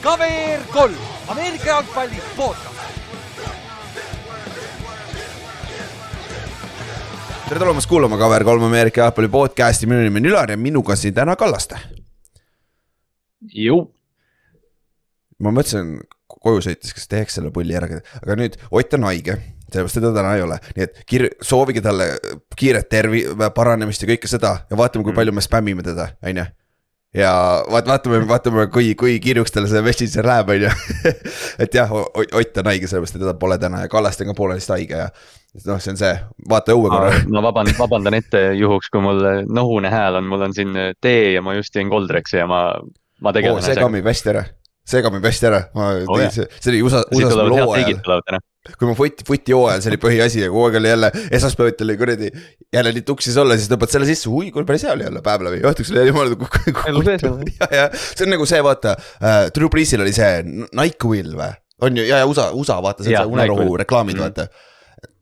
KVR kolm, Ameerika jalgpalli podcast. tere tulemast kuulama KVR kolm Ameerika jalgpalli podcast'i, minu nimi on Ülar ja minuga siin täna Kallaste. ma mõtlesin koju sõites, kas teeks selle pulli ära, aga nüüd Ott on haige, sellepärast teda täna ei ole, nii et kir-, soovige talle kiiret tervi-, paranemist ja kõike seda ja vaatame, kui palju me spämmime teda, on ju ja vaat-, vaatame, vaatame, kui, kui kirjuks talle see messenger läheb, on ju. et jah, Ott on haige, sellepärast et teda pole täna ja Kallaste on ka poolenisti haige ja. noh, see on see, vaata õue korra. ma vabandan, vabandan ette juhuks, kui mul nohune hääl on, mul on siin tee ja ma just jõin Coldrexi ja ma, ma tegelen see kammib hästi ära, see kammib hästi ära, ma oh, see, see oli USA, USA-s mul hooajal kui ma footi, footi hooajal, see oli põhiasi ja kogu aeg oli jälle esmaspäeviti oli kuradi. jälle nii tuksis olla, siis tõmbad selle sisse, ui kui päris hea oli jälle päev läbi, õhtuks oli jumala. ja, ja see on nagu see, vaata uh,, Drew Breesil oli see Nike Will või? on ju, ja, ja USA, USA vaata, see on see unerohu reklaamid mm, -hmm. vaata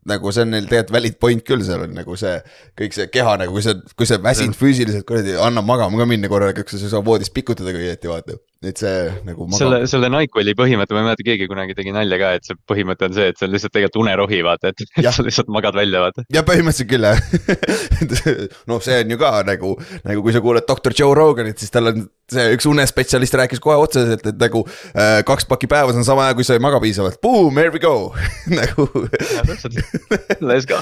nagu see on neil tegelikult valid point küll, seal on nagu see kõik see keha nagu, kui sa, kui sa väsinud füüsiliselt kuradi, annab magama ka minna korralikult, sa ei saa voodis pikutada kui õieti vaata. et see nagu magab. selle, selle NyQuili põhimõte, ma ei mäleta, keegi kunagi tegi nalja ka, et see põhimõte on see, et see on lihtsalt tegelikult unerohi, vaata, et sa lihtsalt magad välja, vaata. ja põhimõtteliselt küll jah noh, see on ju ka nagu, nagu kui sa kuuled doktor Joe Roganit, siis tal on see üks unespetsialist rääkis kohe otseselt, et nagu äh, kaks pakki päevas on sama hea, kui sa ei maga piisavalt, boom, here we go nagu. Let's go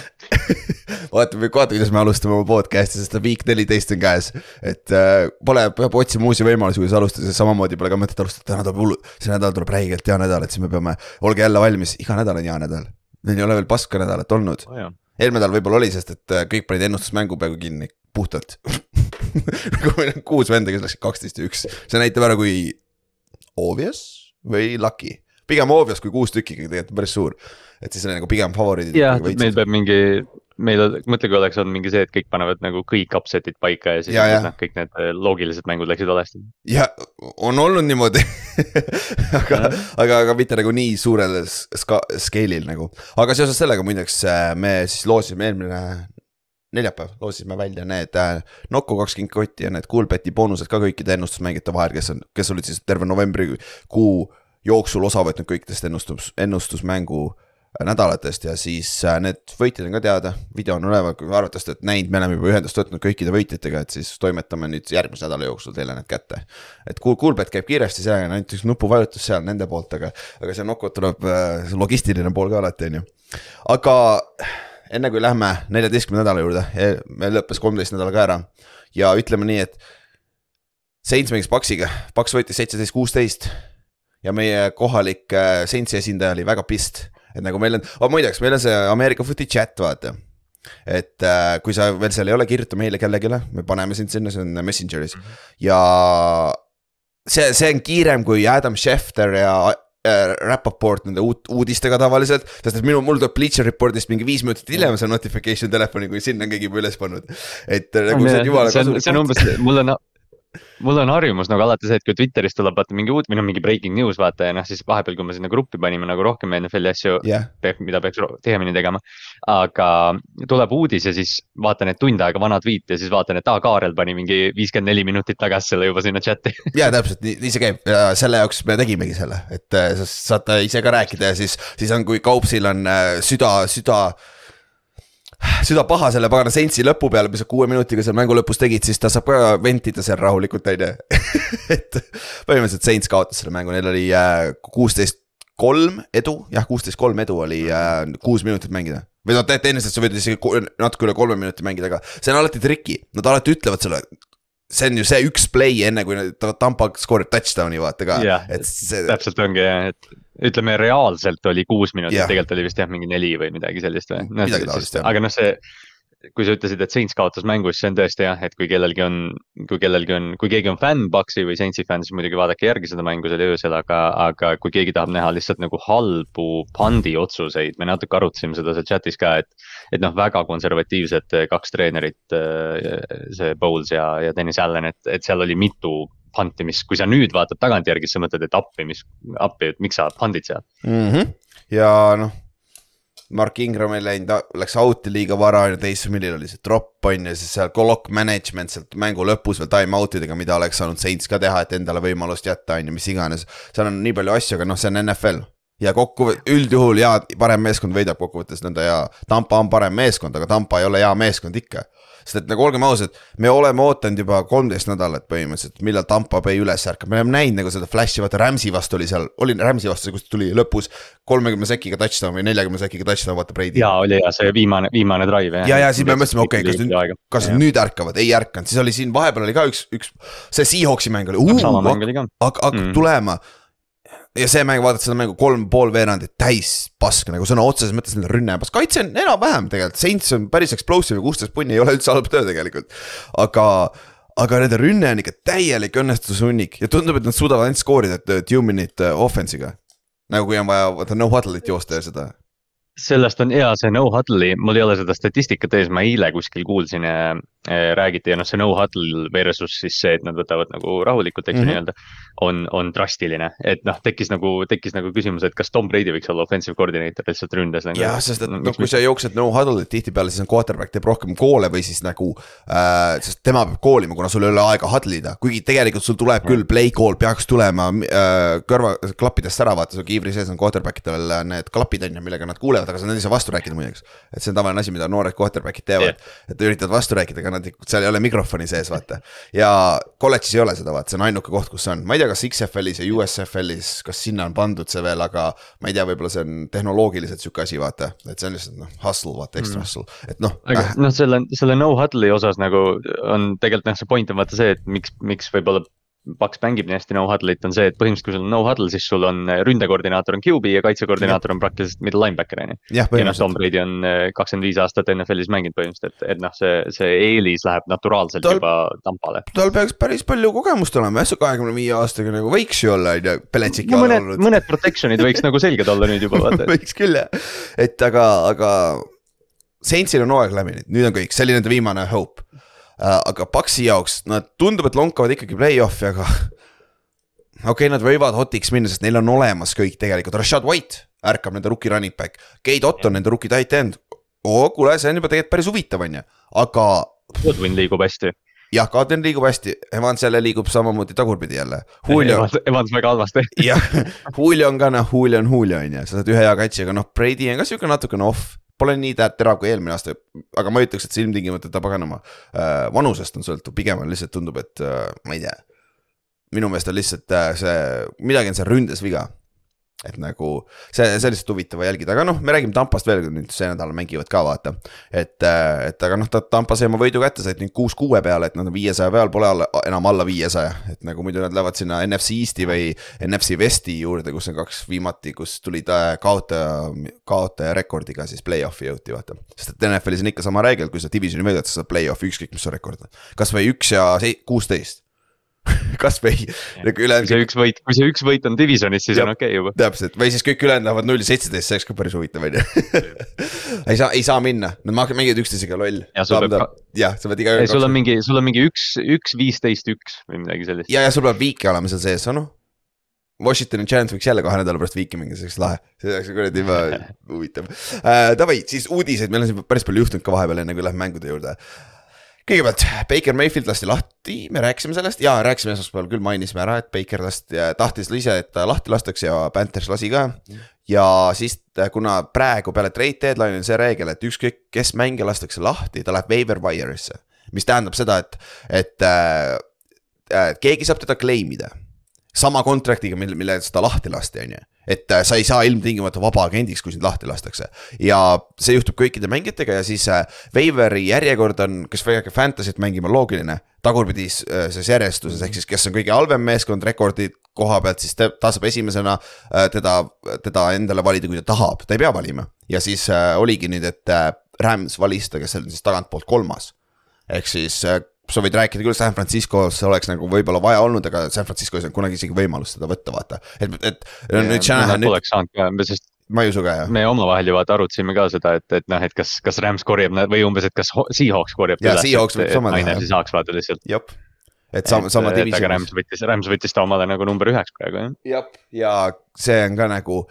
vaatame, vaata, kuidas me alustame oma podcast'i, sest week neliteist on käes. et äh, pole, peab otsima uusi võimalusi, kuidas alustada, sest samamoodi pole ka mõtet alustada, täna tuleb hullu. see nädal tuleb räigelt hea nädal, et siis me peame, olge jälle valmis, iga nädal on hea nädal. meil ei ole veel paska nädalat olnud oh,. eelmine nädal võib-olla oli, sest et äh, kõik panid ennustusmängu peaaegu kinni, puhtalt nagu meil on kuus venda, kes läksid kaksteist ja üks, see näitab ära, kui obvious või lucky. pigem obvious kui kuus tükki, tegelikult on päris suur. et siis oli nagu pigem favoriidid. jah, meil peab mingi, meil, mõtle, kui oleks olnud mingi see, et kõik panevad nagu kõik upset'id paika ja siis ja, ja. Noh, kõik need äh, loogilised mängud läksid valesti. ja on olnud niimoodi aga, aga, aga mitte nagu nii suurel ska-, scale'il nagu. aga seoses sellega muideks äh, me siis loosime eelmine neljapäev loosisime välja need äh, Nokku kaks kinkotti ja need Coolbeti boonused ka kõikide ennustusmängijate vahel, kes on, kes olid siis terve novembrikuu jooksul osa võtnud kõikidest ennustus, ennustusmängu äh, nädalatest ja siis äh, need võitjad on ka teada, video on üleval, kui arvatavasti olete näinud, me oleme juba ühendust võtnud kõikide võitjatega, et siis toimetame nüüd järgmise nädala jooksul teile need kätte. et Cool, Coolbet käib kiiresti, seal on ainult üks nupuvajutus seal nende poolt, aga, aga see Nokku tuleb äh,, logistiline pool ka alati, on ju. aga enne kui lähme neljateistkümnenda nädala juurde, e, meil lõppes kolmteist nädala ka ära ja ütleme nii, et. Saints mängis Paxiga, Paks võitis seitseteist, kuusteist ja meie kohalik äh, Saintsi esindaja oli väga pist, et nagu meil on oh,, muideks, meil on see Ameerika Footi chat, vaata. et äh, kui sa veel seal ei ole, kirjuta meile kellelegi, me paneme sind sinna, see on Messengeris -hmm. ja see, see on kiirem kui Adam Schefter ja äh, Rapaport nende uut, uudistega tavaliselt. sest et minu, mul tuleb Bleacher Reportist mingi viis minutit hiljem see notification telefoni, kui sinna on keegi juba üles pannud. et nagu see on jumala kasulik. see on umbes, mul on mul on harjumus nagu alati see, et kui Twitteris tuleb vaata mingi uut või noh, mingi breaking news vaata ja noh, siis vahepeal, kui me sinna gruppi panime nagu rohkem NFL-i asju yeah., mida peaks tihemini tegema. aga tuleb uudis ja siis vaatan, et tund aega vana tweet ja siis vaatan, et aa, Kaarel pani mingi viiskümmend neli minutit tagasi selle juba sinna chat'i. ja täpselt, nii, nii see käib ja selle jaoks me tegimegi selle, et äh, saate ise ka rääkida ja siis, siis on, kui Kaupsil on äh, süda, süda süda paha selle pagana Saintsi lõpu peale, mis sa kuue minutiga seal mängu lõpus tegid, siis ta saab ka ventida seal rahulikult, on ju. et põhimõtteliselt Saints kaotas selle mängu, neil oli äh, kuusteist kolm edu, jah, kuusteist kolm edu oli äh, kuus minutit mängida. või noh, tehniliselt sa võid isegi natuke üle kolme minuti mängida, aga see on alati triki, nad alati ütlevad sulle see on ju see üks play enne, kui Tampa skoorib touchdown'i vaata ka. see. täpselt ongi jah, et ütleme reaalselt oli kuus minutit, tegelikult oli vist jah, mingi neli või midagi sellist või no,. midagi taolist jah. aga noh, see, kui sa ütlesid, et Saints kaotas mängu, siis see on tõesti jah, et kui kellelgi on, kui kellelgi on, kui keegi on fänn Paxi või Saintsi fänn, siis muidugi vaadake järgi seda mängu seal öösel, aga, aga kui keegi tahab näha lihtsalt nagu halbu pandi otsuseid, me natuke arutasime seda seal chat'is ka, et. et noh, väga konservatiivsed kaks treenerit, see Bowles ja, ja Dennis Allan, et, et seal oli mitu punt'i, mis, kui sa nüüd vaatad tagantjärgi, siis sa mõtled, et appi, mis, appi, et miks sa punt'id seal mm. -hmm. ja noh, Mark Ingram ei läinud, läks out'i liiga vara, on ju, Taysom Hillil oli see drop on ju, siis seal clock management sealt mängu lõpus veel time out idega, mida oleks saanud Saints ka teha, et endale võimalust jätta, on ju, mis iganes. seal on nii palju asju, aga noh, see on NFL ja kokku, üldjuhul hea, parem meeskond võidab kokkuvõttes nõnda ja Tampa on parem meeskond, aga Tampa ei ole hea meeskond ikka sest et nagu olgem ausad, me oleme ootanud juba kolmteist nädalat põhimõtteliselt, millal Tampa Bay üles ärkab, me oleme näinud nagu seda flash'i, vaata Rams'i vastu oli seal, oli Rams'i vastu, kus tuli lõpus. kolmekümne sekiga touchdown või neljakümne sekiga touchdown, vaata Brady. ja oli ja see viimane, viimane drive jah. ja, ja siis me mõtlesime, okei okay,, kas nüüd, kas ja. nüüd ärkavad, ei ärkanud, siis oli siin vahepeal oli ka üks, üks, see Seahawksi mäng oli, hakkab, hakkab mm. tulema ja see mäng, vaadata seda mängu kolm pool veerandit täis pask nagu sõna otseses mõttes nende rünne pask, kaitse on enam-vähem tegelikult, Saints on päris explosive ja kuusteist punni ei ole üldse halb töö tegelikult. aga, aga nende rünne on ikka täielik õnnestuse hunnik ja tundub, et nad suudavad ainult skoorida two minute offense'iga. nagu kui on vaja vaata no huddle'it joosta ja seda sellest on hea see no huddle'i, mul ei ole seda statistikat ees, ma eile kuskil kuulsin ja äh, räägiti ja noh, see no huddle versus siis see, et nad võtavad nagu rahulikult, eks ju mm -hmm. nii-öelda. on, on drastiline, et noh, tekkis nagu, tekkis nagu küsimus, et kas Tom Brady võiks olla offensive coordinator lihtsalt ründes nagu,. jah, sest et noh, kui sa jooksed no huddle'it tihtipeale, siis on quarterback teeb rohkem koole või siis nagu äh,. sest tema peab koolima, kuna sul ei ole aega huddle ida, kuigi tegelikult sul tuleb küll play call peaks tulema äh, kõrva klappidest ära, vaata su kiivri sees on quarterback idel need klapid on ju, millega nad kuulevad teevad, aga sa ei saa vastu rääkida muideks. et see on tavaline asi, mida noored quarterback'id teevad yeah., et üritavad vastu rääkida, aga nad, seal ei ole mikrofoni sees, vaata. ja kolledžis ei ole seda, vaata, see on ainuke koht, kus see on, ma ei tea, kas XFL-is ja USFL-is, kas sinna on pandud see veel, aga ma ei tea, võib-olla see on tehnoloogiliselt sihuke asi, vaata, et see on lihtsalt noh, hustle, vaata, extra mm. hustle, et noh. aga äh. noh, selle, selle no huddle'i osas nagu on tegelikult noh, see point on vaata see, et miks, miks võib-olla Paks mängib nii hästi no huddle'it on see, et põhimõtteliselt, kui sul on no huddle, siis sul on äh, ründekoordinaator on QB ja kaitsekoordinaator on praktiliselt middle linebacker on ju. ja noh, Tom Brady on äh, kakskümmend viis aastat NFL-is mänginud põhimõtteliselt, et, et noh, see, see eelis läheb naturaalselt tal, juba Tampale. tal peaks päris palju kogemust olema jah, see kahekümne viie aastaga nagu võiks ju olla, on ju, Belichicki no, mõned, mõned protection'id võiks nagu selged olla nüüd juba vaata võiks küll jah, et aga, aga. Saintsil on hooaeg läbi nüüd, nüüd on kõik, see oli nende viimane hope aga Paxi jaoks, nad tundub, et lonkavad ikkagi play-off'i, aga. okei okay,, nad võivad hotiks minna, sest neil on olemas kõik tegelikult, Rashad White ärkab nende rookie running back, Kate Ott on nende rookie tight end. oo, kuule, see on juba tegelikult päris huvitav, on ju, aga. Godwin liigub hästi jah, Godwin liigub hästi, Evans jälle liigub samamoodi tagurpidi jälle. Evans, Evans väga halvasti. jah, Julio on ka noh, Julio on Julio on ju, sa saad ühe hea kaitsjaga, noh, Brady on ka sihuke natukene off Pole nii terav kui eelmine aasta, aga ma ei ütleks, et see ilmtingimata ta paganama äh, vanusest on sõltuv, pigem on lihtsalt tundub, et äh, ma ei tea. minu meelest on lihtsalt äh, see, midagi on seal ründes viga et nagu see, see on lihtsalt huvitav jälgida, aga noh, me räägime Tampast veel, nüüd see nädal mängivad ka vaata. et, et aga noh, Tampa sai oma võidu kätte, said nüüd kuus kuue peale, et nad on viiesaja peal, pole alla, enam alla viiesaja. et nagu muidu nad lähevad sinna NFC East'i või NFC West'i juurde, kus on kaks viimati, kus tulid äh, kaotaja, kaotaja rekordiga siis play-off'i jõuti, vaata. sest et NFL-is on ikka sama reegel, kui sa divisioni võidad, sa saad play-off'i, ükskõik mis su rekord on. kasvõi üks ja kuusteist kasvõi nagu ülejäänud. kui see üks võit, kui see üks võit on divisionis, siis on okei okay juba. täpselt, või siis kõik ülejäänud lähevad null seitseteist, see oleks ka päris huvitav on ju. ei saa, ei saa minna, nad mängivad üksteisega loll. jah, sa pead iga. sul on mingi, sul on mingi üks, üks, viisteist, üks või midagi sellist. ja, ja sul peab viike olema seal sees, noh. Washingtoni Giants võiks jälle kahe nädala pärast viiki mängida, see oleks lahe, see oleks kuradi huvitav uh,. Davai, siis uudiseid, meil on siin päris palju juhtunud ka vahepeal, enne kui läheme mängude juurde uh, kõigepealt Baker Mayfield lasti lahti, me rääkisime sellest ja rääkisime esmaspäeval küll, mainisime ära, et Baker lasti, tahtis ise, et ta lahti lastakse ja Panthers lasi ka. ja siis, kuna praegu peale trade deadline'i on see reegel, et ükskõik, kes mängija lastakse lahti, ta läheb waiver wire'isse. mis tähendab seda, et, et äh, äh, keegi saab teda claim ida. Sama contract'iga, mille, mille eest ta lahti lasti, on ju et äh, sa ei saa ilmtingimata vabaagendiks, kui sind lahti lastakse. ja see juhtub kõikide mängijatega ja siis äh, Waveri järjekord on, kes väike fantasy't mängima, loogiline. tagurpidis äh, selles järjestuses, ehk siis kes on kõige halvem meeskond rekordi koha pealt, siis ta saab esimesena teda, teda endale valida, kui ta tahab, ta ei pea valima. ja siis oligi nüüd, et Rams valis ta, kes on siis tagantpoolt kolmas. ehk siis sa võid rääkida küll, San Franciscos oleks nagu võib-olla vaja olnud, aga San Franciscos ei olnud kunagi isegi võimalust seda võtta, vaata. et, et ja, nüüd Shanahan nüüd. poleks saanud ka, sest. ma ei usu ka jah. me omavahel ju vaata arutasime ka seda, et, et noh, et kas, kas Rams korjab või umbes, et kas Seahawks korjab. ja Seahawks võib sama teha. Niners ei saaks vaata lihtsalt. jep et sama, sama divisionis. aga Rams võttis, Rams võttis ta omale nagu number üheks praegu jah. jah, ja see on ka nagu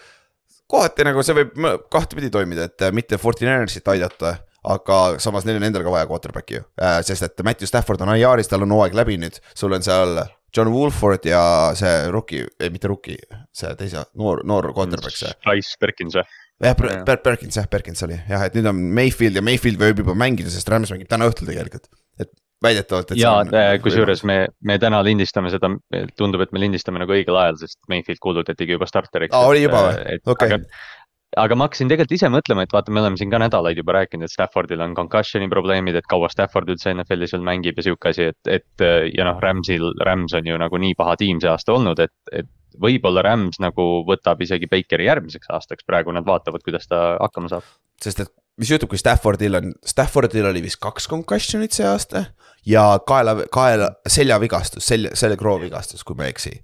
kohati nagu see võib kahtepidi toimida, et mitte Fortinersit aidata aga samas neil on endal ka vaja quarterback'i ju äh,, sest et Matthew Stafford on IR-is, tal on hooaeg läbi nüüd, sul on seal John Wolford ja see rookie, ei mitte rookie, see teise noor, noor quarterback see. Price Perkins või? jah, Per-, Perkins jah, Perkins oli jah, et nüüd on Mayfield ja Mayfield võib juba mängida, sest Rams mängib täna õhtul tegelikult, et väidetavalt. ja äh, kusjuures me, me täna lindistame seda, tundub, et me lindistame nagu õigel ajal, sest Mayfield kuulutatigi juba starteriks. aa, oli juba või? okei aga ma hakkasin tegelikult ise mõtlema, et vaata, me oleme siin ka nädalaid juba rääkinud, et Staffordil on concussion'i probleemid, et kaua Stafford üldse NFL-is veel mängib ja sihuke asi, et, et ja noh, Ramsil, Rams on ju nagu nii paha tiim see aasta olnud, et, et võib-olla Rams nagu võtab isegi Bakeri järgmiseks aastaks, praegu nad vaatavad, kuidas ta hakkama saab. sest et mis juhtub, kui Staffordil on, Staffordil oli vist kaks concussion'it see aasta ja kaela, kaela, seljavigastus, selja, seljakroovigastus, kui ma ei eksi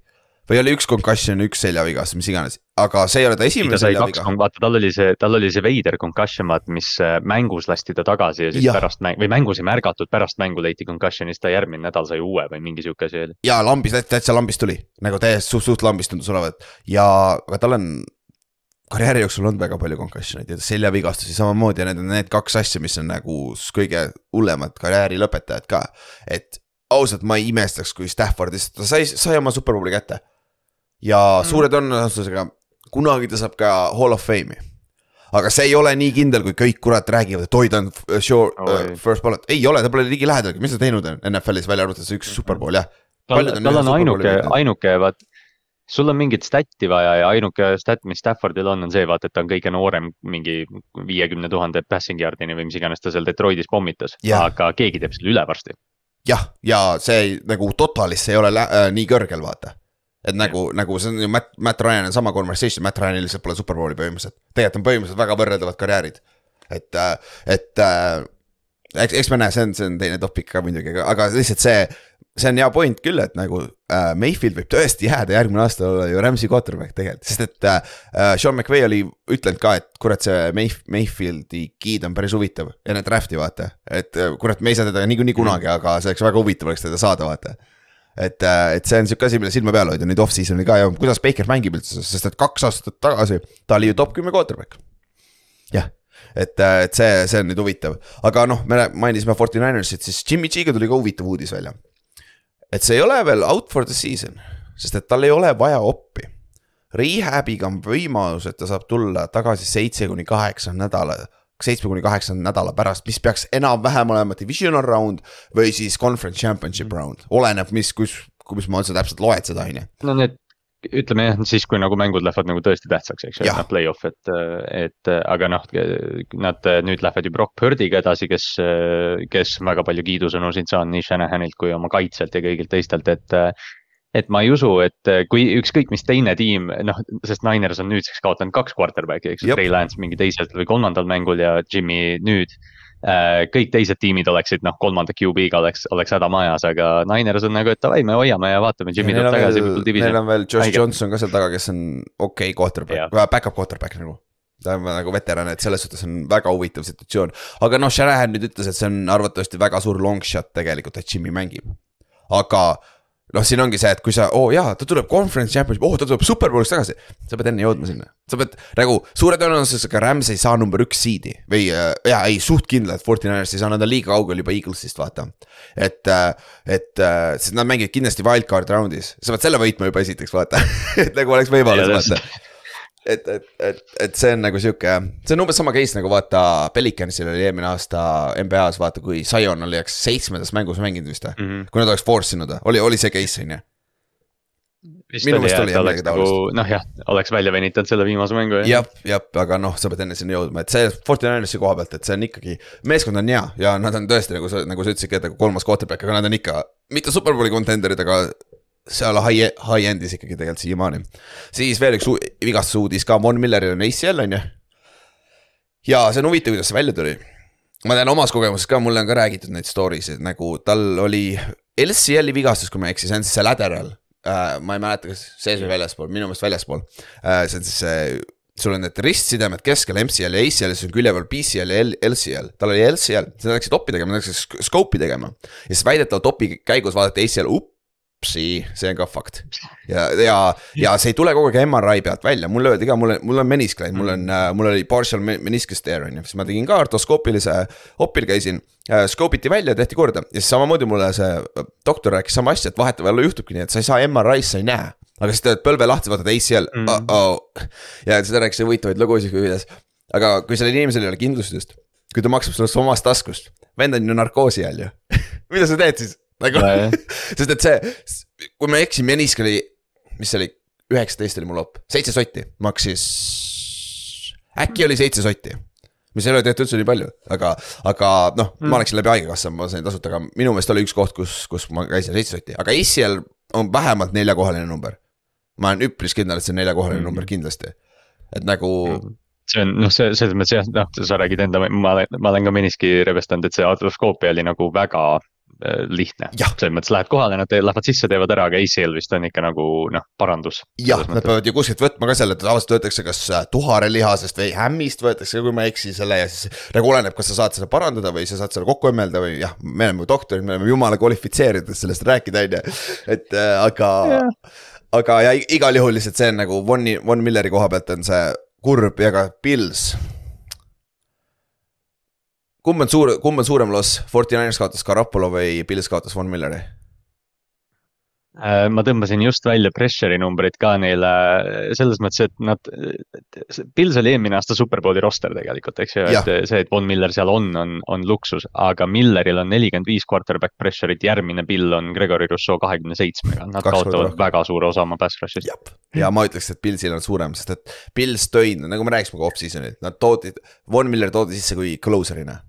või oli üks concussion, üks seljavigastus, mis iganes, aga see ei ole ta esimene seljaviga. vaata, tal oli see, tal oli see veider concussion, vaata, mis äh, mängus lasti ta tagasi ja siis ja. pärast mäng- või mängus ei märgatud, pärast mängu leiti concussion'ist, ta järgmine nädal sai uue või mingi sihuke asi oli. ja lambis, täitsa lambist tuli, nagu täiesti suht, suht lambist tundus olevat ja, aga tal on karjääri jooksul olnud väga palju concussion eid ja seljavigastusi samamoodi ja need on need kaks asja, mis on nagu kõige hullemad karjääri lõpetajad ka. et ausalt, ma ei imestaks, kui Staffordist, ta sai, sai oma superbowli kätte ja mm. suure tõenäosusega kunagi ta saab ka Hall of Fame'i. aga see ei ole nii kindel, kui kõik kurat räägivad, et oi, ta on sure oh, uh, first ballot, ei ole, ta pole ligilähedalgi, mis ta teinud on NFL-is välja arvatud see üks superbowl jah. tal, tal on ainuke, ainuke vaat sul on mingit stat'i vaja ja ainuke stat, mis Staffordil on, on see, vaata, et ta on kõige noorem mingi viiekümne tuhande passing yard'ini või mis iganes ta seal Detroitis pommitas yeah., aga keegi teeb selle üle varsti. jah, ja see nagu totalis ei ole äh, nii kõrgel, vaata et nagu, nagu see on ju Matt, Matt Ryan on sama conversation, Matt Ryanil lihtsalt pole superbowli põhimõtteliselt. tegelikult on põhimõtteliselt väga võrreldavad karjäärid. et, äh, et äh, eks, eks me näe, see on, see on teine topik ka muidugi, aga lihtsalt see, see on hea point küll, et nagu äh, Mayfield võib tõesti jääda järgmine aasta olla ju Rams'i quarterback tegelikult, sest et äh, äh Sean McVay oli ütlenud ka, et kurat, see Mayf-, Mayfieldi giid on päris huvitav, enne draft'i vaata. et kurat, me ei saa teda niikuinii kunagi, aga see oleks väga huvitav oleks teda saada, vaata et, äh, et see on sihuke asi, mille silma peal hoida nüüd off-season'i ka ja kuidas Baker mängib üldse, sest et kaks aastat tagasi ta oli ju top kümme quarterback. jah, et, äh, et see, see on nüüd huvitav, aga noh, me mainisime Forty Ninersit, siis Jimmy G-ga tuli ka huvitav uudis välja. et see ei ole veel out for the season, sest et tal ei ole vaja oppi. Rehab'iga on võimalus, et ta saab tulla tagasi seitse kuni kaheksa nädala seitsme kuni kaheksa nädala pärast, mis peaks enam-vähem olema divisional round või siis conference championship mm. round, oleneb, mis, kus, kus ma üldse täpselt loed seda, on ju. no need ütleme jah, siis kui nagu mängud lähevad nagu tõesti tähtsaks, eks ju, noh play-off, et, et aga noh, nad nüüd lähevad ju Brock Purdy'ga edasi, kes, kes väga palju kiidusõnu siin saanud nii Shanahanilt kui oma kaitselt ja kõigilt teistelt, et et ma ei usu, et äh, kui ükskõik mis teine tiim, noh, sest Niners on nüüdseks kaotanud kaks quarterback'i, eks ju, Trey Lance mingi teisel või kolmandal mängul ja Jimmy nüüd äh,. kõik teised tiimid oleksid noh, kolmanda QB-ga oleks, oleks häda majas, aga Niners on nagu, et davai, me hoiame ja vaatame, Jimmy tuleb tagasi. Neil on veel Josh Haige. Johnson ka seal taga, kes on okei okay quarterback, back-up quarterback nagu ta on nagu veteran, et selles suhtes on väga huvitav situatsioon. aga noh, Shanahan nüüd ütles, et see on arvatavasti väga suur long shot tegelikult, et Jimmy mängib. aga noh, siin ongi see, et kui sa, oo oh, jaa, ta tuleb conference championship, oo oh, ta tuleb superbowlis tagasi. sa pead enne jõudma sinna, sa pead nagu suure tõenäosusega Rams ei saa number üks seed'i või äh, jaa, ei suht kindlalt, Fortiners ei saa, nad on liiga kaugel juba Eaglesist, vaata. et, äh, et, äh, sest nad mängivad kindlasti wildcard round'is, sa pead selle võitma juba esiteks, vaata. Et nagu oleks võimalus, vaata et, et, et, et see on nagu sihuke, see on umbes sama case nagu vaata, Pelicansil oli eelmine aasta NBA-s vaata, kui Zion oli, eks seitsmendas mängus mänginud vist või mm -hmm.? kui nad oleks force inud, oli, oli see case on ju? vist oli jah, oleks nagu noh, jah, oleks välja venitanud selle viimase mängu jah. jah, jah, aga noh, sa pead enne sinna jõudma, et see Fortinanersi koha pealt, et see on ikkagi, meeskond on hea ja nad on tõesti nagu sa, nagu sa ütlesid, et nagu kolmas quarterback, aga nad on ikka mitte superbowli contender'id, aga seal high, high-end'is ikkagi tegelikult siiamaani. siis veel üks vigastuse uudis ka, Von Milleril on ACL on ju. ja see on huvitav, kuidas see välja tuli. ma tean omast kogemusest ka, mulle on ka räägitud neid story sid, nagu tal oli LCL-i vigastus, kui ma ei eksi, see on siis see lateral uh,. ma ei mäleta, kas sees või väljaspool, minu meelest väljaspool uh,. see on siis see sul on need ristsidemed keskel MCL ja ACL ja siis on külje peal PCL ja LCL, tal oli LCL, sa läksid opi tegema, sa läksid scope'i tegema. ja siis väidetavalt opi käigus vaadati ACL, up, see, see on ka fakt. ja, ja, ja see ei tule kogu aeg MRI pealt välja, mulle öeldi ka, mul on, mul on menisk läinud, mul on, mul oli partial meniscus tear on ju, siis ma tegin ka ortoskoopilise opil käisin äh,. Scope iti välja, tehti korda ja siis samamoodi mulle see äh, doktor rääkis sama asja, et vahetevahel juhtubki nii, et sa ei saa MRI-s, sa ei näe. aga siis teed põlve lahti, vaatad ACL mm, -hmm. uh -oh. ja ta rääkis huvitavaid lugusid, kuidas. aga kui sellel inimesel ei ole kindlustust, kui ta maksab sulle omast taskust, vend on ju narkoosi all ju mida sa teed siis? Nagu sest et see, kui ma ei eksi, menisk oli, mis see oli, üheksateist oli mul op, seitse sotti maksis. äkki oli seitse sotti, mis ei ole tegelikult üldse nii palju, aga, aga noh mm., ma läksin läbi haigekassa, ma sain tasuta, aga minu meelest oli üks koht, kus, kus ma käisin seitse sotti, aga ACL on vähemalt neljakohaline number. ma olen üpris kindel, et see on neljakohaline mm. number kindlasti, et nagu mm see on noh, see selles mõttes jah, noh, sa räägid enda, ma olen, ma olen ka miniski rebestanud, et see artroskoopia oli nagu väga lihtne. selles mõttes lähed kohale, nad lähevad sisse, teevad ära, aga ACL vist on ikka nagu noh, parandus. jah, nad peavad ju kuskilt võtma ka selle, et tavaliselt võetakse kas äh, tuharelihasest või hämmist võetakse, kui ma ei eksi, selle ja siis. nagu oleneb, kas sa saad seda parandada või sa saad selle kokku õmmelda või jah, me oleme doktorid, me oleme jumala kvalifitseeritud sellest rääkida, on ju, et äh, aga yeah. aga ja igal juhul lihtsalt see on nagu Von, Von Milleri koha pealt on see kurb ja ka Pils kumb on suur, kumb on suurem loss, Forty Niners kaotas Garapolo või Pils kaotas Von Milleri? Äh, ma tõmbasin just välja pressure'i numbrid ka neile selles mõttes, et nad, Pils oli eelmine aasta superbowli roster tegelikult, eks ju, et see, et Von Miller seal on, on, on luksus, aga Milleril on nelikümmend viis quarterback pressure'it, järgmine Bill on Gregory Rousseau kahekümne seitsmega, nad Kaks kaotavad väga suure osa oma pass rush'ist. ja ma ütleks, et Pilsil on suurem, sest et Pils tõi, nagu me rääkisime ka off-season'il, nad toodi, Von Miller toodi sisse kui closer'ina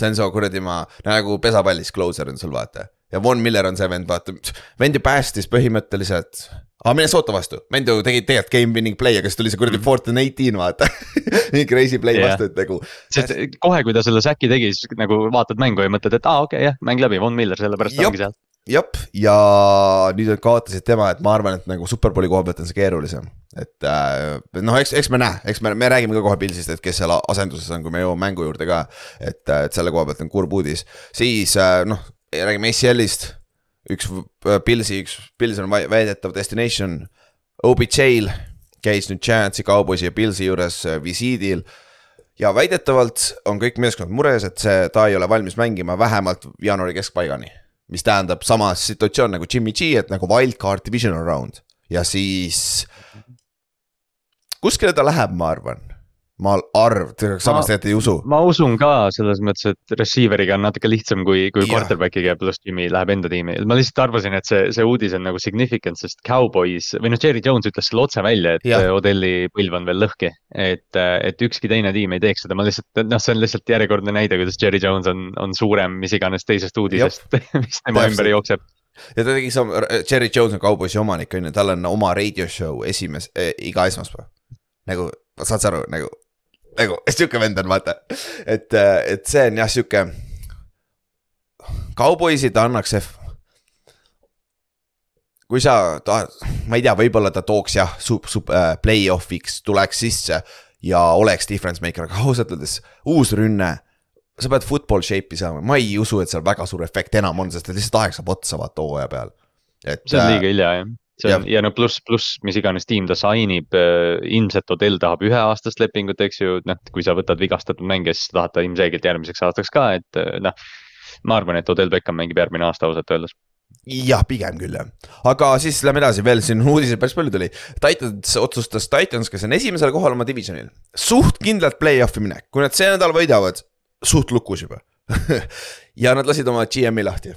see on su kuradi ma, nagu pesapallis closer on sul vaata. ja Von Miller on see vend, vaata, vend ju päästis põhimõtteliselt. aga Minnesota vastu, vend ju tegi tegelikult game winning play, aga siis tuli see kuradi mm. and eighteen vaata nii crazy play yeah. vastu, et nagu. sest kohe, kui ta selle säki tegi, siis nagu vaatad mängu ja mõtled, et aa ah, okei okay, jah, mäng läbi, Von Miller, sellepärast ongi seal jep, ja nüüd nad kaotasid tema, et ma arvan, et nagu superbowli koha pealt on see keerulisem. et äh, noh, eks, eks me näe, eks me, me räägime ka kohe Pilsist, et kes seal asenduses on, kui me jõuame mängu juurde ka. et, äh, et selle koha pealt on kurb uudis, siis äh, noh, räägime ACL-ist. üks Pilsi, üks Pils on väidetav destination, OBJ-l käis nüüd Giantsi, Cowboysi ja Pilsi juures visiidil ja väidetavalt on kõik meeskonnad mures, et see, ta ei ole valmis mängima vähemalt jaanuari keskpaigani mis tähendab sama situatsioon nagu Jimmy G, et nagu wildcard divisional round ja siis. kuskile ta läheb, ma arvan ma arv, samas tegelikult ei usu. ma usun ka selles mõttes, et receiver'iga on natuke lihtsam kui, kui quarterback'iga pluss Jimmy läheb enda tiimi. ma lihtsalt arvasin, et see, see uudis on nagu significant, sest Cowboys või noh, Jerry Jones ütles selle otse välja, et ja. Odelli põlv on veel lõhki. et, et ükski teine tiim ei teeks seda, ma lihtsalt, noh, see on lihtsalt järjekordne näide, kuidas Jerry Jones on, on suurem mis iganes teisest uudisest, mis tema ümber jookseb ja ta tegi sama, Jerry Jones on Cowboysi omanik on ju, tal on oma radio show esimes- eh,, iga esmaspäev. nagu, saad sa aru, nagu nagu sihuke vend on, vaata. et, et see on jah, sihuke. Cowboysid annaks see. kui sa tahad, ma ei tea, võib-olla ta tooks jah, sup-, sup- äh,, play-off'iks tuleks sisse ja oleks difference maker, aga ausalt öeldes uus rünne sa pead football shape'i saama, ma ei usu, et seal väga suur efekt enam on, sest et lihtsalt aeg saab otsa vaata hooaja peal. et. see on liiga äh, hilja jah see on ja, ja no pluss, pluss mis iganes tiim ta sign ib äh,, ilmselt Odell tahab üheaastast lepingut, eks ju, noh, kui sa võtad vigastatud mängija, siis tahad ta ilmselgelt järgmiseks aastaks ka, et äh, noh. ma arvan, et Odell Beckham mängib järgmine aasta ausalt öeldes. Jah, pigem küll jah, aga siis lähme edasi, veel siin uudiseid päris palju tuli. Titans otsustas, Titans, kes on esimesel kohal oma divisionil, suht kindlalt play-off'i minek, kui nad see nädal võidavad, suht lukus juba. Ja nad lasid oma GM-i lahti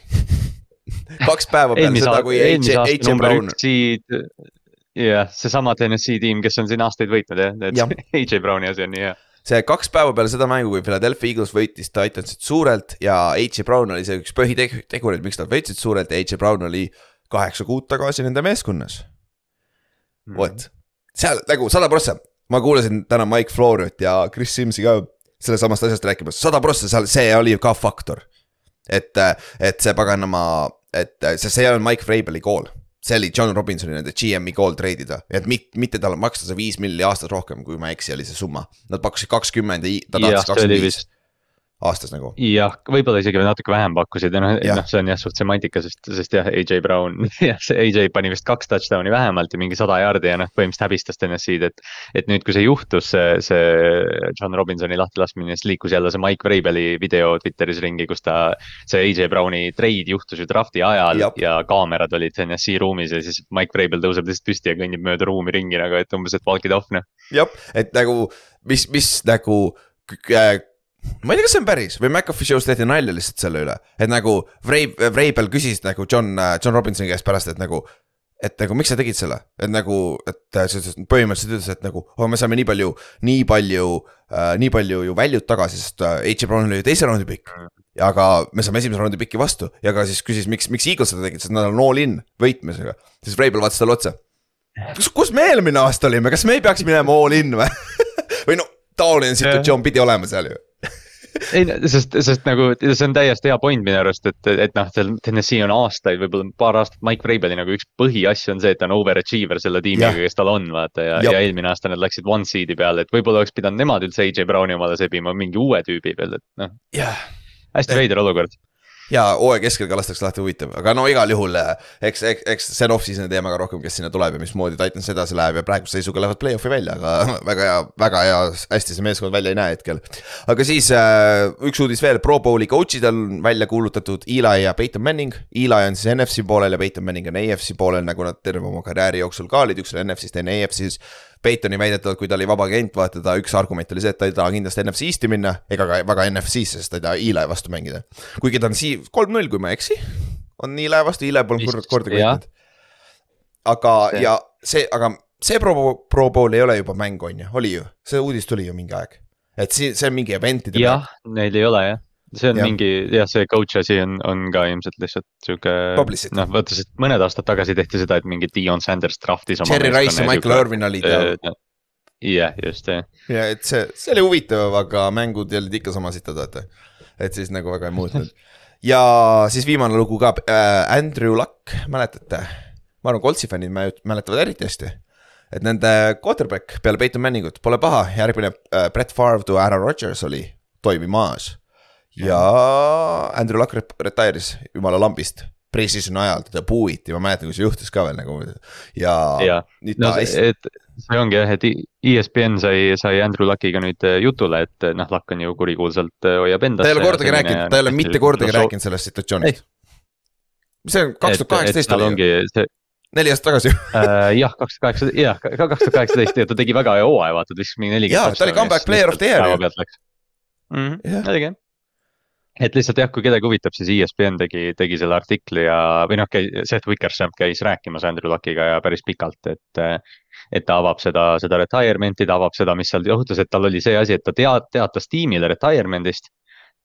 kaks päeva peale seda, kui AJ, AJ Brown. jah, seesama TNS-i tiim, kes on siin aastaid võitnud jah, et. AJ Browni asi on nii hea see kaks päeva peale seda mängu, kui Philadelphia Eagles võitis Titansit suurelt ja AJ Brown oli see üks põhitegureid, miks nad võitsid suurelt ja AJ Brown oli kaheksa kuud tagasi nende meeskonnas. Mm.. vot, seal nagu sada prossa, ma kuulasin täna Mike Floriot ja Chris Simsi ka sellest samast asjast rääkimas, sada prossa seal, see oli ka faktor. Et, et see paganama, et see, see on Mike Vrabeli kool see oli John Robinsoni nende GM-i call trade ida, et mit, mitte talle maksta see viis milli aastas rohkem, kui ma ei eksi, oli see summa. Nad pakkusid kakskümmend ja ta tahtis kakskümmend viis. Aastas nagu. jah, võib-olla isegi natuke vähem pakkusid ja noh, noh, see on jah suht semantika, sest, sest jah, AJ Brown, jah, see AJ pani vist kaks touchdown'i vähemalt ja mingi sada jaardi ja noh, põhimõtteliselt häbistas TNS-id, et. et nüüd, kui see juhtus, see, see John Robinsoni lahtilaskmine, siis liikus jälle see Mike Vrabeli video Twitteris ringi, kus ta. see AJ Browni treid juhtus ju draft'i ajal Jab. ja kaamerad olid TNS-i ruumis ja siis Mike Vrabel tõuseb lihtsalt püsti ja kõnnib mööda ruumi ringi nagu, et umbes, et walk it off noh. jah, et nagu, mis, mis nagu ma ei tea, kas see on päris või McAfee show's tehti nalja lihtsalt selle üle, et nagu Vrei-, Vreibel küsis nagu John, äh, John Robinsoni käest pärast, et nagu. et nagu miks sa tegid selle, et nagu, et põhimõtteliselt ütles, et nagu oh, me saime nii palju, nii palju äh,, nii palju ju value't tagasi, sest äh, H. Brown oli teise raundi pikk. aga me saame esimese raundi pikki vastu ja ka siis küsis, miks, miks Eagles seda tegid, sest nad on all in võitmisega. siis Vreibel vaatas talle otsa. kus, kus me eelmine aasta olime, kas me ei peaks minema all in või või no taoline situatsioon pidi olema seal ju. Ei, sest, sest nagu see on täiesti hea point minu arust, et, et noh, seal Tennessee on aastaid, võib-olla paar aastat, Mike Vrabeli nagu üks põhiasju on see, et ta on overachiever selle tiimiga, kes tal on, vaata ja, ja eelmine aasta nad läksid one seed'i peale, et võib-olla oleks pidanud nemad üldse AJ Browni omale sebima mingi uue tüübi peal, et noh. Hästi veider olukord ja hooaja keskel ka lastakse lahti, huvitav, aga no igal juhul eh, eks, eks, eks see on off-season'i teema ka rohkem, kes sinna tuleb ja mismoodi Titans edasi läheb ja praeguse seisuga lähevad play-off'i välja, aga väga hea, väga hea, hästi see meeskond välja ei näe hetkel. aga siis äh, üks uudis veel, Pro Bowli coach'id on välja kuulutatud Eli ja Peyton Manning. Eli on siis NFC poolel ja Peyton Manning on AFC poolel, nagu nad terve oma karjääri jooksul ka olid, üks oli NFC-s, teine AFC-s Peitoni väidetavalt, kui ta oli vaba agent, vaata ta üks argument oli see, et ta ei taha kindlasti NFC Eesti minna ega ka väga NFC-sse, sest ta ei taha Eli vastu mängida. kuigi ta on sii-, kolm-null, kui ma ei eksi, on Eli vastu, Eli polnud kord, kordagi võitnud. aga, ja see, aga see Pro, Pro Bowl ei ole juba mäng, on ju, oli ju, see uudis tuli ju mingi aeg. et see, see on mingi event'ide. jah, neil ei ole jah see on ja. mingi jah, see coach asi on, on ka ilmselt lihtsalt sihuke. noh, vaata, sest mõned aastad tagasi tehti seda, et mingi Dion Sanders draft'is. Cherry Rice ja Michael Irvin olid ja. jah, just jah. ja et see, see oli huvitav, aga mängud olid ikka sama sitad, vaata. et siis nagu väga ei muutnud ja siis viimane lugu ka äh,, Andrew Luck, mäletate? ma arvan, Coltsi fännid mäletavad eriti hästi et nende quarterback peale Peyton Manningut pole paha, järgmine äh, Brett Favre to Aaron Rodgers oli toimimas ja Andrew Luck retire'is jumala lambist pre-season'i ajal teda puuiti, ma mäletan, kui see juhtus ka veel nagu ja, ja. nüüd no, ta hästi. et see ongi jah, et ESPN sai, sai Andrew Luckiga nüüd äh, jutule, et äh, noh, Luck on ju kurikuulsalt äh, hoiab endasse. ta ei ole kordagi rääkinud, ta ei ole mitte kordagi no, rääkinud sellest situatsioonist. see on kaks tuhat kaheksateist oli ju neli aastat tagasi uh,. jah, kaks tuhat kaheksa, jah, kaks tuhat kaheksateist ja ta tegi väga hea hooaja, vaata, ta viskas mingi nelikümmend. jaa, ta oli comeback player of the year ju. oligi jah et lihtsalt jah, kui kedagi huvitab, siis ESPN tegi, tegi selle artikli ja, või noh, Seth Wickersham käis rääkimas Andrew Luckiga ja päris pikalt, et. et ta avab seda, seda retirement'i, ta avab seda, mis seal juhtus, et tal oli see asi, et ta teat-, teatas tiimile retirement'ist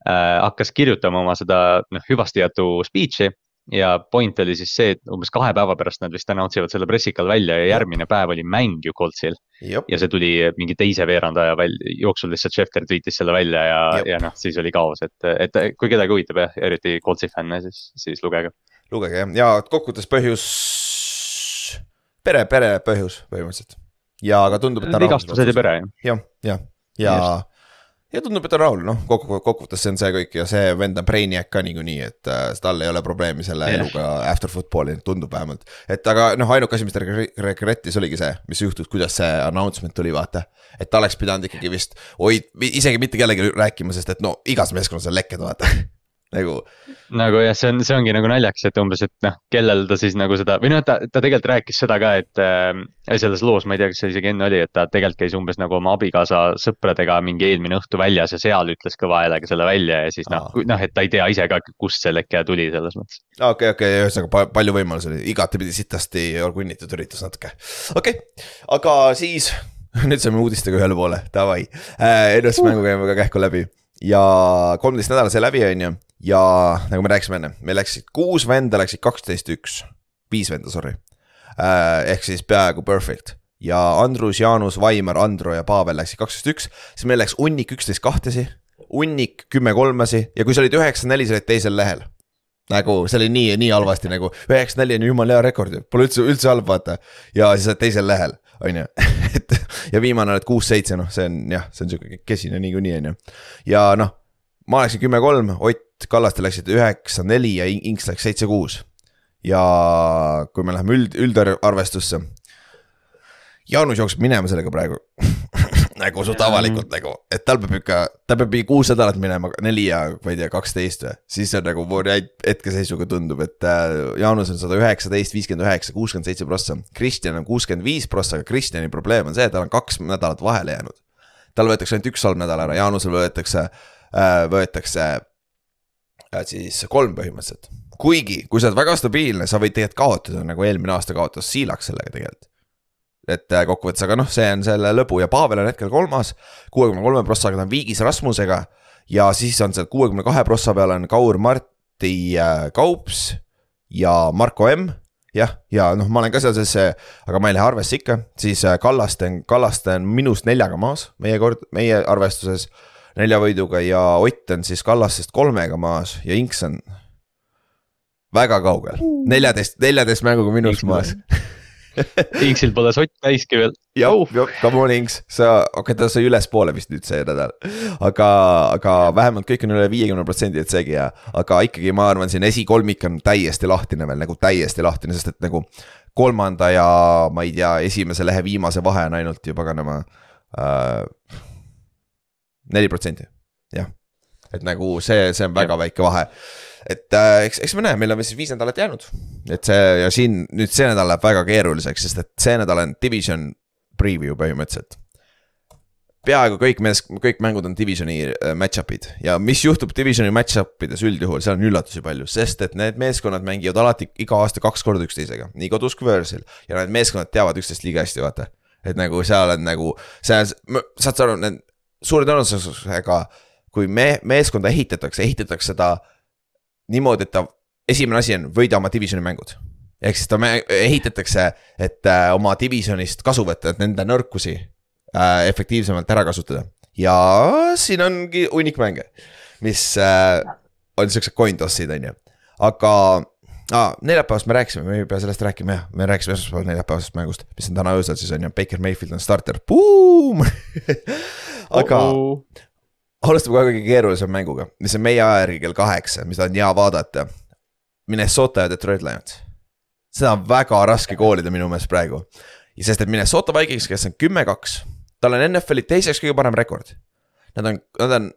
äh,. hakkas kirjutama oma seda noh, hüvastijätu speech'i ja point oli siis see, et umbes kahe päeva pärast nad vist announce ivad selle pressikal välja ja järgmine päev oli mäng ju Coltsil. ja see tuli mingi teise veerandaja välja, jooksul lihtsalt Schefter tweetis selle välja ja, ja noh, siis oli kaos, et, et kui kedagi huvitab jah, eriti Coltsi fänne, siis, siis lugege. lugege jah, ja kokkuvõttes põhjus, pere, pere põhjus põhimõtteliselt. ja aga tundub, et. vigastused ja pere jah. jah, jah, ja, ja ja tundub, et on rahul, noh, kokku, kokkuvõttes see on see kõik ja see vend on Brainiac ka niikuinii, et äh, tal ei ole probleemi selle yeah. eluga after football'i, tundub vähemalt. et aga noh, ainuke asi, mis ta regret'is oligi see, mis juhtus, kuidas see announcement tuli, vaata. et ta oleks pidanud ikkagi vist, hoid-, isegi mitte kellelegi rääkima, sest et no igas meeskonnas on lekked, vaata nagu. nagu jah, see on, see ongi nagu naljakas, et umbes, et noh, kellel ta siis nagu seda või noh, ta, ta tegelikult rääkis seda ka, et äh,. selles loos, ma ei tea, kas see isegi enne oli, et ta tegelikult käis umbes nagu oma abikaasa sõpradega mingi eelmine õhtu väljas ja seal ütles kõva häälega selle välja ja siis noh, noh, et ta ei tea ise ka, kust see leke tuli selles mõttes. okei, okei, ühesõnaga palju võimalusi oli, igatepidi sitasti orgunnitud üritus natuke, okei okay., aga siis nüüd saime uudistega ühele poole, davai äh,, ennast mängu käime ka kähku läbi ja kolmteist nädalat sai läbi, on ju ja nagu me rääkisime enne, meil läksid kuus venda läksid kaksteist, üks, viis venda, sorry. Äh,. ehk siis peaaegu perfect. Ja Andrus, Jaanus, Vaimar, Andro ja Pavel läksid kaksteist, üks, siis meil läks hunnik üksteist kahtesi, hunnik kümme kolmesi ja kui sa olid üheksa, neli, sa olid teisel lehel. Nagu see oli nii, nii halvasti nagu. Üheksa, neli on jumala hea rekord ju, pole üldse, üldse halb, vaata. ja siis oled teisel lehel, on ju, et ja viimane oled kuus-seitse, noh, see on jah, see on sihuke kesine niikuinii, on ju. ja noh, ma läksin kümme-kolm, Ott Kallaste läksid üheksa-neli ja Inks läks seitse-kuus. ja kui me läheme üld, üldarvestusse. Jaanus jookseb minema sellega praegu nagu suht avalikult nagu, et tal peab ikka, ta peab mingi kuus nädalat minema, neli ja ma ei tea, kaksteist või. siis on nagu variant hetkeseisuga tundub, et äh, Jaanus on sada üheksateist, viiskümmend üheksa, kuuskümmend seitse prossa. Kristjan on kuuskümmend viis prossa, aga Kristjani probleem on see, et tal on kaks nädalat vahele jäänud. tal võetakse ainult üks halb nädal ära, Jaanusel võetakse äh,, võetakse siis kolm põhimõtteliselt. kuigi, kui sa oled väga stabiilne, sa võid tegelikult kaotada, nagu eelmine aasta kaotas Siilaks sellega tegelikult et äh, kokkuvõttes, aga noh, see on selle lõbu ja Pavel on hetkel kolmas, kuuekümne kolme prossaga ta on viigis Rasmusega. ja siis on seal kuuekümne kahe prossa peal on Kaur Marti äh, Kaups ja Marko M jah, ja noh, ma olen ka seal sees, aga ma ei lähe arvesse ikka, siis äh, Kallaste Kallaste on minust neljaga maas, meie kord, meie arvestuses. Nelja võiduga ja Ott on siis Kallastest kolmega maas ja Inks on väga kaugel, neljateist, neljateist mänguga minust maas Inksil pole sott täiski veel. jah come on Inks, sa, okei okay, ta sai ülespoole vist nüüd see nädal. aga, aga vähemalt kõik on üle viiekümne protsendi, et seegi hea. aga ikkagi ma arvan, siin esikolmik on täiesti lahtine veel nagu täiesti lahtine, sest et nagu. kolmanda ja ma ei tea, esimese lehe viimase vahe on ainult ju paganama äh,. Neli protsenti, jah. et nagu see, see on väga ja. väike vahe et äh, eks, eks me näe, meil on siis viis nädalat jäänud. et see ja siin nüüd see nädal läheb väga keeruliseks, sest et see nädal on division preview põhimõtteliselt. peaaegu kõik mees, kõik mängud on divisioni äh, match-up'id ja mis juhtub divisioni match-up ides üldjuhul, seal on üllatusi palju, sest et need meeskonnad mängivad alati iga aasta kaks korda üksteisega, nii kodus kui võõrsil. ja need meeskonnad teavad üksteist liiga hästi, vaata. et nagu seal on nagu, see, saad sa aru, need suure tõenäosusega kui me, meeskonda ehitatakse, ehitatakse seda niimoodi, et ta, esimene asi on võida oma divisioni mängud. ehk siis ta ehitatakse, et äh, oma divisionist kasu võtta, et nende nõrkusi äh, efektiivsemalt ära kasutada. ja siin ongi hunnik mänge, mis äh, on siuksed coin toss'id, on ju, aga ah,. neljapäevast me rääkisime, me ei pea sellest rääkima jah, me rääkisime esmaspäeval neljapäevasest mängust, mis on täna öösel siis on ju, Baker Mayfield on starter, aga uh -oh alustame kohe kõige keerulisema mänguga, mis on meie aja järgi kell kaheksa, mida on hea vaadata. Minnesota ja Detroit Lions. seda on väga raske koolida minu meelest praegu. ja sest, et Minnesota Vikings, kes on kümme-kaks, tal on NFL-i teiseks kõige parem rekord. Nad on, nad on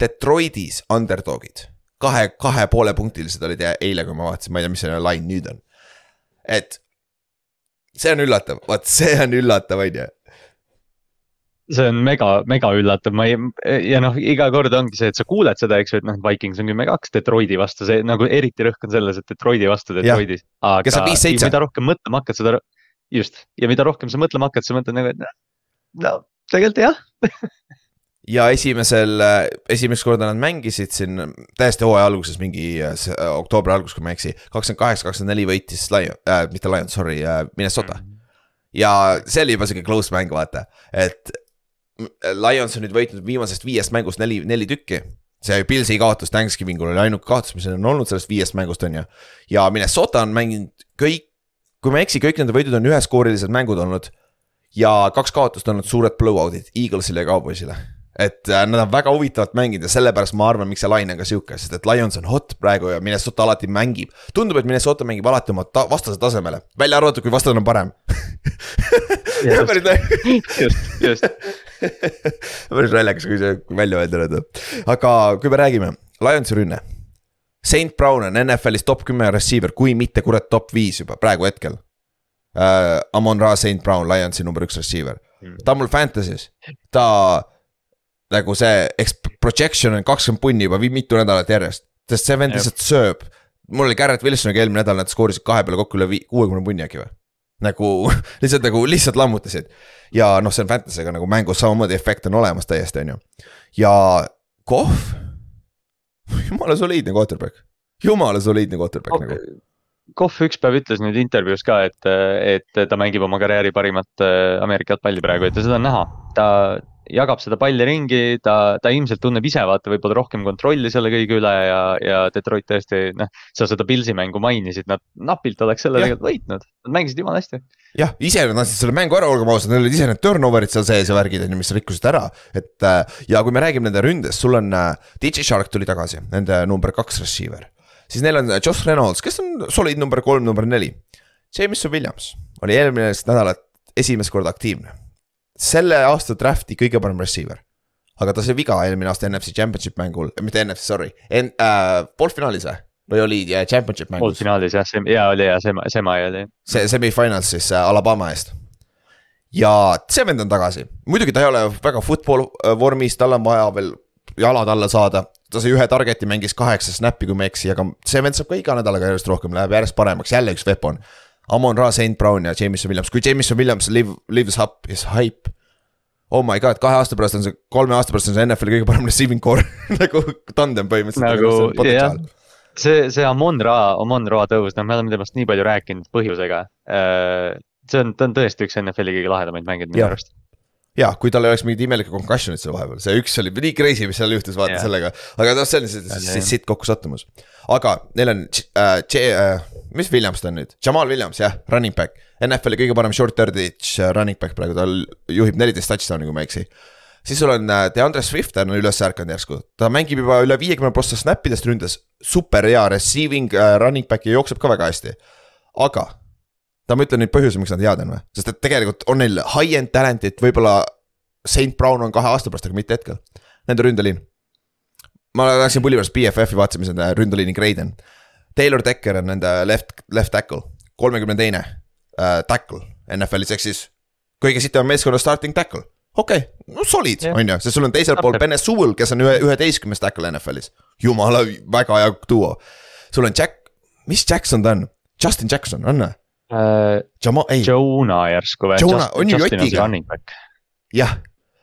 Detroitis underdog'id. kahe, kahe poole punktilised olid eile, kui ma vaatasin, ma ei tea, mis see line nüüd on. et see on üllatav, vot see on üllatav, on ju see on mega, mega üllatav, ma ei, ja noh, iga kord ongi see, et sa kuuled seda, eks ju, et noh, Vikings on kümme kaks Detroiti vastu, see nagu eriti rõhk on selles, et Detroiti vastu Detroitis. aga mida rohkem mõtlema hakkad, seda, just, ja mida rohkem sa mõtlema hakkad, sa mõtled nagu, et no tegelikult jah. Ja esimesel, esimest korda nad mängisid siin täiesti hooaja alguses, mingi äh, oktoobri alguses, kui ma ei eksi, kakskümmend kaheksa, kakskümmend neli võitis Lion äh,, mitte Lion, sorry äh,, Minnesota. Mm. -hmm ja see oli juba sihuke close mäng, vaata, et Lions on nüüd võitnud viimasest viiest mängust neli, neli tükki. see Pilsi kaotus Thanksgivingul oli ainuke kaotus, mis on olnud sellest viiest mängust, on ju. ja Minnesota on mänginud kõik, kui ma ei eksi, kõik nende võidud on üheskoorilised mängud olnud. ja kaks kaotust on olnud suured blowout'id Eaglesile ja Cowboysile et äh, nad on väga huvitavalt mänginud ja sellepärast ma arvan, miks see line on ka sihuke, sest et Lions on hot praegu ja Minnesota alati mängib. tundub, et Minnesota mängib alati oma ta vastase tasemele, välja arvatud, kui vastane on parem just, just. päris naljakas, kui see välja öelda nüüd, aga kui me räägime, Lionsi rünne. Saint Brown on NFL-is top kümme receiver, kui mitte kurat top viis juba praegu hetkel uh,. Amon Ra Saint Brown, Lionsi number üks receiver ta on mul Fantasy's, ta nagu see projection on kakskümmend punni juba mitu nädalat järjest, sest see vend lihtsalt sööb. mul oli Garrett Wilsoniga eelmine nädal, nad skoorisid kahe peale kokku üle kuuekümne punni äkki või? nagu lihtsalt nagu lihtsalt lammutasid. ja noh, see on Fantasy'ga nagu mängus samamoodi efekt on olemas täiesti, on ju. ja Kohv, jumala soliidne quarterback, jumala soliidne quarterback okay. nagu. Kohv üks päev ütles nüüd intervjuus ka, et, et ta mängib oma karjääri parimat äh, Ameerika jalgpalli praegu, et ja seda on näha. ta jagab seda palli ringi, ta, ta ilmselt tunneb ise vaata võib-olla rohkem kontrolli selle kõige üle ja, ja Detroit tõesti noh. sa seda Pilsi mängu mainisid, nad napilt oleks selle tegelikult võitnud, nad mängisid jumala hästi. jah, ise nad andsid selle mängu ära, olgem ausad, neil olid ise need turnover'id seal sees ja värgid on ju, mis rikkusid ära. et äh, ja kui me räägime nende ründest, sul on äh, DJ Shark tuli tagasi, nende number kaks receiver. siis neil on Josh Reynolds, kes on solid number kolm, number neli. Jameson Williams oli eelmine nädalat esimest korda aktiivne selle aasta draft'i kõige parem receiver. aga ta sai viga eelmine aasta NFC championship mängul, mitte NFC, sorry, äh, poolfinaalis või? või oli äh, championship mängus? poolfinaalis jah, see, jaa oli ja sema, sema oli. see semifinals siis äh, Alabama eest. ja see vend on tagasi, muidugi ta ei ole väga football äh, vormis, tal on vaja veel jalad alla saada. ta sai ühe target'i, mängis kaheksa snap'i, kui ma ei eksi, aga see vend saab ka iga nädalaga järjest rohkem, läheb järjest paremaks, jälle üks weapon Amon Ra, St Brown ja Jameson Williams, kui Jameson Williams live, lives up his hype. Oh my god, kahe aasta pärast on see, kolme aasta pärast on see NFL-i kõige parem receiving core nagu tandem põhimõtteliselt nagu,. jah, see, see Amon Ra, Amon Ra tõus, noh, me oleme temast nii palju rääkinud põhjusega. Äh, see on, ta on tõesti üks NFL-i kõige lahedamaid mängijaid minu arust ja kui tal ei oleks mingit imelikku concussion'it seal vahepeal, see üks oli nii crazy, mis seal juhtus, vaata yeah. sellega. aga noh, see on siis sitt kokkusattumus. aga neil on äh, äh, mis Williams ta on nüüd, Jamal Williams jah, running back. NFL-i kõige parem short yardage äh, running back praegu, tal juhib neliteist touchdown'i, kui ma ei eksi. siis sul on äh, DeAndre Swift on üles ärkanud järsku, ta mängib juba üle viiekümne prossa snap idest ründes. super hea receiving uh, running back ja jookseb ka väga hästi. aga ta, ma ütlen neid põhjusi, miks nad head on või, sest et tegelikult on neil high-end talent'it, võib-olla St Brown on kahe aasta pärast, aga mitte hetkel. Nende ründeliin. ma läksin pulli pärast BFF-i vaatasin, mis nende ründeliini grade on. Taylor Decker on nende left, left tackle, kolmekümne teine äh, tackle NFL-is, ehk siis kõige sitem meeskonna starting tackle. okei okay,, no solid yeah., on ju, sest sul on teisel pool Bene Sewell, kes on ühe, üheteistkümnes tackle NFL-is. jumala, väga hea duo. sul on Jack, mis Jackson ta on? Justin Jackson, on või? Uh,. Jama-, ei. Jonah järsku või? Jonah on ju jotiga. jah.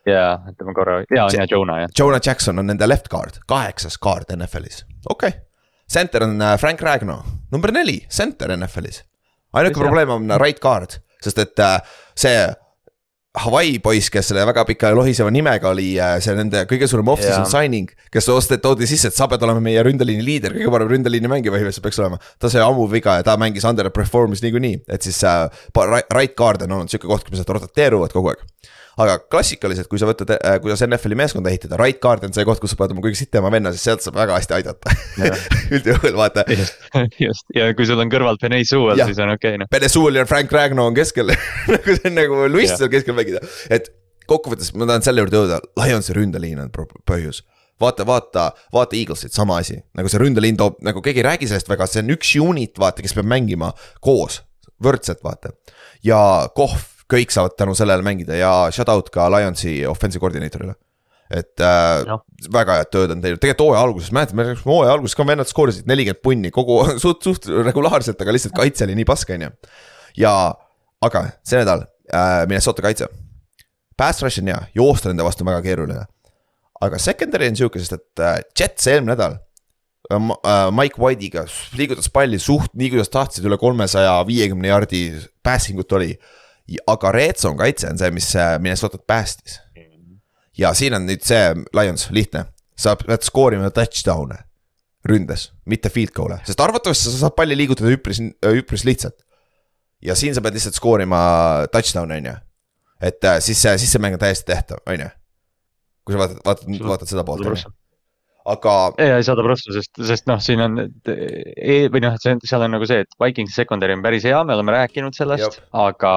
jaa, ütleme korra, jaa on jah Jonah jah. Jonah Jackson on nende left guard, kaheksas guard NFL-is, okei okay.. Center on äh, Frank Ragno, number neli, center NFL-is. ainuke probleem on right guard, sest et äh, see Hawaii poiss, kes selle väga pika ja lohiseva nimega oli see nende kõige suurem off-season signing. kes osteti, toodi sisse, et sa pead olema meie ründeliini liider, kõige parem ründeliini mängija põhimõtteliselt peaks olema. ta sai ammu viga ja ta mängis underperform'is niikuinii, et siis äh, right guard on olnud sihuke koht, kus nad roteeruvad kogu aeg aga klassikaliselt, kui sa võtad, äh, kuidas NFL-i meeskonda ehitada, right guard on see koht, kus sa pead oma kõige sitema venna, sest sealt saab väga hästi aidata. Üldjuhul vaata. just, ja kui sul on kõrval Penei Sewell, siis on okei okay, noh. Penei Sewell ja Frank Ragno on keskel. Nagu see on nagu lust seal keskel mängida, et kokkuvõttes ma tahan selle juurde jõuda, Lionsi ründeliin on põhjus. Vaata, vaata, vaata Eaglesit, sama asi, nagu see ründeliin toob, nagu keegi ei räägi sellest väga, see on üks unit, vaata, kes peab mängima koos, võrdselt, vaata. ja Kohv kõik saavad tänu sellele mängida ja shout out ka Lionsi offensive koordineetorile. et äh, no. väga head tööd on teinud, tegelikult hooaja alguses, mäletad, me hooaja alguses ka vennad skoorisid nelikümmend punni kogu suht, suht regulaarselt, aga lihtsalt kaitse oli nii pask, on ju. ja, aga see nädal äh, Minnesota kaitse. Pass rush on hea, joosta nende vastu on väga keeruline. aga secondary on sihuke, sest et äh, Jets eelmine nädal äh, äh, Mike White'iga liigutas palli suht nii, kuidas tahtsid, üle kolmesaja viiekümne jaardi passing ut oli aga red zone kaitse on see, mis äh, Minnesotat päästis. ja siin on nüüd see Lions lihtne, sa pead skoorima touchdown'e ründes, mitte field goal'e, sest arvatavasti sa saad palli liigutada üpris, üpris lihtsalt. ja siin sa pead lihtsalt skoorima touchdown'e, on ju. et äh, siis, siis see mäng on täiesti tehtav, on ju. kui sa vaatad, vaatad, vaatad seda poolt, on ju aga. ei, ei sada prossa, sest, sest noh, siin on e, või noh, seal on nagu see, et Vikings secondary on päris hea, me oleme rääkinud sellest, aga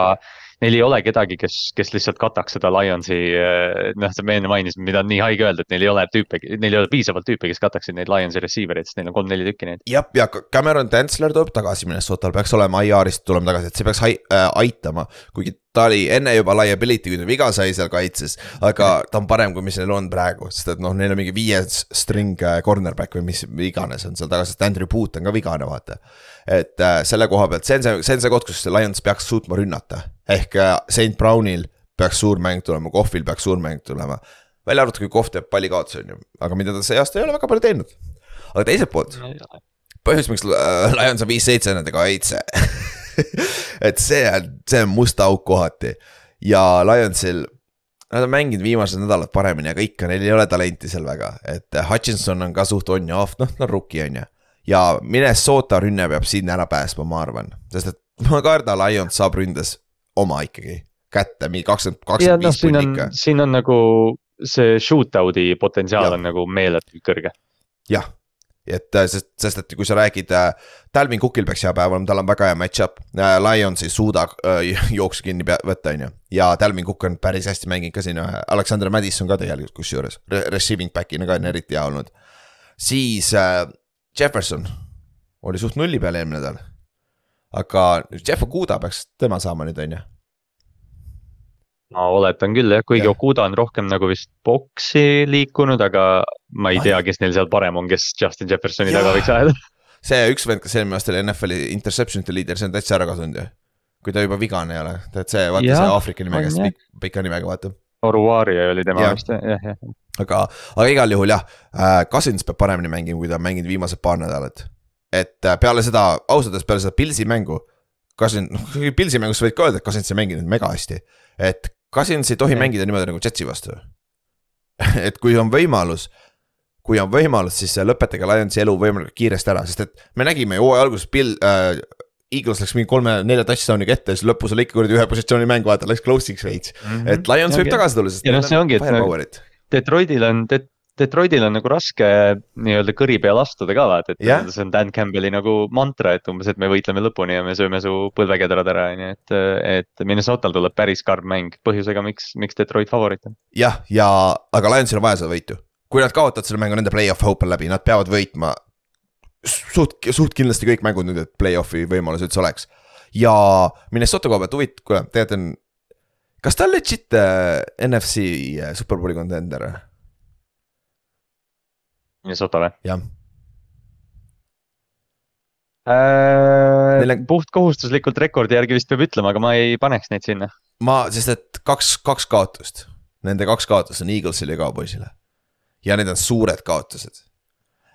neil ei ole kedagi, kes, kes lihtsalt kataks seda Lionsi, eh, noh, me enne mainisime, mida on nii haige öelda, et neil ei ole tüüpe, neil ei ole piisavalt tüüpe, kes kataksid neid Lionsi receiver eid, sest neil on kolm-neli tükki neid. jah, ja Cameron Dantzler tuleb tagasi Minnesotal, peaks olema IR-ist tulema tagasi, et see peaks äh, aitama, kuigi ta oli enne juba liability, kui ta viga sai seal kaitses, aga ta on parem, kui mis neil on praegu, sest et noh, neil on mingi viies string äh, cornerback või mis iganes on seal taga, sest Andrew Boot on ka vigane, vaata. et äh, selle koha pealt, see on see, see on see koht, kus Lions peaks suutma rünnata, ehk äh, St Brownil peaks suur mäng tulema, Kohvil peaks suur mäng tulema. välja arvatud, kui Kohv teeb pallikaotuse, on ju, aga mida ta see aasta ei ole väga palju teinud. aga teiselt poolt, põhjus, miks äh, Lions on viis-seitse nende kaitse et see on, see on must auk kohati ja Lionsil Nad on mänginud viimased nädalad paremini, aga ikka neil ei ole talenti seal väga, et Hutchinson on ka suht on ja off, noh, ta on rookie on ju. ja Minnesota rünne peab siin ära päästma, ma arvan, sest et ma kardan, Lions saab ründes oma ikkagi kätte, mingi kakskümmend, kakskümmend viis punni ikka. siin on nagu see shootout'i potentsiaal ja. on nagu meeletult kõrge. jah, et äh, sest, sest et kui sa räägid äh,, Talvin Cookil peaks hea päev olema, tal on väga hea match-up äh,. Lions ei suuda äh, jooksu kinni võtta, on ju. ja Talvin Cook on päris hästi mänginud ka siin, äh, Alexander Madison ka tegelikult kusjuures Re, receiving back'ina ka on eriti hea olnud. siis äh, Jefferson oli suht nulli peal eelmine nädal. Aga Jeff Okuda peaks tema saama nüüd, on ju ma oletan küll jah, kuigi ja. Okuda on rohkem nagu vist boksi liikunud, aga ma ei tea, kes neil seal parem on, kes Justin Jeffersoni taga võiks ajada. see üks vend, kes eelmine aasta oli NFL-i interception'ite liider, see on täitsa ära kadunud ju. kui ta juba vigane ei ole, tead see, vaata ja, see Aafrika nimega, pik, pika nimega, vaata. Oruari oli tema vist jah, jah. aga, aga igal juhul jah äh,, Cousins peab paremini mängima, kui ta on mänginud viimased paar nädalat. Et äh, peale seda, ausalt öeldes peale seda Pilsi mängu. Cousin, noh Pilsi mängus võid ka öelda, et Cousins ei mänginud mega hästi. et Cousins ei tohi ja. mängida niimoodi nagu Jetsi vastu et kui on võimalus, kui on võimalus, siis lõpetage Lionsi elu võimalikult kiiresti ära, sest et me nägime ju hooaja alguses Bill äh,. Eagles läks mingi kolme-nelja touchdown'iga ette ja siis lõpus oli ikka kuradi ühe positsiooni mäng, vaata läks close'iks veits mm. -hmm. et Lions ja, võib tagasi tulla, sest. ja noh, see ongi, et Detroitil on, Detroitil on nagu raske nii-öelda kõri peal astuda ka vaata, et yeah. see on Dan Campbell'i nagu mantra, et umbes, et me võitleme lõpuni ja me sööme su põlvekedrad ära, on ju, et, et Minnesotal tuleb päris karm mäng põhjusega, miks, miks Detroit favoriit on. jah, ja aga Lionsil on vaja seda võitu, kui nad kaotavad selle mängu, nende play-off hope on läbi, nad peavad võitma. suht, suht kindlasti kõik mängud nüüd, et play-off'i võimalus üldse oleks ja Minnesota koha pealt huvitav, kuule, tegelikult on. kas ta on legit äh, NFC äh, superbowli contender? Minnesota või? jah äh,. On... puht kohustuslikult rekordi järgi vist peab ütlema, aga ma ei paneks neid sinna. ma, sest et kaks, kaks kaotust, nende kaks kaotust on Eaglesile ja Cowboysile. ja need on suured kaotused,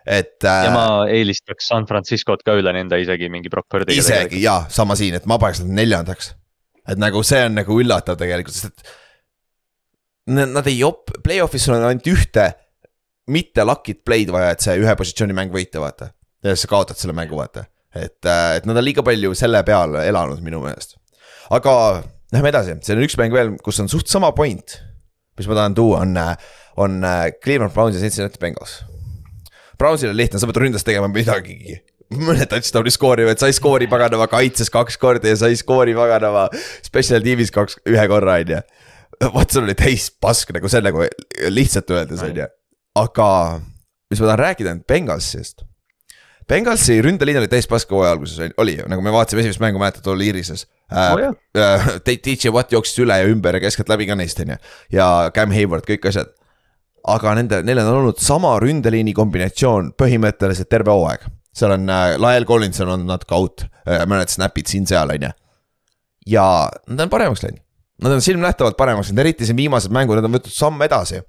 et äh,. ja ma eelistaks San Franciscot ka üle nende isegi mingi Brock Purdy'ga. isegi jaa, sama siin, et ma paneks nad neljandaks. et nagu see on nagu üllatav tegelikult, sest et. Nad ei op-, play-off'is sul on ainult ühte mitte luck'it play'd vaja, et see ühe positsiooni mäng võita, vaata. ja siis sa kaotad selle mängu, vaata. et, äh, et nad on liiga palju selle peal elanud minu meelest. aga lähme edasi, seal on üks mäng veel, kus on suht sama point. mis ma tahan tuua, on, äh, on äh, Cleveland Browns ja Cincinnati Bengals. Brownsil on lihtne, sa pead ründas tegema midagigi mõne touchdown'i skoorivad, sa ei skoori paganama kaitses kaks korda ja sa ei skoori paganama special tiimis kaks, ühe korra, on ju. vot sul oli täis pask nagu see nagu lihtsalt öeldes, on ju aga mis ma tahan rääkida, on Bengalsist. Bengalsi ründeliin oli täis paska hooaja alguses oli ju, nagu me vaatasime esimest mängu, mäletad, tol Irises äh, oh,. Äh, DJ Watt jooksis üle ja ümber ja keskelt läbi ka neist, on ju. ja Cam Hayward, kõik asjad. aga nende, neil on olnud sama ründeliini kombinatsioon põhimõtteliselt terve hooaeg. seal on äh,, Lael Collinson on natuke out äh,, mõned snap'id siin-seal, on ju. ja nad on paremaks läinud. Nad on silmnähtavalt paremaks läinud, eriti siin viimased mängud, nad on võtnud samm edasi.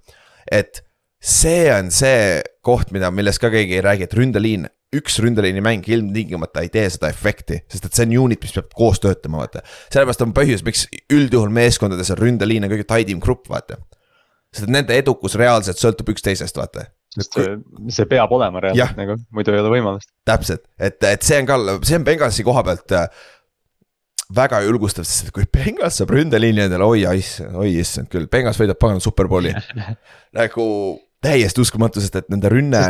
et see on see koht, mida, millest ka keegi ei räägi, et ründeliin, üks ründeliini mäng ilmtingimata ei tee seda efekti, sest et see on unit, mis peab koos töötama, vaata. sellepärast on põhjus, miks üldjuhul meeskondades on ründeliin on kõige tidim grupp, vaata. sest et nende edukus reaalselt sõltub üksteisest, vaata. sest see, peab olema reaalselt nagu, muidu ei ole võimalust. täpselt, et, et see on ka, see on Bengalsi koha pealt äh, väga julgustav, sest kui Bengals saab ründeliini endale, oi oi issand küll, Bengals võidab pagan superbowli nagu täiesti uskumatu, sest et nende rünne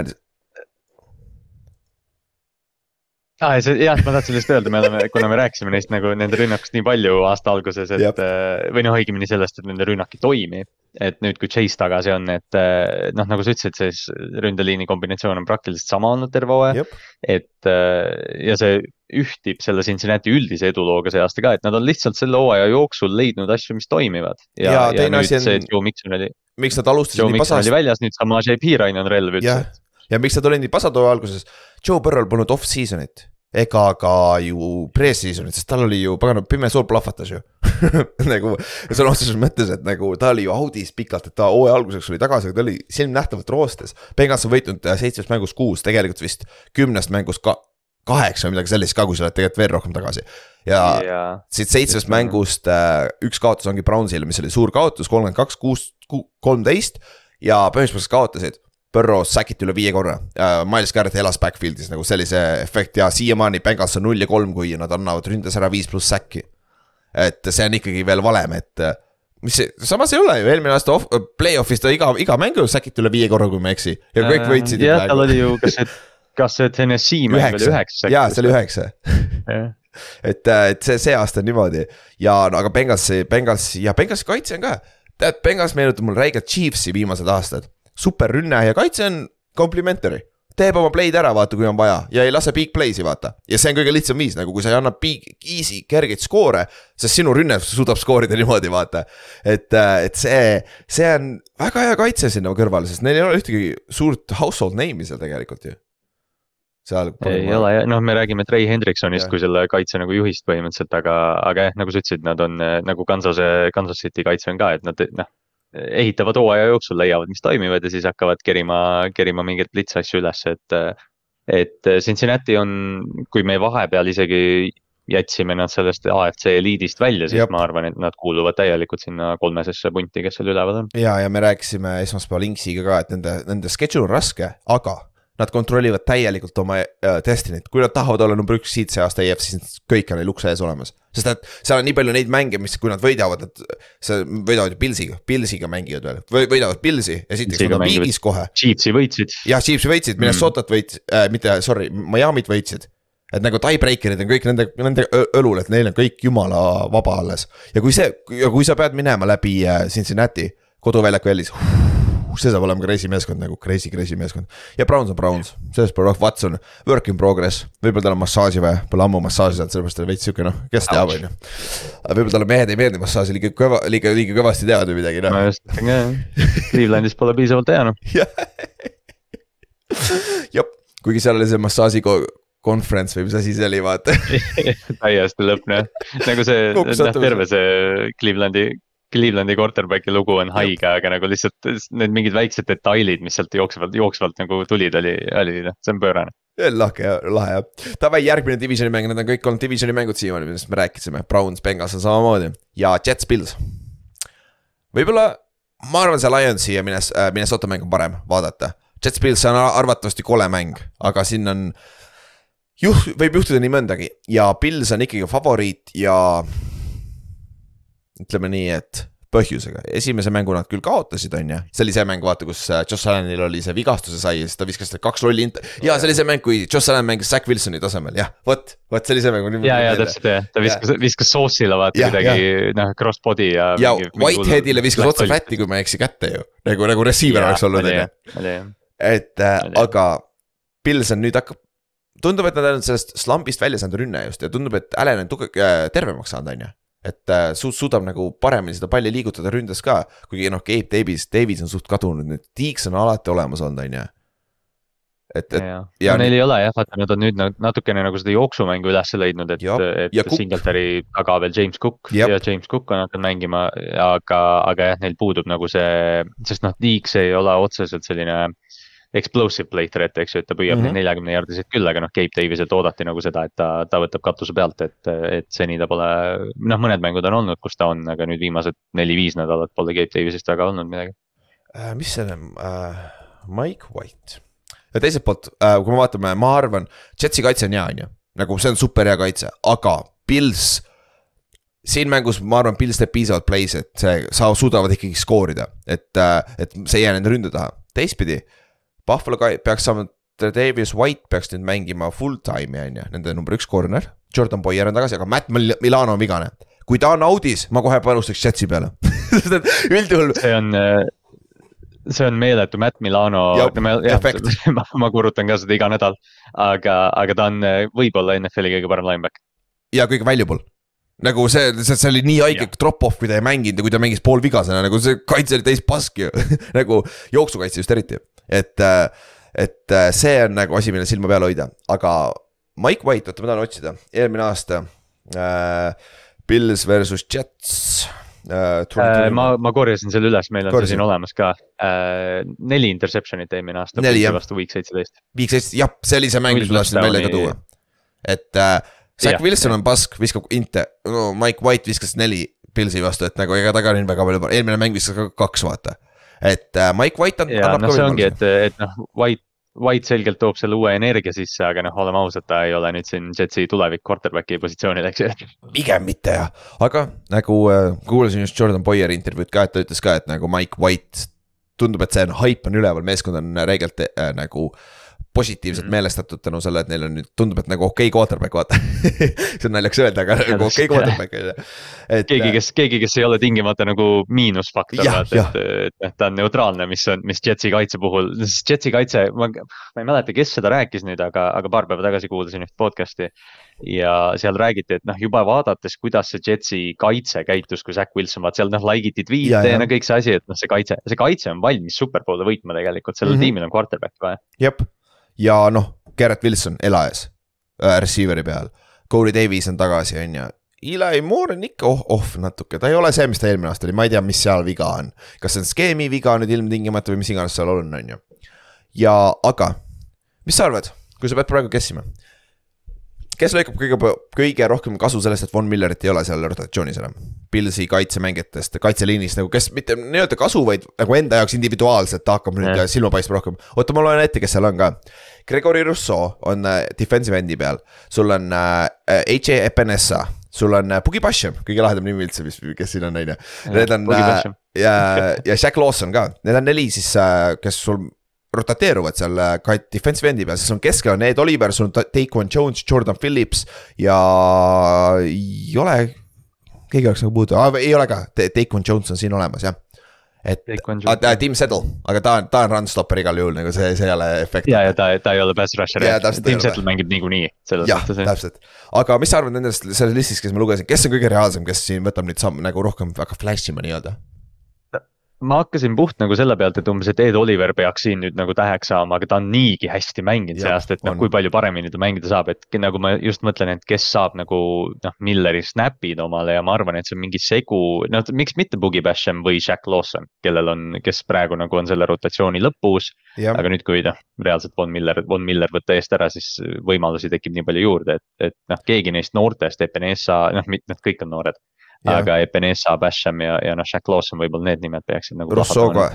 ah,. jah, ma tahtsin lihtsalt öelda, me oleme, kuna me rääkisime neist nagu nende rünnakust nii palju aasta alguses, et Jep. Äh, või noh, õigemini sellest, et nende rünnak ei toimi. et nüüd, kui Chase tagasi on, et äh, noh, nagu sa ütlesid, siis ründeliini kombinatsioon on praktiliselt sama olnud terve hooaja. et äh, ja see ühtib selle Cincinnati üldise edulooga see aasta ka, et nad on lihtsalt selle hooaja jooksul leidnud asju, mis toimivad. ja, ja, ja nüüd on... see Joe Mikson oli. Miks nad alustasid Joe nii pasast. oli väljas, nüüd Samaje Piirain on relv üldse. ja miks nad olid nii pasatoo alguses, Joe Burrow'l polnud off-season'it ega ka ju pre-season'it, sest tal oli ju pagana pime sool plahvatas ju nagu sõna otseses mõttes, et nagu ta oli ju audis pikalt, et ta hooaja alguseks oli tagasi, aga ta oli silmnähtavalt roostes. Bengals on võitnud äh, seitsmest mängust kuus, tegelikult vist kümnest mängust ka kaheksa või midagi sellist ka, kui sa oled tegelikult veel rohkem tagasi. ja yeah. siit seitsmest mängust äh, üks kaotus ongi Brownsile, mis oli suur kaotus, kolmkümmend kaks, kuus, kolmteist ja põhimõtteliselt kaotasid. Burrow säkiti üle viie korra uh,, Miles Garrett elas backfield'is nagu sellise efekt ja siiamaani Bengals on null ja kolm, kui nad annavad ründes ära viis pluss säkki. et see on ikkagi veel valem, et mis see, samas ei ole ju, eelmine aasta off, play-off'is ta iga, iga mängu säkiti üle viie korra, kui ma ei eksi ja kõik võitsid. jah, tal oli ju, kas see kas see Tennessee mäng oli üheksa? jaa, see oli üheksa et, äh, et see, see aasta on niimoodi ja no, aga Bengalsi, Bengalsi ja Bengalsi kaitse on ka. tead, Bengals meenutab mulle räigelt Chiefsi viimased aastad. superrünne ja kaitse on complimentary teeb oma play'd ära, vaata, kui on vaja ja ei lase big play'si, vaata. ja see on kõige lihtsam viis nagu, kui sa ei anna big, easy, kergeid skoore, sest sinu rünne suudab skoorida niimoodi, vaata. et, äh, et see, see on väga hea kaitse sinna kõrvale, sest neil ei ole ühtegi suurt household name'i seal tegelikult ju seal. ei ma... ole jah, noh, me räägime Trey Hendriksonist kui selle kaitse nagu juhist põhimõtteliselt, aga, aga jah, nagu sa ütlesid, nad on nagu Kansase, Kansas City kaitse on ka, et nad noh. ehitavad hooaja jooksul, leiavad, mis toimivad ja siis hakkavad kerima, kerima mingeid blitz-asju üles, et. et Cincinnati on, kui me vahepeal isegi jätsime nad sellest AFC eliidist välja, siis Jop. ma arvan, et nad kuuluvad täielikult sinna kolmesesse punti, kes seal üleval on. ja, ja me rääkisime esmaspäeval Inksiga ka, et nende, nende schedule on raske, aga Nad kontrollivad täielikult oma äh, Destiny't, kui nad tahavad olla number üks siit see aasta EF-is, siis kõik on neil ukse ees olemas. sest et seal on nii palju neid mänge, mis, kui nad võidavad, nad, see võidavad ju Pilsiga, Pilsiga mängivad veel, võidavad Pilsi, esiteks nad on viigis kohe. Chiefsi võitsid. jah, Chiefsi võitsid, Minnesotat mm. võitsid äh,, mitte sorry, Miami't võitsid et nagu tiebreaker'id on kõik nende, nende õlul, et neil on kõik jumala vaba alles. ja kui see, ja kui sa pead minema läbi äh, Cincinnati koduväljaku jällis see saab olema crazy meeskond nagu crazy, crazy meeskond. ja Browns on Browns, sellest pole rohkem, Watson, work in progress, võib-olla tal on massaaži vaja, pole ammu massaaži saanud, sellepärast ta on veits sihuke noh, kes teab, on ju. võib-olla talle mehed ei meeldi massaaži, liiga kõva, liiga, liiga kõvasti teevad või midagi noh. no just, Clevelandis pole piisavalt hea noh. jah, kuigi seal oli see massaaži conference või mis asi see oli, vaata. Täiesti lõppne, nagu see, noh terve see Clevelandi Clevelandi quarterback'i lugu on haige, aga nagu lihtsalt need mingid väiksed detailid, mis sealt jooksvalt, jooksvalt nagu tulid, oli, oli noh, see on pöörane. lahke ja lahe jah, davai järgmine divisioni mäng, need on kõik olnud divisioni mängud siiamaani, millest me rääkisime, Browns, Bengals on samamoodi ja Jets, Bills. võib-olla, ma arvan, see Lionsi ja Mines-, äh, Minnesota mäng on parem vaadata. Jets, Bills on arvatavasti kole mäng, aga siin on juht, võib juhtuda nii mõndagi ja Bills on ikkagi favoriit ja ütleme nii, et põhjusega, esimese mängu nad küll kaotasid, on ju, see oli see mäng, vaata, kus äh, Josh Allanil oli see vigastuse sai ja siis ta viskas kaks rolli int-. ja see oli see mäng, kui Josh Allan mängis Zack Wilsoni tasemel, jah, vot, vot see oli see mäng. ja, ja täpselt jah, ta viskas, viskas Sauce'ile vaata midagi noh, cross body ja. ja Whiteheadile viskas otse flat'i, kui ma ei eksi, kätte ju, nagu, nagu receiver oleks olnud, on ju. et äh, aga Pils on nüüd hakkab tundub, et nad on sellest slambist välja saanud rünne just ja tundub, et Allan on tugev äh,, tervemaks saanud, on ju et äh, su-, suudab nagu paremini seda palli liigutada ründes ka, kuigi noh, Gabe Davis, Davis on suht kadunud, nüüd Deeks on alati olemas olnud, on ju. et, et. ja, ja no, neil ei ole jah, vaata nad on nüüd natukene nagu seda jooksumängu üles leidnud, et, et Singletary taga veel James Cook Jab. ja James Cook on hakanud mängima, aga, aga jah, neil puudub nagu see, sest noh, Deeks ei ole otseselt selline explosive play threat, eks ju, et ta püüab mm -hmm. neid neljakümne jardiseid küll, aga noh, Gabe Daviselt oodati nagu seda, et ta, ta võtab katuse pealt, et, et seni ta pole. noh, mõned mängud on olnud, kus ta on, aga nüüd viimased neli-viis nädalat pole Gabe Davisest väga olnud midagi äh,. mis selle äh,, Mike White ja teiselt poolt äh,, kui me vaatame, ma arvan, Jetsi kaitse on hea, on ju, nagu see on super hea kaitse, aga Pils siin mängus ma arvan, Pils teeb piisavalt play's, et see, sa suudavad ikkagi skoorida, et, äh, et see ei jää nende ründe taha. teistpidi äh, Buffalo peaks saama, Davis White peaks nüüd mängima full time'i on ju, nende number üks corner. Jordan Boyer on tagasi, aga Matt Mil Milano on vigane. kui ta on audis, ma kohe panustaks Jetsi peale sest et üldjuhul. see on äh, see on meeletu, Matt Milano, ma, ma, ma kuulutan ka seda iga nädal. aga, aga ta on äh, võib-olla NFL-i kõige parem lineback. ja kõige valuable nagu see, see, see oli nii haige drop-off, ta ei mänginud ja kui ta mängis poolvigasena, nagu see kaitse oli täis pask ju nagu jooksukaitse just eriti et, et see on nagu asi, mille silma peal hoida, aga Mike White, oota, ma tahan otsida, eelmine aasta äh,. Pils versus Jets äh,. Äh, ma, ma korjasin selle üles, meil on Korjasin. see siin olemas ka äh,. neli interception'it eelmine aasta. neli jah. vastu Week seitseteist. Week seitseteist, jah, see oli see mäng, mis ma tahtsin välja ka tuua et äh, Zack Wilson on pask, viskab inte no,, Mike White viskas neli Pilsi vastu, et nagu ega ta ka nii väga palju, eelmine mäng viskas ka kaks, vaata. Et äh, Mike White on. ja noh, see ongi, et, et noh, White White selgelt toob selle uue energia sisse, aga noh, oleme ausad, ta ei ole nüüd siin Jetsi tulevik quarterback'i positsioonil, eks ju. pigem mitte jah, aga nagu äh, kuulasin just Jordan Boyeri intervjuud ka, et ta ütles ka, et nagu Mike White. tundub, et see on, haip on üleval, meeskond on reegelt äh, nagu äh, positiivselt mm -hmm. meelestatud tänu sellele, et neil on nüüd, tundub, et nagu okei okay quarterback, vaata see on naljakas öelda, aga nagu okei okay quarterback on ju. keegi, kes, keegi, kes ei ole tingimata nagu miinusfaktor, et, et, et ta on neutraalne, mis on, mis Jetsi kaitse puhul, sest Jetsi kaitse, ma, ma ei mäleta, kes seda rääkis nüüd, aga, aga paar päeva tagasi kuulasin üht podcast'i. ja seal räägiti, et noh, juba vaadates, kuidas see Jetsi kaitse käitus, kui Zack Wilson, vaat seal noh, like iti tweet'e ja, no kõik see asi, et noh, see kaitse, see kaitse on valmis superbowl'e võitma tegelikult, sellel mm -hmm. tiimil on quarterback vaja. jep ja noh, Garrett Wilson elajas äh, receiver'i peal. Corey Davies on tagasi, on ju. Eli Moore on ikka off natuke, ta ei ole see, mis ta eelmine aasta oli, ma ei tea, mis seal viga on. kas see on skeemi viga nüüd ilmtingimata või mis iganes seal on, on ju. ja, aga, mis sa arvad, kui sa pead praegu guessima? Kes lõikab kõige, kõige rohkem kasu sellest, et Von Millerit ei ole seal rotatsioonis enam? Pilsi kaitsemängijatest, kaitseliinist nagu, kes mitte nii-öelda kasu, vaid nagu enda jaoks individuaalselt ta hakkab nüüd silma paistma rohkem. oota, ma loen ette, kes seal on ka. Gregory Rousseau on äh, defensive end'i peal, sul on äh, H.A. Epenessa sul on äh, Bugi Basham, kõige lahedam nimi üldse, mis, kes siin on, on ju. Need on äh, ja, ja Jack Lawson ka, need on neli siis, äh, kes sul rotateeruvad seal äh, defensive end'i peal, siis on keskel on Ed Oliver, sul on Taekwon Jones, Jordan Phillips ja ei ole. keegi oleks nagu puudu ah,, ei ole ka, Taekwon Jones on siin olemas jah et ah, Tim Settle, aga ta on, ta on run stopper igal juhul nagu see, see ei ole efekt. ja, ja ta, ta ei ole pass rusher, Tim Settle mängib niikuinii. jah, täpselt, aga mis sa arvad nendest, selles listis, kes ma lugesin, kes on kõige reaalsem, kes siin võtab nüüd samm nagu rohkem hakkab flash ima nii-öelda? Ma hakkasin puht nagu selle pealt, et umbes, et Ed Oliver peaks siin nüüd nagu täheks saama, aga ta on niigi hästi mänginud see aasta, et noh, kui palju paremini ta mängida saab, et nagu ma just mõtlen, et kes saab nagu noh, Milleri snap'id omale ja ma arvan, et see on mingi segu, noh miks mitte Boogie Basham või Jack Lawson, kellel on, kes praegu nagu on selle rotatsiooni lõpus. aga nüüd, kui noh, reaalselt Von Miller, Von Miller võtta eest ära, siis võimalusi tekib nii palju juurde, et, et noh, keegi neist noortest, Epenesa, noh, nad kõik on noored aga Ebeneza, Basham ja, ja noh, Jack Lawson võib-olla need nimed peaksid nagu. Rousseau ka,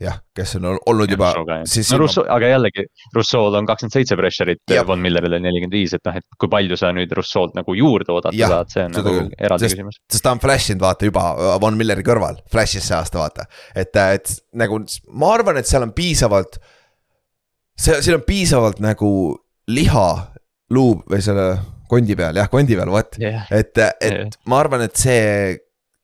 jah, kes on olnud juba. No, Rousseau, aga jällegi, Rousseau'l on kakskümmend seitse pressure'it Von Millerile nelikümmend viis, et noh, et kui palju sa nüüd Rousseau'lt nagu juurde oodata saad, see on nagu küll. eraldi sest, küsimus. sest ta on flash inud vaata juba Von Milleri kõrval, flash'is see aasta vaata, et, et nagu ma arvan, et seal on piisavalt. see, siin on piisavalt nagu liha luu või selle kondi peal, jah, kondi peal, vot yeah.. et, et yeah. ma arvan, et see,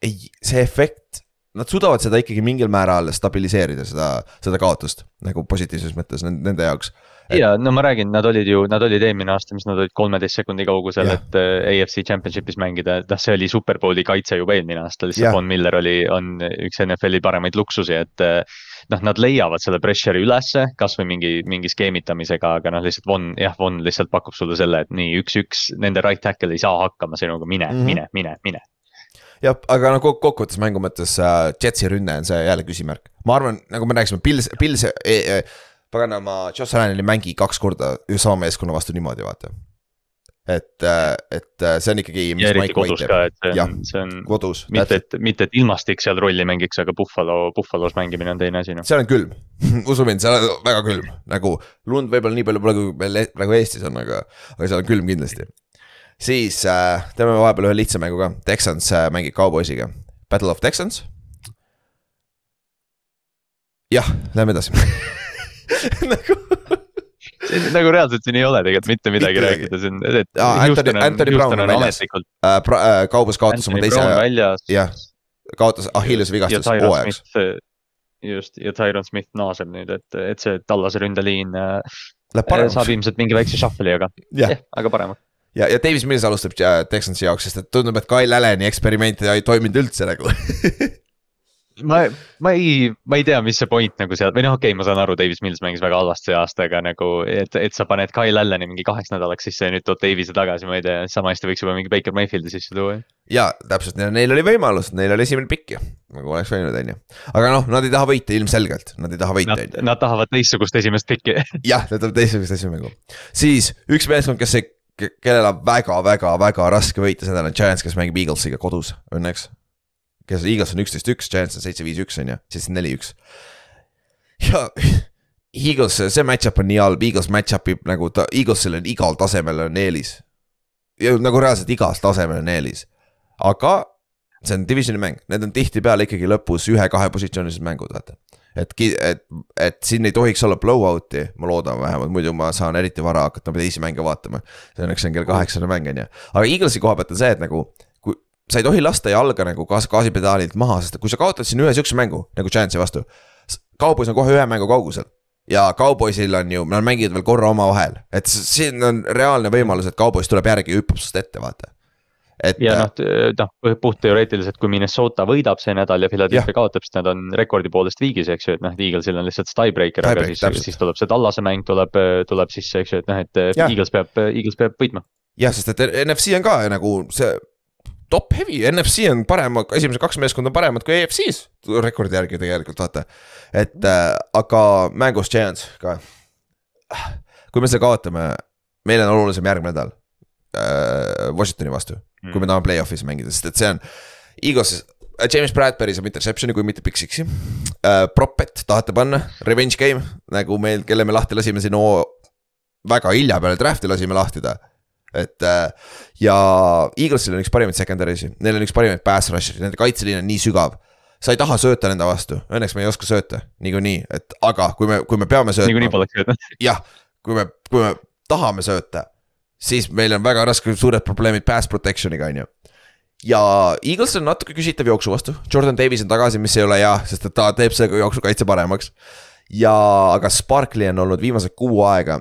ei, see efekt, nad suudavad seda ikkagi mingil määral stabiliseerida, seda, seda kaotust nagu positiivses mõttes nende jaoks. Et.... ja no ma räägin, nad olid ju, nad olid eelmine aasta, mis nad olid kolmeteist sekundi kaugusel, et äh, AFC Championship'is mängida, et noh, see oli superbowli kaitse juba eelmine aasta, lihtsalt Von Miller oli, on üks NFL-i paremaid luksusi, et äh, noh, nad leiavad selle pressure'i ülesse, kasvõi mingi, mingi skeemitamisega, aga noh, lihtsalt Von, jah, Von lihtsalt pakub sulle selle, et nii üks-üks, nende right tackle ei saa hakkama sinuga, mine mm, -hmm. mine, mine, mine. Jah, aga no kokkuvõttes mängu mõttes äh, Jetsi rünne on see jälle küsimärk, ma arvan, nagu me rääkisime, Pils, Pils e, e, paganama, Josh Allan ei mängi kaks korda sama meeskonna vastu niimoodi, vaata et, äh, et äh, see on ikkagi. ja eriti Mike kodus ka, et see on, see on kodus, mitte, et, mitte, et ilmastik seal rolli mängiks, aga Buffalo, Buffalo's mängimine on teine asi, noh. seal on külm usu mind, seal on väga külm, nagu lund võib-olla nii palju pole, kui meil praegu Eestis on, aga, aga seal on külm kindlasti. siis äh, teeme vahepeal ühe lihtsa mängu ka, Texans äh, mängib Cowboysiga, Battle of Texans. jah, lähme edasi nagu nagu reaalselt siin ei ole tegelikult mitte midagi mitte rääkida, on, et. Anthony, Anthony Brown on väljas. uh,, uh, kaubas kaotas oma teise, jah, kaotas Achilleuse vigastuse hooajaks. just ja Tyron Smith naaseb nüüd, et, et see Tallase ründeliin äh, saab ilmselt mingi väikse shuffle'i, aga yeah,, aga paremaks. Ja, ja Davis Mills alustab Texansi jaoks, sest et tundub, et Kyle Allan'i eksperiment ei toiminud üldse nagu ma, ma ei, ma ei tea, mis see point nagu seal või noh, okei okay,, ma saan aru, Davis Mills mängis väga halvasti see aasta, aga nagu, et, et sa paned Kyle Allani mingi kaheks nädalaks sisse ja nüüd tood Davise tagasi, ma ei tea, sama hästi võiks juba mingi Baker Mayfieldi sisse tuua. ja täpselt, neil oli võimalus, neil oli esimene pikk ju, nagu oleks võinud, on ju. aga noh, nad ei taha võita ilmselgelt, nad ei taha võita. Nad tahavad teistsugust esimest pikki jah, nad tahavad teistsugust esimest mängu. siis üks meeskond, kes ei kellel on väga-väga-väga raske võita, see on Giants, kes mängib Eaglesiga kodus õnneks. Kes, Eagles on üksteist üks, Giants on seitse viis üks on ju, siis neli üks. ja Eagles, see match-up on nii halb, Eagles match-up ib nagu ta, Eaglesil on igal tasemel on eelis. nagu reaalselt igas tasemel on eelis, aga see on divisioni mäng, need on tihtipeale ikkagi lõpus ühe-kahe positsioonilised mängud, vaata et, et, et siin ei tohiks olla blowout'i, ma loodan vähemalt, muidu ma saan eriti vara hakata teisi mänge vaatama. see õnneks on kell kaheksane mäng, on ju, aga Eaglesi koha pealt on see, et nagu sa ei tohi lasta jalga nagu gaas, gaasipedaalilt maha, sest kui sa kaotad siin ühe sihukese mängu nagu Giantsi vastu. Cowboys on kohe ühe mängu kaugusel ja Cowboysil on ju, nad mängivad veel korra omavahel, et siin on reaalne võimalus, et Cowboys tuleb järgi ja hüppab sinust ette, vaata et. ja noh, noh puht teoreetiliselt, kui Minnesota võidab see nädal ja Philadelphia kaotab, siis nad on rekordi poolest viigis, eks ju, et noh, Eaglesil on lihtsalt tiebreaker, aga siis, siis tuleb see Tallase mäng tuleb, tuleb sisse, eks ju, et noh, et ja. Eagles peab, Eagles peab võitma. jah, sest et NFC on ka nagu see top heavy, NFC on parem, esimesed kaks meeskonda on paremad kui EFC-s rekordi järgi tegelikult vaata. et äh, aga mängus Giants ka. kui me selle kaotame, meil on olulisem järgmine nädal äh, Washingtoni vastu mm., kui me tahame play-off'is mängida, sest et see on. Eagles, äh, James Bradbury saab interception'i, kui mitte Big Six'i uh,. Propet tahate panna, revenge game, nagu meil, kelle me lahti lasime siin oo, väga hilja peale draft'i lasime lahti ta et äh, ja Eaglesil on üks parimaid secondary'si, neil on üks parimaid pass rush'e, nende kaitseliin on nii sügav. sa ei taha sööta nende vastu, õnneks me ei oska sööta niikuinii, et aga kui me, kui me peame söötma. niikuinii poleks söötnud. jah, kui me, kui me tahame sööta, siis meil on väga raske, suured probleemid pass protection'iga, on ju. ja Eagles on natuke küsitav jooksu vastu, Jordan Davis on tagasi, mis ei ole hea, sest et ta teeb selle jooksukaitse paremaks. ja, aga Sparkly on olnud viimased kuu aega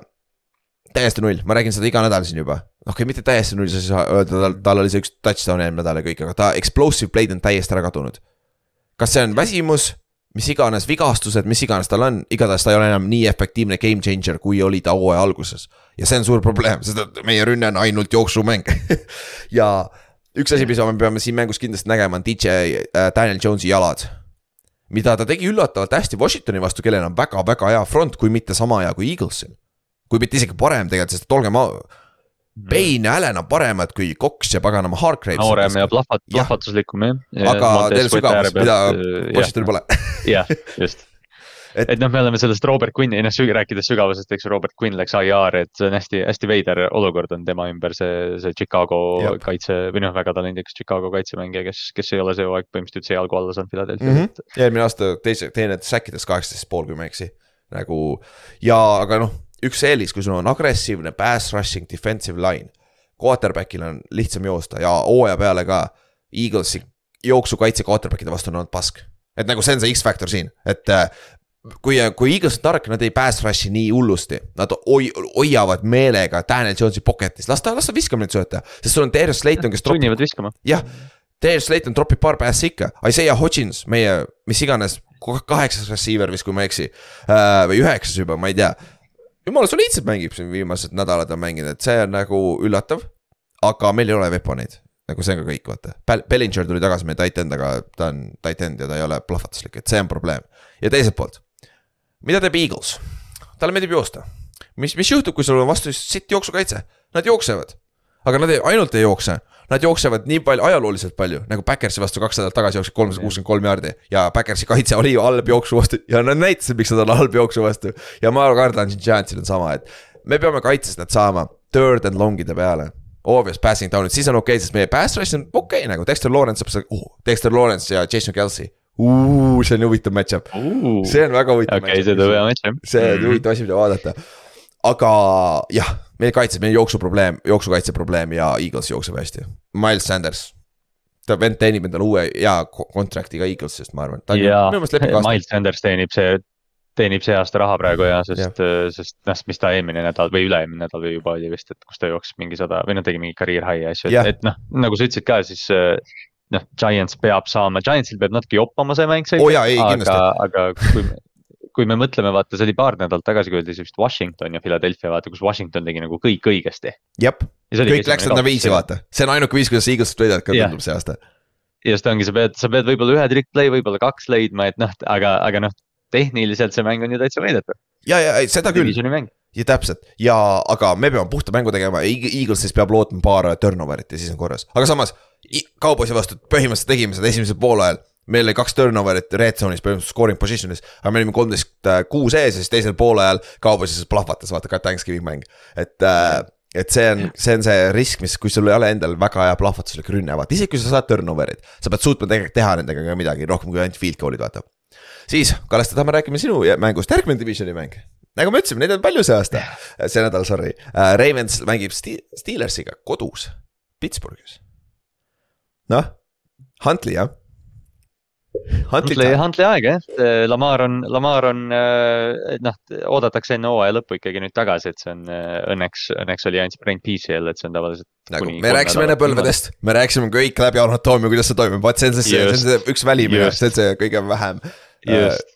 täiesti null, ma räägin seda iga nädal siin juba. Okei okay,, mitte täiesti null, sa ei saa öelda, tal, tal oli see üks touchdown eelmine nädal ja kõik, aga ta explosive play'd on täiesti ära kadunud. kas see on väsimus, mis iganes vigastused, mis iganes tal on, igatahes ta ei ole enam nii efektiivne game changer, kui oli ta hooaja alguses. ja see on suur probleem, sest et meie rünne on ainult jooksumäng ja üks asi, mida me peame siin mängus kindlasti nägema, on DJ äh, Daniel Jones'i jalad. mida ta tegi üllatavalt hästi Washingtoni vastu, kellel on väga-väga hea front, kui mitte sama hea kui Eaglesil. kui mitte isegi parem tegelikult, sest olgem Payne ja Allan on paremad kui Cox ja paganama Hargrave. noorem ja plahvat-, plahvatuslikum jah ja. aga teil sügavust, mida Washingtonil pole. jah, just et, et noh, me oleme sellest Robert Quinni, noh rääkides sügavusest, eks ju, Robert Quinn läks IR, et see on hästi, hästi veider olukord on tema ümber, see, see Chicago Jab. kaitse või noh, väga talendikas Chicago kaitsemängija, kes, kes ei ole see hooaeg põhimõtteliselt üldse jalgu alla saanud Philadelphia mm. -hmm. eelmine aasta teise, teine säkkides kaheksateist pool, kui ma ei eksi, nagu ja, aga noh üks eelis, kui sul on agressiivne pass rushing defensive line. Quarterback'il on lihtsam joosta ja hooaja peale ka Eaglesi jooksukaitse quarterback'ide vastu on olnud pask. et nagu see on see X-faktor siin, et äh, kui, kui Eagles on tark, nad ei pass rush'i nii hullusti. Nad hoi-, hoiavad meelega Daniel Jones'i pocket'is, las ta, las ta viskab neid sööta, sest sul on Darius Slayton, kes. sunnivad viskama. jah, Darius Slayton tropib paar päässi ikka, Isaiah Hodgins, meie mis iganes kaheksas receiver vist, kui ma ei eksi. Äh, või üheksas juba, ma ei tea jumala soliidselt mängib siin viimased nädalad on mänginud, see on nagu üllatav. aga meil ei ole veponeid, nagu see on ka kõik, vaata. Bellinger tuli tagasi meie tight end, aga ta on tight end ja ta ei ole plahvatuslik, et see on probleem. ja teiselt poolt, mida teeb Eagles? talle meeldib joosta. mis, mis juhtub, kui sul on vastu sitt jooksukaitse? Nad jooksevad, aga nad ei, ainult ei jookse nad jooksevad nii palju, ajalooliselt palju, nagu Backersi vastu kaks nädalat tagasi jooksid kolmsada kuuskümmend kolm jaardi. ja Backersi kaitse oli ju halb jooksu vastu ja nad näitasid, miks nad on halb jooksu vastu. ja ma kardan siin Giantsil on sama, et me peame kaitses nad saama third and long'ide peale obvious passing down'id, siis on okei okay,, sest meie pass rush on okei okay, nagu Dexter Lawrence saab seda uh,, Dexter Lawrence ja Jason Kelsey uh,. see on huvitav match-up uh,, see on väga huvitav okay,. see tuleb hea match-up. see on mm. huvitav asi, mida vaadata. aga jah, meil kaitses, meil jooksuprobleem, jooksukaitse probleem ja Eagles jookseb hästi. Miles Sanders, ta vend teenib endale uue hea contract'i ka Eaglesist, ma arvan. jaa, Miles Sanders teenib see, teenib see aasta raha praegu ja, sest, sest noh, mis ta eelmine nädal või üle-eelmine nädal või juba oli vist, et kus ta jooksis mingi sada või noh, tegi mingi career high asju, et, et noh, nagu sa ütlesid ka, siis noh, Giants peab saama, Giantsil peab natuke joppama see mäng. oo oh, jaa, ei kindlasti. aga kui me kui me mõtleme, vaata, see oli paar nädalat tagasi, kui oli see vist Washington ja Philadelphia, vaata, kus Washington tegi nagu kõik õigesti. jep, kõik läks sinna viisi, vaata, see on ainuke viis, kuidas Eaglesist võidavad ka tundub see aasta. just ongi, sa pead, sa pead võib-olla ühe trick play, võib-olla kaks leidma, et noh, aga, aga noh, tehniliselt see mäng on ju täitsa võidetav. ja, ja seda küll ja täpselt ja, aga me peame puhta mängu tegema, Eagles siis peab lootma paar turnover'it ja siis on korras, aga samas. Cowboysi vastu põhimõtteliselt tegime seda esimesel poolajal, meil oli kaks turnover'it red zone'is põhimõtteliselt scoring position'is. aga me olime kolmteist äh, kuus ees ja siis teisel poolajal Cowboys siis plahvatas, vaata ka Thanksgiving mäng, et äh, et see on, see on see risk, mis, kui sul ei ole endal väga hea plahvatuslik rünne, vaata isegi kui sa saad turnover'id. sa pead suutma tegelikult teha nendega ka midagi rohkem kui ainult field goal'id, vaata. siis, Kallaste, tahame rääkima sinu mängust, järgmine divisioni mäng nagu me ütlesime, neid on palju see aasta, see nädal, sorry uh,. Ravens mängib Steelersiga kodus, Pittsburghis. noh, Huntley jah. Huntley, Huntley aeg jah, Lamar on, Lamar on noh, oodatakse enne hooaja lõppu ikkagi nüüd tagasi, et see on õnneks, õnneks oli ainult sprain PCL, et see on tavaliselt. nagu me rääkisime enne põlvedest, me rääkisime kõik läbi anatoomia, kuidas see toimub, vaat see on see, see on see üks välim, see on see kõige vähem. just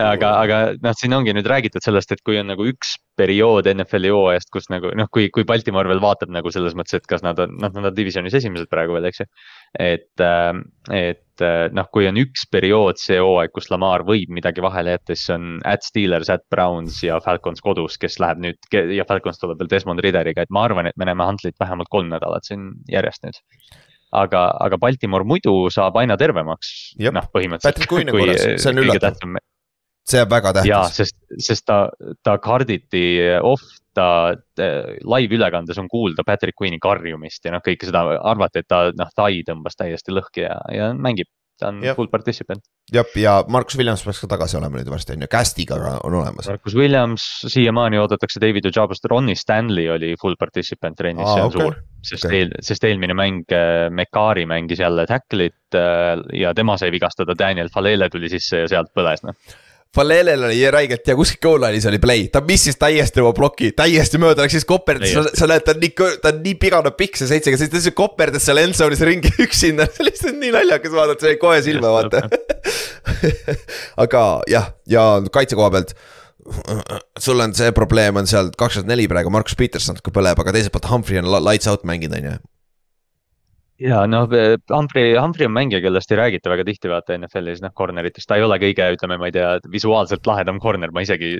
aga, aga noh, siin ongi nüüd räägitud sellest, et kui on nagu üks periood NFL-i hooajast, kus nagu noh, kui, kui Baltimore veel vaatab nagu selles mõttes, et kas nad on, noh, nad on divisionis esimesed praegu veel, eks ju. et, äh, et äh, noh, kui on üks periood see hooaeg, kus Lamar võib midagi vahele jätta, siis on at Steelers, at Browns ja Falcons kodus, kes läheb nüüd ja Falcons tuleb veel Desmond Ridderiga, et ma arvan, et me näeme Huntlit vähemalt kolm nädalat siin järjest nüüd aga, aga Baltimore muidu saab aina tervemaks. noh, põhimõtteliselt. Patrick Queen on korras, see on üllatav see jääb väga tähtis. jaa, sest, sest ta, ta karditi off, ta äh, live-ülekandes on kuulda Patrick Queen'i karjumist ja noh, kõike seda arvati, et ta noh, tai tõmbas täiesti lõhki ja, ja mängib ta on full participant. jah, ja Markus Williams peaks ka tagasi olema nüüd varsti on ju, Castiga on olemas. Markus Williams, siiamaani oodatakse David Ojabast, Ronnie Stanley oli full participant trennis, see on okay. suur. sest okay. eel, sest eelmine mäng, äh, Mekari mängis jälle tackle'it äh, ja tema sai vigastada, Daniel Falele tuli sisse ja sealt põles noh Falelel oli räigelt ja kuskil goal line'is oli play, ta missis täiesti oma ploki, täiesti mööda läks siis koperdis, sa, sa näed, ta on nii, ta on nii pigana pikk see seitsega, siis ta lihtsalt koperdas seal end zone'is ringi üksinda, see oli lihtsalt nii naljakas vaadata, see jäi kohe silma vaata. aga jah, ja kaitse koha pealt sul on see probleem on seal kakskümmend neli praegu, Markus Peterson natuke põleb, aga teiselt poolt Humphrey on lights out mänginud, on ju ja noh, Humphrey, Humphrey on mängija, kellest ei räägita väga tihti vaata NFL-is, noh corner itest, ta ei ole kõige, ütleme, ma ei tea, visuaalselt lahedam corner, ma isegi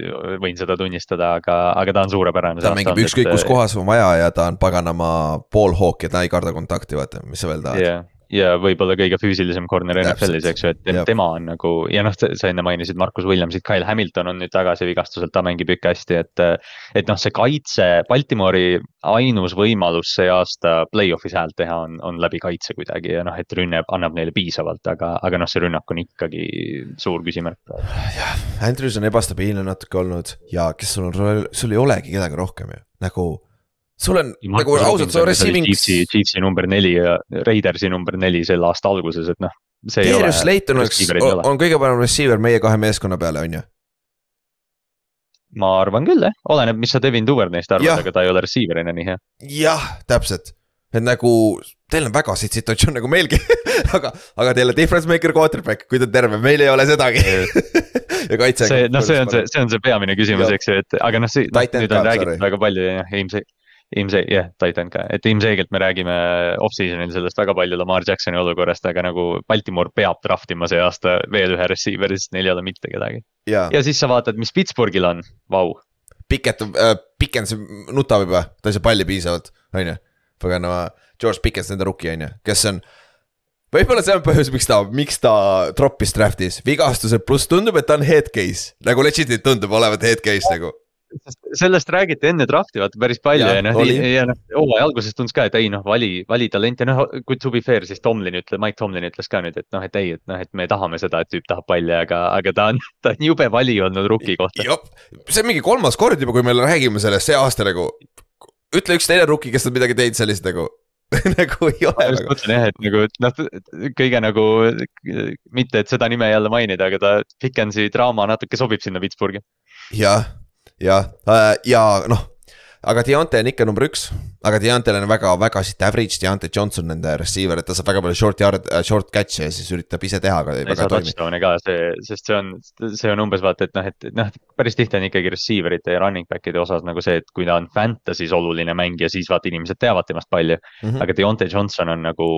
võin seda tunnistada, aga, aga ta on suurepärane. ta mängib ükskõik kus kohas on vaja ja ta on paganama poolhook ja ta ei karda kontakti, vaata, mis sa veel tahad yeah ja võib-olla kõige füüsilisem corner NFL-is, eks ju, et tema on nagu ja noh, sa enne mainisid Markus Williamsit, Kyle Hamilton on nüüd tagasi vigastuselt, ta mängib ikka hästi, et. et noh, see kaitse, Baltimori ainus võimalus see aasta play-off'is häält teha on, on läbi kaitse kuidagi ja noh, et rünne annab neile piisavalt, aga, aga noh, see rünnak on ikkagi suur küsimärk. jah, Andrews on ebastabiilne natuke olnud ja kes sul on, sul ei olegi kedagi rohkem ju, nagu sul on nagu ausalt, su receiving. Chiefsi, Chiefsi number neli ja Raidersi number neli selle aasta alguses, et noh. Darius Layton oleks, on kõige parem receiver meie kahe meeskonna peale, on ju? ma arvan küll jah, oleneb, mis sa Devin Duvernay'st arvad, aga ta ei ole receiver'ina nii hea. jah, täpselt, et nagu teil on väga siit situatsioon nagu meilgi aga, aga teil on difference maker quarterback, kui ta on terve, meil ei ole sedagi ja kaitse. see, noh, see on see, see on see peamine küsimus, eks ju, et aga noh, see, nüüd on räägitud väga palju ja ilmselt ilmse-, jah yeah,, Titan ka, et ilmselgelt me räägime off-season'il sellest väga palju Lamar Jacksoni olukorrast, aga nagu Baltimore peab draft ima see aasta veel ühe receiver'i, sest neil ei ole mitte kedagi. ja siis sa vaatad, mis Pittsburghil on, vau. Piket äh,, Pikens nutab juba, ta ei saa palli piisavalt, on ju. paganama, George Pikens, nende rookie on ju, kes on võib-olla see on põhjus, miks ta, miks ta troppis draft'is, vigastused pluss tundub, et ta on head case, nagu legit'it tundub olevat head case nagu sellest räägiti enne draft'i vaata päris palju ja, ja noh, ja noh, hooaja alguses tundus ka, et ei noh, vali, vali talenti, noh, kui to be fair, siis Tomlin ütleb, Mike Tomlin ütles ka nüüd, et noh, et ei, et noh, et me tahame seda, et tüüp tahab palli, aga, aga ta on, ta on jube vali olnud rookie kohta. see on mingi kolmas kord juba, kui me räägime sellest see aasta nagu. ütle üks teine rookie, kes on midagi teinud sellist nagu nagu ei ole. ma just mõtlen jah, et nagu noh, kõige nagu mitte, et seda nime jälle mainida, aga ta Dickensi draama natuke sobib sinna Pittsburghi. jah jah, äh, ja noh, aga Deontay on ikka number üks, aga Deontay'l on väga-väga siit average, Deontay Johnson nende receiver, et ta saab väga palju short yard uh,, short catch'e ja siis üritab ise teha, aga ei saa touchdown'e ka, see, sest see on, see on umbes vaata, et noh, et noh, päris tihti on ikkagi receiver ite ja running back'ide osas nagu see, et kui ta on fantasy's oluline mängija, siis vaata inimesed teavad temast palju mm. -hmm. aga Deontay Johnson on nagu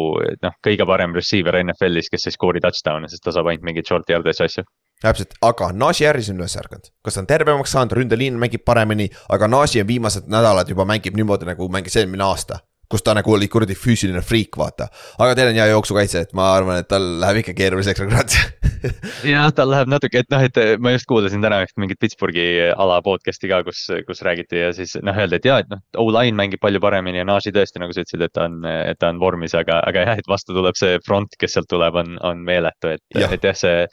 noh, kõige parem receiver NFL-is, kes ei skoori touchdown'e, sest ta saab ainult mingeid short yard'e asju täpselt, aga Nashi Harris on üles ärganud, kas ta on tervemaks saanud, ründeliin mängib paremini, aga Nashi on viimased nädalad juba mängib niimoodi nagu mängis eelmine aasta. Kus ta nagu oli kuradi füüsiline friik, vaata. aga teil on hea jooksukaitse, et ma arvan, et tal läheb ikka keeruliseks nagu kurat jah, tal läheb natuke, et noh, et ma just kuulasin täna üht mingit Pittsburghi ala podcast'i ka, kus, kus räägiti ja siis noh, öeldi, et jaa, et noh, O-line mängib palju paremini ja Naji tõesti, nagu sa ütlesid, et ta on, et ta on vormis, aga, aga jah, et vastu tuleb see front, kes sealt tuleb, on, on meeletu, et, et jah, see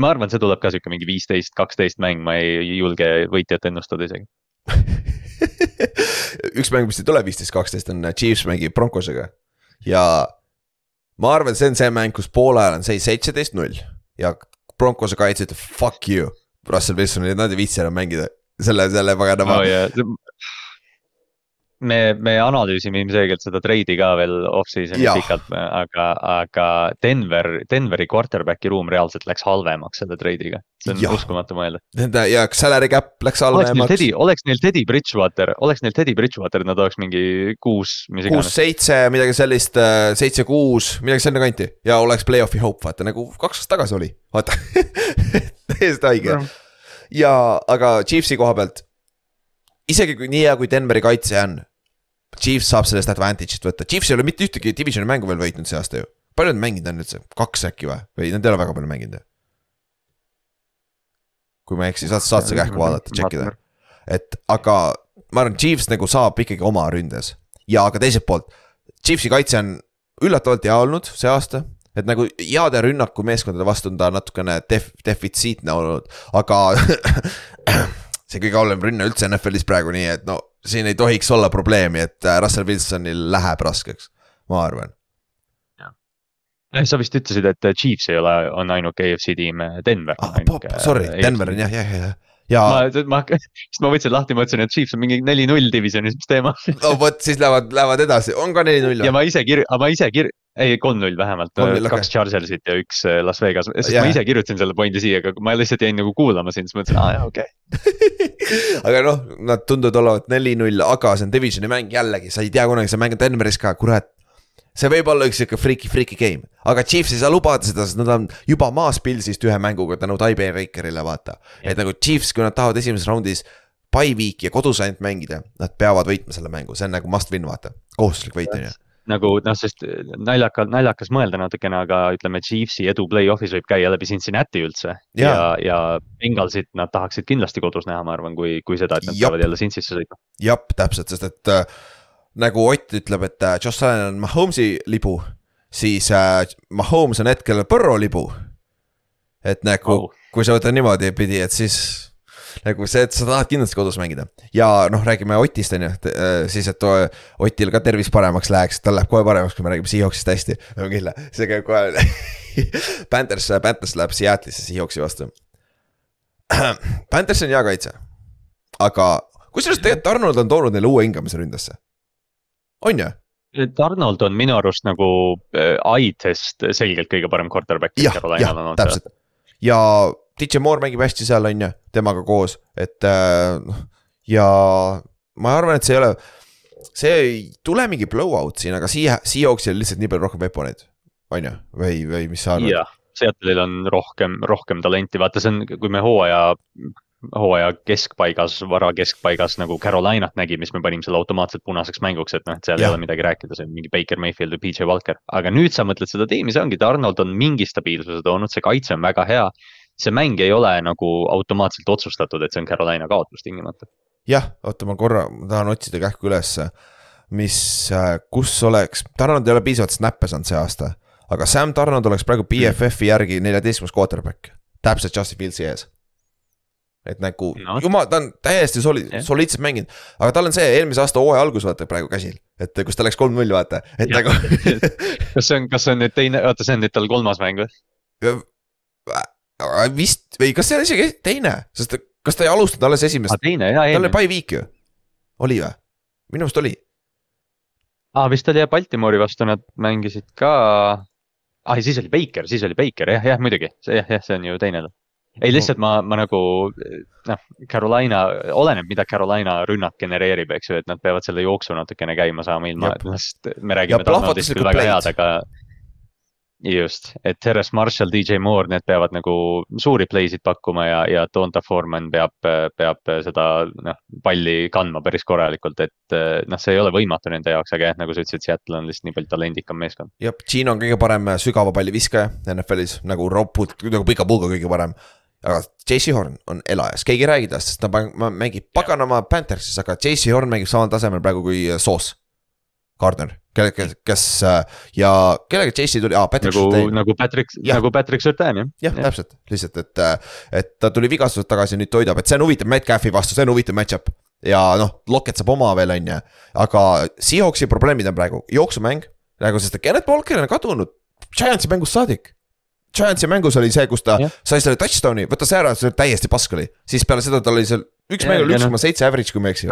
ma arvan, see tuleb ka sihuke mingi viisteist, kaksteist mäng, ma ei julge võitjat ennustada isegi üks mäng, mis ei tule viisteist, kaksteist on Chiefs mängib Broncosega ja ma arvan, see on see mäng, kus poole ajal on seis seitseteist, null ja Broncose kaitse ütleb fuck you. Russell Wilson, nad ei viitsi enam mängida selle, selle paganama oh,. Yeah me, me analüüsime ilmselgelt seda treidi ka veel off-season'i pikalt, aga, aga Denver, Denveri quarterback'i ruum reaalselt läks halvemaks selle treidiga. see on ja. uskumatu mõelda. Nende ja salary cap läks halvemaks. oleks neil Teddy Bridgewater, oleks neil Teddy Bridgewater, nad oleks mingi kuus, mis iganes. kuus-seitse, midagi sellist, äh, seitse-kuus, midagi sinna kanti ja oleks play-off'i hope, vaata nagu kaks aastat tagasi oli, vaata täiesti haige. ja, aga Chiefsi koha pealt isegi kui nii hea, kui Denveri kaitse on. Chiefs saab sellest advantage'it võtta, Chiefs ei ole mitte ühtegi divisioni mängu veel võitnud see aasta ju. palju nad mänginud on üldse, kaks äkki või, või nad ei ole väga palju mänginud ju? kui ma ei eksi, saad, saad seda kähku vaadata, tšekkida. et aga ma arvan, Chiefs nagu saab ikkagi oma ründes ja aga teiselt poolt. Chiefsi kaitse on üllatavalt hea olnud see aasta, et nagu heade rünnakumeeskondade vastu on ta natukene def-, defitsiitne olnud, aga see kõige halvem rünne üldse NFL-is praegu, nii et no siin ei tohiks olla probleemi, et äh, Russell Wilsonil läheb raskeks, ma arvan. sa vist ütlesid, et äh, Chiefs ei ole, on ainuke AFC tiim, äh, Denver ah,. Sorry, Denver on jah, jah, jah ja. ma, ma, siis ma võtsin lahti, mõtlesin, et Chiefs on mingi neli-null divisionis, mis teema. no vot, siis lähevad, lähevad edasi, on ka neli-null. ja ma ise kir-, ma ise kir-, ei kolm-null vähemalt, kaks okay. Chargersit ja üks äh, Las Vegas, sest yeah. ma ise kirjutasin selle pointi siia, aga ma lihtsalt jäin nagu kuulama sind, siis mõtlesin, aa jaa, okei okay. aga noh, nad tunduvad olevat neli-null, aga see on divisioni mäng jällegi, sa ei tea kunagi, sa mängid Denveris ka, kurat. see võib olla üks sihuke freaky, freaky game, aga Chiefs ei saa lubada seda, sest nad on juba maas Pilsist ühe mänguga tänu Ty Bakerile, vaata. et nagu Chiefs, kui nad tahavad esimeses raundis by week ja kodus ainult mängida, nad peavad võitma selle mängu, see on nagu must win, vaata, kohustuslik võit on ju nagu noh, sest naljaka, naljakas mõelda natukene, aga ütleme, Chiefsi edu play-off'is võib käia läbi Cincinnati üldse. ja, ja, ja Bengalsit nad tahaksid kindlasti kodus näha, ma arvan, kui, kui seda, et nad Jop. peavad jälle Cincy'sse sõitma. jah, täpselt, sest et äh, nagu Ott ütleb, et äh, Josh Allan on Mahomes'i libu, siis äh, Mahomes on hetkel Burrow libu. et nagu oh., kui sa võtad niimoodi pidi, et siis nagu see, et sa tahad kindlasti kodus mängida ja noh, räägime Otist on ju, äh, siis, et Otil ka tervis paremaks läheks, tal läheb kohe paremaks, kui me räägime Seahawksist hästi, kindla, see käib kohe Panthers, Panthers läheb Seattle'isse Seahawksi vastu. Panthers on hea kaitse, aga kusjuures tegelikult Arnold on toonud neile uue hingamise ründesse, on ju? Arnold on minu arust nagu äh, eye-test selgelt kõige parem quarterback. jah, jah, täpselt ja DJ Moore mängib hästi seal, on ju, temaga koos, et äh, noh. ja ma arvan, et see ei ole, see ei tule mingi blowout siin, aga siia, Seahawksil on lihtsalt nii palju rohkem weapon'eid. on ju, või, või mis sa arvad? jah, Seattle'il on rohkem, rohkem talenti, vaata, see on, kui me hooaja hooaja keskpaigas, vara keskpaigas nagu Carolinat nägime, siis me panime selle automaatselt punaseks mänguks, et noh, et seal ja. ei ole midagi rääkida, see on mingi Baker Mayfield või PJ Walker. aga nüüd sa mõtled seda tiimi, see ongi, Donald on mingi stabiilsuse toonud, see kaitse on väga hea see mäng ei ole nagu automaatselt otsustatud, et see on Carolina kaotus tingimata. jah, oota, ma korra, ma tahan otsida kähku ülesse, mis, äh, kus oleks, Tarnod ei ole piisavalt snap'e saanud see aasta. aga Sam Tarnod oleks praegu BFF-i järgi neljateistkümnes quarterback, täpselt Justin Fieldsi ees et nagu no. jumal, ta on täiesti soli-, soliidselt mänginud, aga tal on see eelmise aasta hooaja algus vaata praegu käsil, et kus ta läks kolm-null vaata, et ja. nagu kas see on, kas see on nüüd teine, oota, see on nüüd tal kolmas mäng või? Vist või kas see on isegi teine, sest kas ta ei alustanud alles esimest? teine jaa, eelmine. tal oli by week ju, oli või? minu meelest oli. aa, vist oli jah, Baltimori vastu nad mängisid ka. ah, siis oli Baker, siis oli Baker jah, jah muidugi, see jah, jah, see on ju teine. ei, lihtsalt ma, ma nagu noh, Carolina, oleneb, mida Carolina rünnak genereerib, eks ju, et nad peavad selle jooksu natukene käima saama ilma, et me räägime küll väga head, aga just, et Terence Marshall, DJ Moore, need peavad nagu suuri play sid pakkuma ja, ja Donta Foreman peab, peab seda noh, palli kandma päris korralikult, et noh, see ei ole võimatu nende jaoks, aga jah, nagu sa ütlesid, Seattle on lihtsalt nii palju talendikam meeskond. jah, Gene on kõige parem sügava palli viskaja NFL-is nagu ropud, nagu pika puuga kõige parem. Aga JC Horn on elajas, keegi ei räägi tast, sest ta mängib paganama Panthersis, aga JC Horn mängib samal tasemel praegu kui Soos. Gardner, kelle, kes, kes ja kellega JC tuli, aa Patrick nagu, Surtain. nagu Patrick, nagu Patrick Surtain jah. jah ja., täpselt, lihtsalt, et, et ta tuli vigastusest tagasi, nüüd toidab, et see on huvitav Metcalfi vastu, see on huvitav match-up. ja noh, Lockett saab oma veel, on ju, aga Seahawksi probleemid on praegu. Jooksumäng, nagu sest et Kenneth Walker on kadunud. Giantsi mängust saadik. Giantsi mängus oli see, kus ta yeah. sai selle touchdown'i, võta see ära, see täiesti pask oli, siis peale seda tal oli seal üks yeah, mäng oli üks koma seitse average, kui ma ei eksi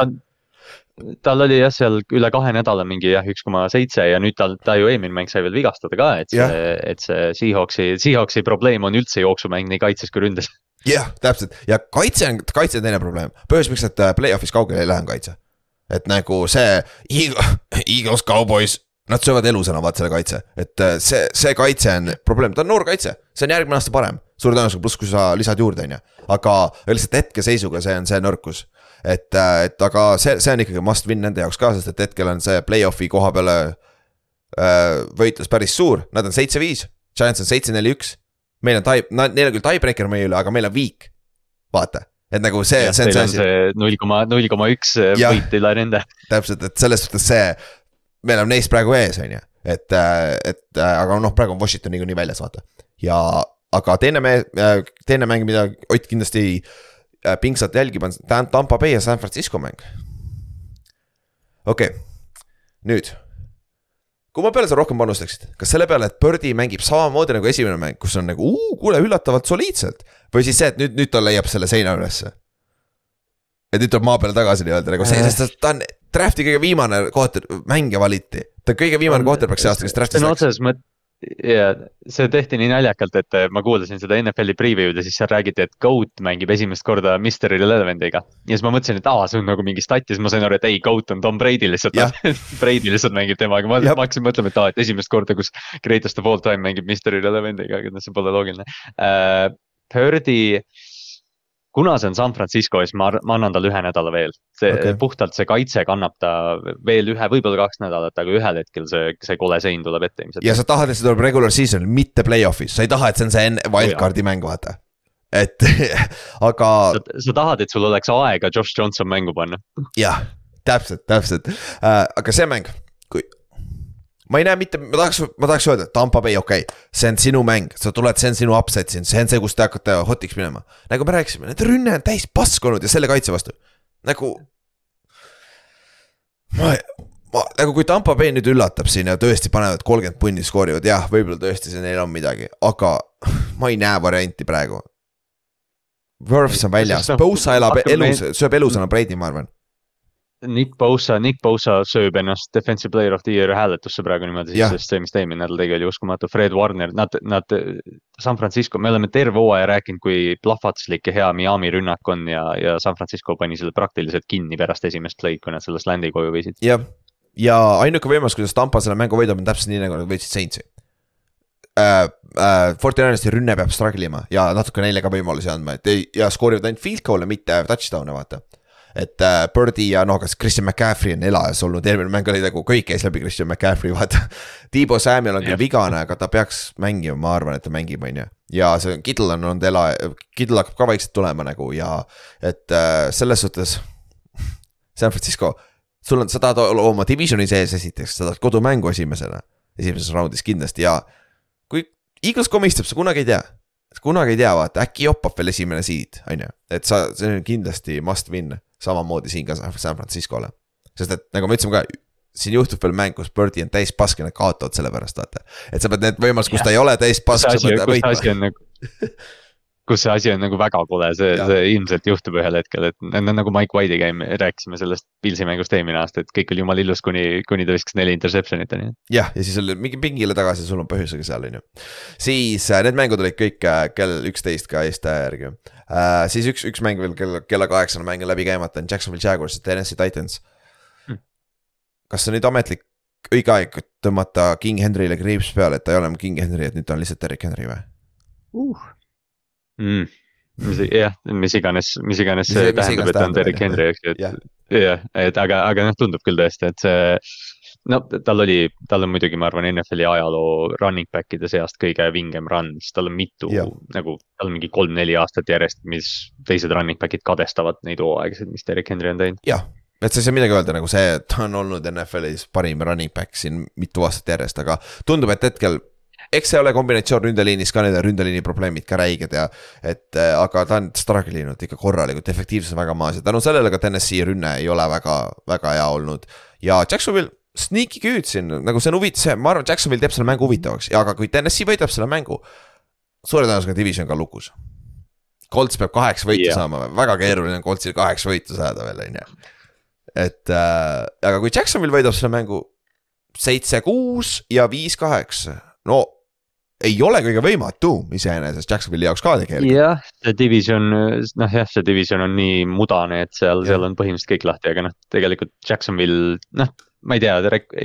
tal oli jah, seal üle kahe nädala mingi jah, üks koma seitse ja nüüd tal, ta ju eelmine mäng sai veel vigastada ka, et see yeah., et see Seahawksi, Seahawksi probleem on üldse jooksumäng nii kaitses kui ründes. jah, täpselt ja kaitse on, kaitse on teine probleem, põhjus, miks nad äh, play-off'is kaugele ei lähe, on kaitse. et nagu see Eagles, Cowboys Nad söövad elusana vaat selle kaitse, et äh, see, see kaitse on probleem, ta on noor kaitse, see on järgmine aasta parem. suure tõenäosusega, pluss kui sa lisad juurde, on ju, aga lihtsalt hetkeseisuga see on see nõrkus. Et, äh, et aga see, see on ikkagi must win nende jaoks ka, sest et hetkel on see play-off'i koha peale äh, võitlus päris suur, nad on seitse-viis, Giants on seitse-neli-üks. meil on tie, neil on küll tiebreaker meie üle, aga meil on viik, vaata et nagu see, see on see asi. null koma, null koma üks võit üle nende. täpselt, et selles suhtes see, me oleme neist praegu ees, on ju, et, äh, et äh, aga noh, praegu on Washington niikuinii väljas, vaata. ja, aga teine me-, äh, teine mäng, mida Ott kindlasti pingsalt jälgib, on Tampa Bay ja San Francisco mäng. okei okay., nüüd kumma peale sa rohkem panustaksid, kas selle peale, et Birdi mängib samamoodi nagu esimene mäng, kus on nagu kuule üllatavalt soliidselt või siis see, et nüüd, nüüd ta leiab selle seina ülesse? et nüüd tuleb maa peale tagasi nii-öelda nagu see, sest ta on draft'i kõige viimane kohter, mängija valiti. ta kõige viimane kohterback see aasta, kes draft'is läks. sõna otseses mõttes ja see tehti nii naljakalt, et ma kuulasin seda NFL-i preview'd ja siis seal räägiti, et Goat mängib esimest korda Mr Irrelevantiga. ja siis ma mõtlesin, et aa, see on nagu mingi stat ja siis ma sain aru, et ei, Goat on Tom Brady lihtsalt Brady lihtsalt mängib temaga, ma, ma hakkasin mõtlema, et aa, et esimest korda, kus greatest of all time mängib Mr Irrelevantiga, aga noh, see pole loogiline uh,. Purdy kuna see on San Francisco, siis ma, ma annan talle ühe nädala veel. see okay. puhtalt see kaitse kannab ta veel ühe, võib-olla kaks nädalat, aga ühel hetkel see, see kole sein tuleb ette ilmselt. ja sa tahad, et see tuleb regular season'il, mitte play-off'is, sa ei taha, et see on see wildcard'i mäng, vaata et aga. sa tahad, et sul oleks aega Josh Johnson mängu panna. jah, täpselt, täpselt äh,, aga see mäng, kui ma ei näe mitte, ma tahaks, ma tahaks öelda, et Tampa Bay, okei okay,, see on sinu mäng, sa tuled, see on sinu upset siin, see on see, kus te hakkate hot'iks minema. nagu me rääkisime, nende rünne on täis pask olnud ja selle kaitse vastu, nagu. ma, ma nagu kui Tampa Bay nüüd üllatab siin ja tõesti panevad kolmkümmend punni, skoorivad, jah, võib-olla tõesti see neil on midagi, aga ma ei näe varianti praegu. Worths on väljas, Bosa elab elus, sööb elusana Brady, ma arvan Nick Bosa, Nick Bosa sööb ennast defensive player of the year hääletusse praegu niimoodi, sest see, mis ta eelmine nädal tegi, oli uskumatu. Fred Warner, nad, nad, San Francisco, me oleme terve hooaja rääkinud, kui plahvatuslik ja hea Miami rünnak on ja, ja San Francisco pani selle praktiliselt kinni pärast esimest play'd, kui nad selle sland'i koju viisid. jah, ja ainuke võimalus, kuidas Tampa selle mängu võidab, on täpselt nii, nagu nad võitsid Saintsi äh,. Äh, Fortinanersi rünne peab struggle ima ja natuke neile ka võimalusi andma, et ei, ja skoorivad ainult field goal'e, mitte touchdown'e, vaata et äh, Birdi ja noh, kas Christian McCaffrey on elajas olnud, eelmine mäng oli nagu kõik käis läbi Christian McCaffrey, vaata. Tiibo Samuel on küll vigane, aga ta peaks mängima, ma arvan, et ta mängib, on ju. ja see Kidl on olnud ela, Kidl hakkab ka vaikselt tulema nagu ja et äh, selles suhtes. San Francisco, sul on, sa tahad olla oma divisioni sees esiteks, sa tahad kodumängu esimesena, esimeses raundis kindlasti ja kui Eagles komistab, sa kunagi ei tea kunagi ei tea, vaata äkki joppab veel esimene seed, on ju, et sa, see on kindlasti must win samamoodi siin ka San Franciscole. sest et nagu me ütlesime ka, siin juhtub veel mäng, kus Birdi on täis pask ja nad kaotavad selle pärast, vaata. et sa pead need võimalused, kus ta ei ole täis pask, sa pead võitma. kus see asi on nagu väga kole, see, see ilmselt juhtub ühel hetkel, et nagu Mike White'i käime, rääkisime sellest Pilsi mängust eelmine aasta, et kõik oli jumala ilus, kuni, kuni ta viskas neli interception'it on ju. jah, ja siis oli mingi pingile tagasi, sul on põhjusega seal on ju. siis äh, need mängud olid kõik äh, kell üksteist ka Eesti aja järgi äh,. siis üks, üks mäng veel kella, kella kaheksane mäng läbi käimata, on Jacksonville Jaguars ja Tennessee Titans hmm.. kas see on nüüd ametlik õige aeg tõmmata King Henryle kriips peale, et ta ei ole enam King Henry, et nüüd ta on lihtsalt Derek Henry või uh.? Mm. mis, jah, mis iganes, mis iganes see tähendab, et ta on Derek Henry, eks ju, et jah, et aga, aga noh, tundub küll tõesti, et see no tal oli, tal on muidugi, ma arvan, NFL-i ajaloo running back'ide seast kõige vingem run, sest tal on mitu ja. nagu, tal on mingi kolm-neli aastat järjest, mis teised running back'id kadestavad neid hooaegasid, mis Derek Henry on teinud. jah, et sa ei saa midagi öelda nagu see, et ta on olnud NFL-is parim running back siin mitu aastat järjest, aga tundub, et hetkel eks see ole kombinatsioon ründeliinis ka, need ründeliini probleemid ka räiged ja et äh, aga ta on struggle inud ikka korralikult, efektiivsus on väga maas ja tänu sellele ka TNS-i rünne ei ole väga, väga hea olnud. ja Jacksonvil sneaky good siin, nagu see on huvitav, see, ma arvan, Jacksonvil teeb selle mängu huvitavaks ja aga kui TNS-i võidab selle mängu. suure tõenäosusega division ka lukus. Colts peab kaheksa võitu yeah. saama, väga keeruline on Coltsil kaheksa võitu saada veel, on ju. et äh, aga kui Jacksonvil võidab selle mängu seitse, kuus ja viis, kaheksa, no ei ole kõige võimatu iseenesest Jacksonville'i jaoks ka tegelikult. jah, see division, noh jah, see division on nii mudane, et seal, seal on põhimõtteliselt kõik lahti, aga noh, tegelikult Jacksonville, noh ma ei tea,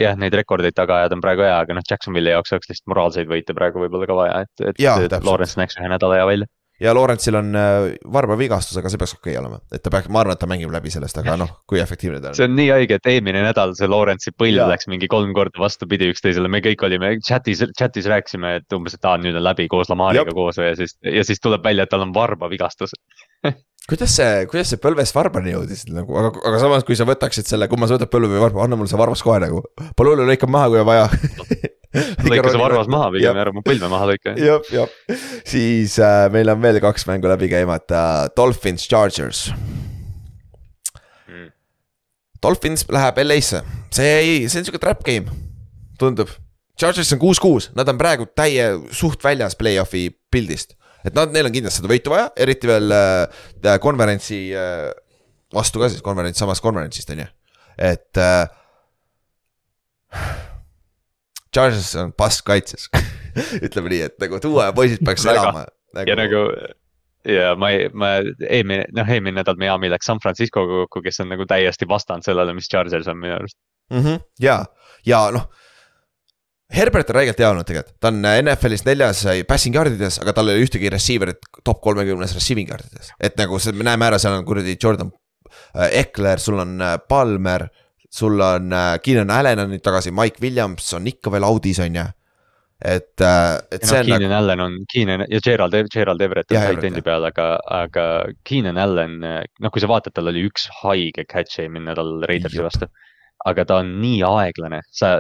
jah, neid rekordeid taga ajada on praegu hea, aga noh, Jacksonville'i jaoks oleks lihtsalt moraalseid võite praegu võib-olla ka vaja, et, et Lawrence näeks ühe nädala hea välja. Ja Lawrence'il on äh, varbavigastus, aga see peaks okei okay olema, et ta peaks, ma arvan, et ta mängib läbi sellest, aga noh, kui efektiivne ta on. see on nii haige, et eelmine nädal see Lawrence'i põld läks mingi kolm korda vastupidi üksteisele, me kõik olime chat'is, chat'is rääkisime, et umbes, et aa, nüüd on läbi koos Lamariga koos ja siis, ja siis tuleb välja, et tal on varbavigastus. Kuidas see, kuidas see põlvest varbani jõudis nagu, aga, aga samas, kui sa võtaksid selle, kumma sa võtad põlve või varba, anna mulle see varvas kohe nagu. Palun lõika maha, kui on vaja lõika see varvas maha pigem ja ära mu põlve maha lõika. jah, jah, siis äh, meil on veel kaks mängu läbi käimata, Dolphins, Chargers. Mm.. Dolphins läheb LA-sse, see ei, see on sihuke trap game, tundub. Chargers on kuus-kuus, nad on praegu täie suht väljas play-off'i pildist. Et nad, neil on kindlasti seda võitu vaja, eriti veel äh, konverentsi äh, vastu ka siis, konverents, samast konverentsist on ju, et äh,. Charges on pask kaitses ütleme nii, et nagu ja poisid peaks elama nagu.... ja nagu ja ma ei, ma eelmine, noh eelmine nädal Miami läks San Francisco'ga kokku, kes on nagu täiesti vastand sellele, mis Chargers on minu arust mm. -hmm, ja, ja noh Herbert on räigelt hea olnud tegelikult, ta on NFL-is neljas passing yard ides, aga tal ei ole ühtegi receiver'it top kolmekümnes receiving yard ides. et nagu see, me näeme ära, seal on kuradi Jordan äh, Eckler, sul on äh, Palmer, sul on äh, Keenan Allan on nüüd tagasi, Mike Williams on ikka veel audis, on ju. et, et see no, on. Keenan nagu... Allan on, Keenan ja Gerald, Gerald Everett on tight end'i peal, aga, aga Keenan Allan, noh, kui sa vaatad, tal oli üks haige catch eelmine nädal Raidersi vastu aga ta on nii aeglane, sa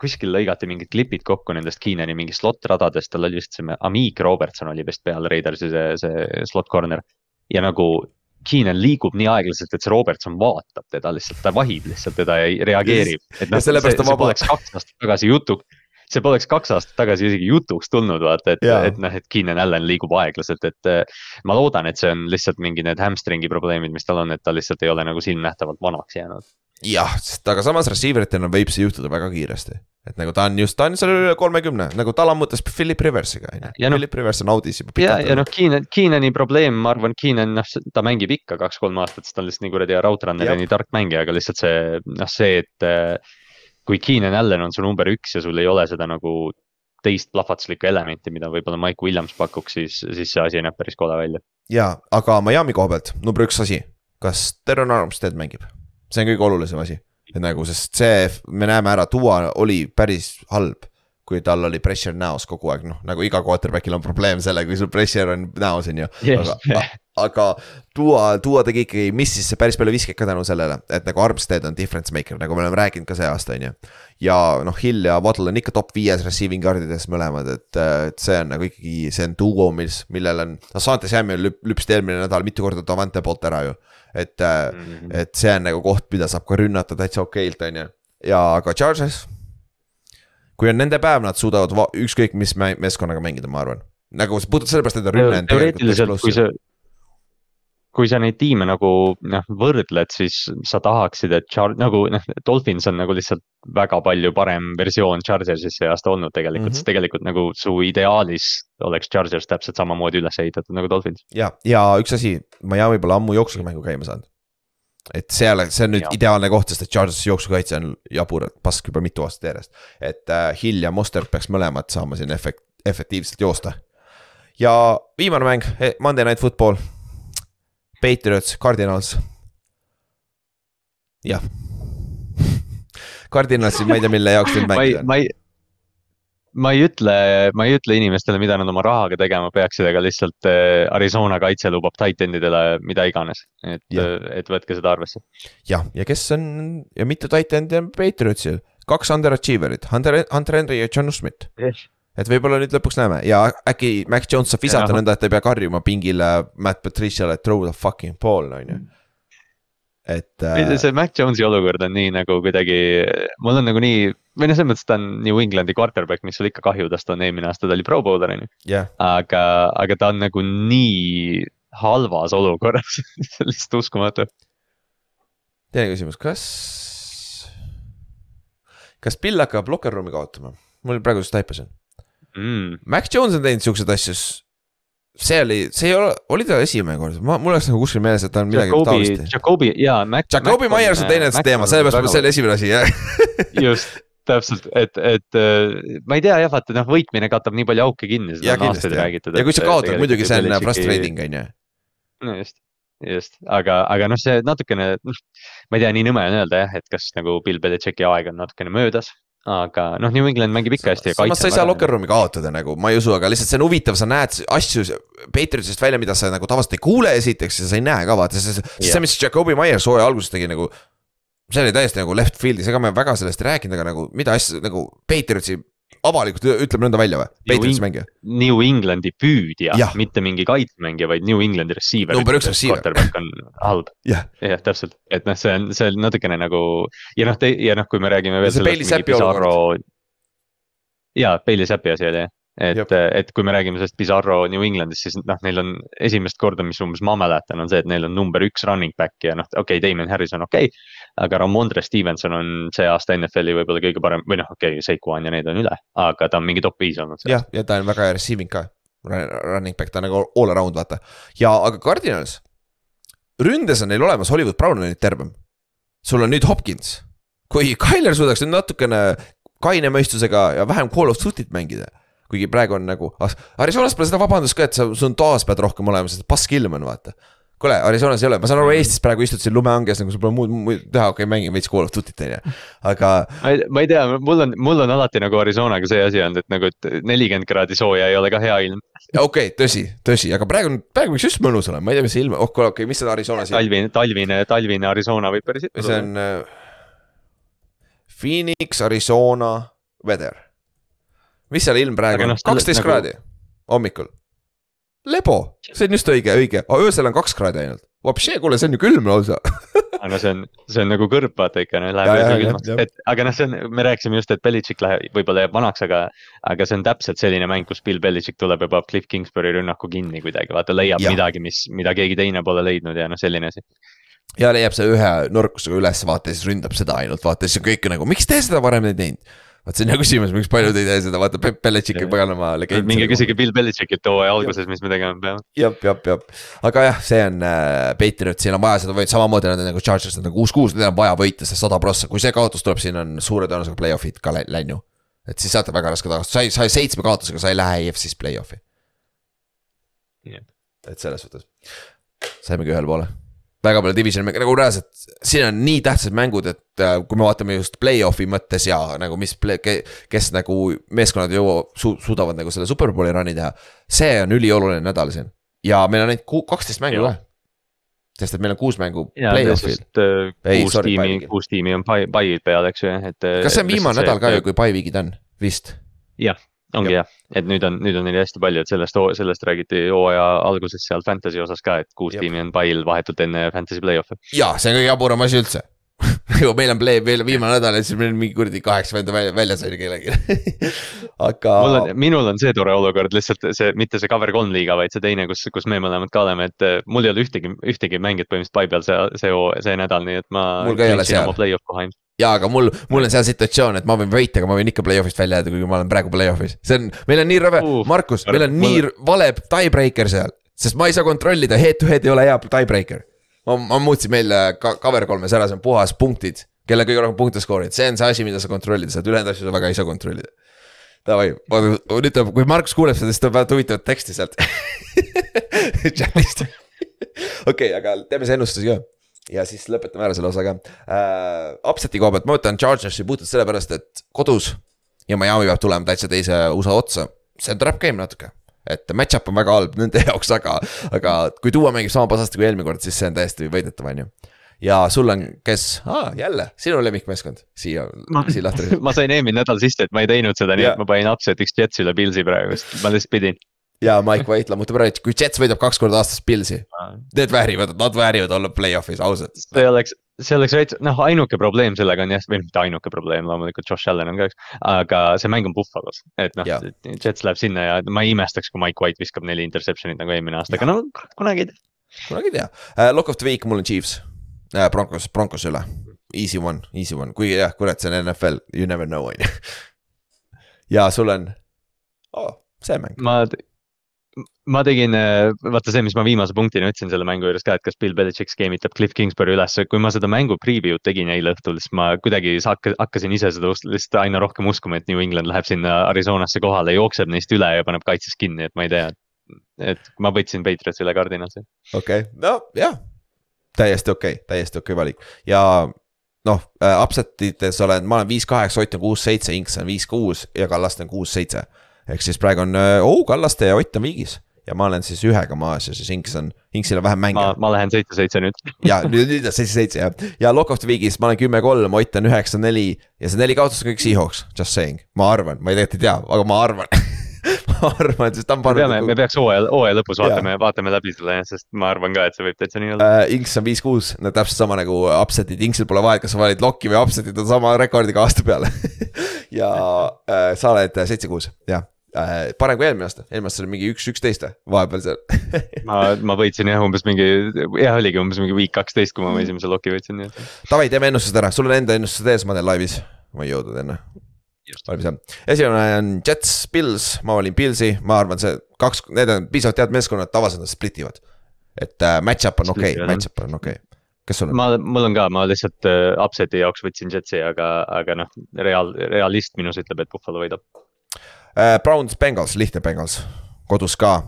kuskil lõigati mingid klipid kokku nendest Keenani mingist slot radadest, tal oli vist see Amik Robertson oli vist peal Raidersi see, see slot corner. ja nagu Keenan liigub nii aeglaselt, et see Robertson vaatab teda lihtsalt, ta vahib lihtsalt teda ja reageerib. et noh, see, see poleks kaks aastat tagasi jutu, see poleks kaks aastat tagasi isegi jutuks tulnud, vaata, et, et noh, et Keenan Allan liigub aeglaselt, et. ma loodan, et see on lihtsalt mingi need hamstring'i probleemid, mis tal on, et ta lihtsalt ei ole nagu silmnähtavalt vanaks jäänud jah, sest aga samas receiver itel võib see juhtuda väga kiiresti. et nagu ta on just, ta on seal üle kolmekümne, nagu ta lammutas Philip Riversiga on ju, Philip Rivers on audis juba. ja, ja noh, Keenan, Keenani probleem, ma arvan, Keenan, noh, ta mängib ikka kaks-kolm aastat, sest ta on lihtsalt nii kuradi raudrunner ja nii tark mängija, aga lihtsalt see, noh, see, et. Eh, kui Keenan Allan on su number üks ja sul ei ole seda nagu teist plahvatuslikku elementi, mida võib-olla Mike Williams pakuks, siis, siis see asi näeb päris kole välja. ja, aga Miami koha pealt, number üks asi, kas Teron Armstead mängib? See on kõige olulisem asi, et nagu, sest see, me näeme ära, Duo oli päris halb kui tal oli pressure näos kogu aeg, noh nagu iga quarterback'il on probleem sellega, kui sul pressure on näos, on ju. aga, aga Duo, Duo tegi ikkagi, missis päris palju viskeid ka tänu sellele, et nagu Armstead on difference maker, nagu me oleme rääkinud ka see aasta, on ju. ja noh, Hill ja Waddle on ikka top viies receiving guard ides mõlemad, et, et see on nagu ikkagi, see on duo, mis, millel on, noh, Sante Samuel lüp-, lüpsti eelmine nädal mitu korda Davante poolt ära ju et mm, -hmm. et see on nagu koht, mida saab ka rünnata täitsa okeilt, on ju. ja aga Charges, kui on nende päev, nad suudavad ükskõik mis meeskonnaga mängida, ma arvan. nagu puhtalt sellepärast, et rünne on tegelikult kui sa, kui sa neid tiime nagu noh, võrdled, siis sa tahaksid, et Char-, nagu noh, Dolphins on nagu lihtsalt väga palju parem versioon Chargersist see aasta olnud tegelikult mm, -hmm. sest tegelikult nagu su ideaalis oleks Chargers täpselt samamoodi üles ehitatud nagu Dolphins. ja, ja üks asi, Miami pole ammu jooksuga mängu käima saanud. Et seal, see on nüüd Ja. ideaalne koht, sest et Chargersi jooksukaitse on jabur, pask juba mitu aastat järjest. et äh, Hill ja Mustard peaks mõlemad saama siin efekt-, efektiivselt joosta. ja viimane mäng, eh, Monday Night Football. Patriots, Cardinals. jah Cardinalsi ma ei tea, mille jaoks nüüd mängida on. ma ei. Ma ei ütle, ma ei ütle inimestele, mida nad oma rahaga tegema peaksid, aga lihtsalt eh, Arizona kaitse lubab titan idele mida iganes, et eh, et võtke seda arvesse. jah, ja kes on ja mitu titan'i on Patriotsil, kaks underachiever'it, Hunter, Hunter Henry ja John Schmidt. et võib-olla nüüd lõpuks näeme. Ja äkki Mac Jones saab visata nõnda, et ei pea karjuma pingile Matt Patricia'le throw the fucking ball on ju. Et äh, see Mac Jones'i olukord on nii nagu kuidagi, mul on nagu nii, või noh, selles mõttes ta on New Englandi quarterback, mis sul ikka kahju tast on, eelmine aasta ta oli pro bowler on ju. jah, aga, aga ta on nagu nii halvas olukorras see on lihtsalt uskumatu. teine küsimus, kas, kas Bill hakkab locker room'i kaotama? mul praegu just taipasin. Mm. Mac Jones on teinud siukseid asju. See oli, see ei ole, oli ta esimene kord, ma, mul oleks nagu kuskil meeles, et ta on midagi taolist. Jakobi ja Mac. Jakobi Myers on teine teema, sellepärast see oli esimene asi jah. just, täpselt, et, et äh, ma ei tea jah, vaata noh, võitmine katab nii palju auke kinni, seda on aastaid räägitud. ja kui sa kaotad, muidugi see on frustrating on ju. no just, just, aga, aga noh, see natukene, noh, ma ei tea, nii nõme on öelda jah, et kas nagu Bill Belichicki aeg on natukene möödas. Aga noh, New England mängib ikka hästi samas sa ei saa locker room'i kaotada nagu, ma ei usu, aga lihtsalt see on huvitav, sa näed asju Patriotsist välja, mida sa nagu tavaliselt ei kuule esiteks ja sa ei näe ka vaata, see, see, see, mis Jakobi Myers hooaja alguses tegi nagu. see oli täiesti nagu left field'is, ega me väga sellest ei rääkinud, aga nagu mida asja nagu Patriotsi avalikult ütleb nõnda välja või? Patriotsi mängija, New Englandi püüdja mitte mingi kaitsemängija, vaid New Englandi receiver. Number üks receiver. quarterback on halb, jah, jah, täpselt, et noh, see on, see on natukene nagu ja noh, ja noh, kui me räägime veel see Bailey Zappi olukord. jaa, Bailey Zappi asi oli jah, et, et kui me räägime sellest Pizarro New Englandist, siis noh, neil on esimest korda, mis umbes ma mäletan, on see, et neil on number üks running back ja noh, okei okay,, Damien Harris on okei okay,. Aga Ramondre Stevenson on see aasta NFL-i võib-olla kõige parem või noh, okei okay,, Seikuan ja need on üle, aga ta on mingi top viis olnud. jah, ja ta on väga hea receiving ka. Running back, ta on nagu all around vaata ja aga Cardinals. ründes on neil olemas, Hollywood Brown on nüüd tervem. sul on nüüd Hopkins, kui Tyler suudaks nüüd natukene kaine mõistusega ja vähem Call of Duty't mängida kuigi praegu on nagu, Arizonas pole seda vabandust ka, et sa, sul toas pead rohkem olema, sest pask ilm on, vaata. Kuule, Arizonas ei ole, ma saan aru, Eestis praegu istud siin lumehanges nagu sul pole muud, muud teha, okei okay,, mängin veits Call of Duty't on ju, aga. ma ei, tea, mul on, mul on alati nagu Arizonaga see asi olnud, et nagu, et nelikümmend kraadi sooja ei ole ka hea ilm. okei okay,, tõsi, tõsi, aga praegu, praegu võiks just mõnus olema, ma ei tea, mis see ilm, oh kuule, okei okay,, mis see Arizonas. talvine, talvine, talvine Arizona võib päris. see on äh, Phoenix, Arizona, weather. mis seal ilm praegu on, kaksteist nagu... kraadi hommikul. Lebo, see on just õige, õige, öösel on kaks kraadi ainult. Vapšee, kuule, see on ju külm lausa. Aga see on, see on nagu kõrb, vaata ikka, no läheb öösel külmaks, et aga noh, see on, me rääkisime just, et Belichik läheb, võib-olla jääb vanaks, aga. aga see on täpselt selline mäng, kus Bill Belichik tuleb ja paneb Cliff Kingsbury rünnaku kinni kuidagi, vaata leiab ja. midagi, mis, mida keegi teine pole leidnud ja noh, selline asi. Ja leiab see ühe nurkusega üles, vaata ja siis ründab seda ainult, vaata siis on kõik nagu, miks te seda varem ei teinud vaat see on hea küsimus, miks paljud ei tee seda, vaata Peep Belichik on paganama legend. minge küsige Bill Belichikilt hooaja alguses, mis me tegema peame. jah, jah, jah, aga jah, see on äh, Patriots, siin on vaja seda võita, samamoodi nad on nagu Chargers, nad on kuus-kuus, neil on vaja võita see sada prossa, kui see kaotus tuleb, siin on suure tõenäosusega play-off'id ka läinud ju. et siis saate väga raske tagasi, sai, sai seitsme kaotusega, sa ei lähe EFC-s play-off'i. et selles suhtes saimegi ühele poole väga palju divisioni mänge, nagu reaalselt, siin on nii tähtsad mängud, et äh, kui me vaatame just play-off'i mõttes ja nagu mis, kes nagu meeskonnad jõua su,, suudavad nagu selle superbowli run'i teha. see on ülioluline nädal siin ja meil on ainult kaksteist mängu ka. sest et meil on kuus mängu play-off'il. äh, kuus tiimi, kuus tiimi on pai'id peal, eks ju, et. kas see on viimane nädal ka ju, kui pai-viigid on, vist? jah ongi jah ja., et nüüd on, nüüd on neil hästi palju, et sellest, sellest räägiti hooaja alguses seal fantasy osas ka, et kuus Jab. tiimi on pail vahetult enne fantasy play-off'e. ja see on kõige jaburam asi üldse ju meil on play, meil viimane nädal ja siis meil on mingi kuradi kaheksa venda välja, väljas on kellelgi aga. mul on, minul on see tore olukord lihtsalt see, mitte see cover kolm liiga, vaid see teine, kus, kus me mõlemad ka oleme, et eh, mul ei ole ühtegi, ühtegi mängijat põhimõtteliselt pai peal see, see, see nädal, nii et ma. mul ka ei ole seal. Play-off koha ilmselt jaa, aga mul, mul on seal situatsioon, et ma võin võita, aga ma võin ikka play-off'ist välja jääda, kuigi ma olen praegu play-off'is. see on, meil on nii rõve uh,, Markus, meil on nii vale tiebreaker seal, sest ma ei saa kontrollida, head to head ei ole hea tiebreaker. ma, ma muutsin meil ka cover kolmes ära, see on puhas punktid, kelle kõige rohkem punkte skoorinud, see on see asi, mida sa kontrollida saad, ülejäänud asju sa väga ei saa kontrollida. Davai, nüüd tuleb, kui Markus kuuleb seda, siis tuleb väga huvitavat teksti sealt chat'ist. okei, aga teeme see ennustusi ka ja siis lõpetame ära selle osa ka äh,. Upset'i koha pealt ma võtan Chargersi puhtalt sellepärast, et kodus ja Miami peab tulema täitsa teise USA otsa, see on trap game natuke. Et match-up on väga halb nende jaoks, aga, aga kui tuua mängib sama pasasti kui eelmine kord, siis see on täiesti võidetav, on ju. Ja sul on, kes? Ah,, jälle sinu lemmikmeeskond. Siia, siia lahti. ma sain eelmine nädal sisse, et ma ei teinud seda, nii et ma panin upset'iks Jetsi üle Pilsi praegu, sest ma lihtsalt pidin ja Mike White lammutab ära, et kui Jets võidab kaks korda aastas Pilsi, need väärivad, nad väärivad olla play-off'is ausalt. see oleks, see oleks veits, noh, ainuke probleem sellega on jah, või mitte ainuke probleem, loomulikult Josh Allan on ka üks, aga see mäng on Buffalo's, et noh, Jets läheb sinna ja ma ei imestaks, kui Mike White viskab neli interception'it nagu eelmine aasta, aga no kunagi ei tea. kunagi ei tea uh,, lock of the week mul on Chiefs uh,, Broncos, Broncos üle, easy one, easy one, kui jah, kurat, see on NFL, you never know on ju. ja sul on oh,, see mäng. ma ma tegin, äh, vaata see, mis ma viimase punktina ütlesin selle mängu juures ka, et kas Bill Belichik skeemitab Cliff Kingsbury ülesse, kui ma seda mängu preview'd tegin eile õhtul, siis ma kuidagi hakkasin ise seda lihtsalt aina rohkem uskuma, et New England läheb sinna Arizonasse kohale, jookseb neist üle ja paneb kaitses kinni, et ma ei tea. et ma võtsin Patriotsi üle Cardinalsi. okei okay., no jah, täiesti okei okay,, täiesti okei okay valik ja noh äh,, upset ites olen, ma olen viis-kaheksa, Ott on kuus-seitse, Inks on viis-kuus ja Kallaste on kuus-seitse ehk siis praegu on oh, Kallaste ja Ott on viigis ja ma olen siis ühega maas ja siis Inks on, Inksil on vähem mänge. ma, lähen seitse-seitse nüüd. ja nüüd, nüüd on seitse-seitse jah, ja Lock of the Week'is ma olen kümme-kolm, Ott on üheksa-neli ja see neli kaotust on kõik Seahawks, just saying, ma arvan, ma ei tegelikult ei tea, aga ma arvan ma arvan, sest ta on pannud. me peame, me peaks hooaja, hooaja lõpus vaatame, vaatame läbi selle sest ma arvan ka, et see võib täitsa nii olla uh,. Inks on viis-kuus, no täpselt sama nagu upset'id, Inksil pole vahet, kas sa valid lokki või upset'id on sama rekordiga aasta peale ja uh, sa oled seitse-kuus, jah äh, parem kui eelmine aasta, eelmine aasta oli mingi üks, üksteist või, vahepeal seal. Ma, ma võitsin jah, umbes mingi, jah oligi umbes mingi week kaksteist, kui ma esimese loki võitsin, nii et. Davai, teeme ennustused ära, sul on enda ennustused ees, ma teen laivis, ma ei jõudnud enne. valmis jah, esimene on Jets, Pils, ma valin Pilsi, ma arvan, see kaks, need on piisavalt head meeskonnad, tavaliselt nad split ivad. et äh, match-up on okei okay,, match-up on okei. Okay kes sul on? ma, mul on ka, ma lihtsalt uh, upset'i jaoks võtsin Jetsi, aga, aga noh, reaal, realist minus ütleb, et Buffalo võidab. äh,. Browns, Bengals, lihtne Bengals, kodus ka.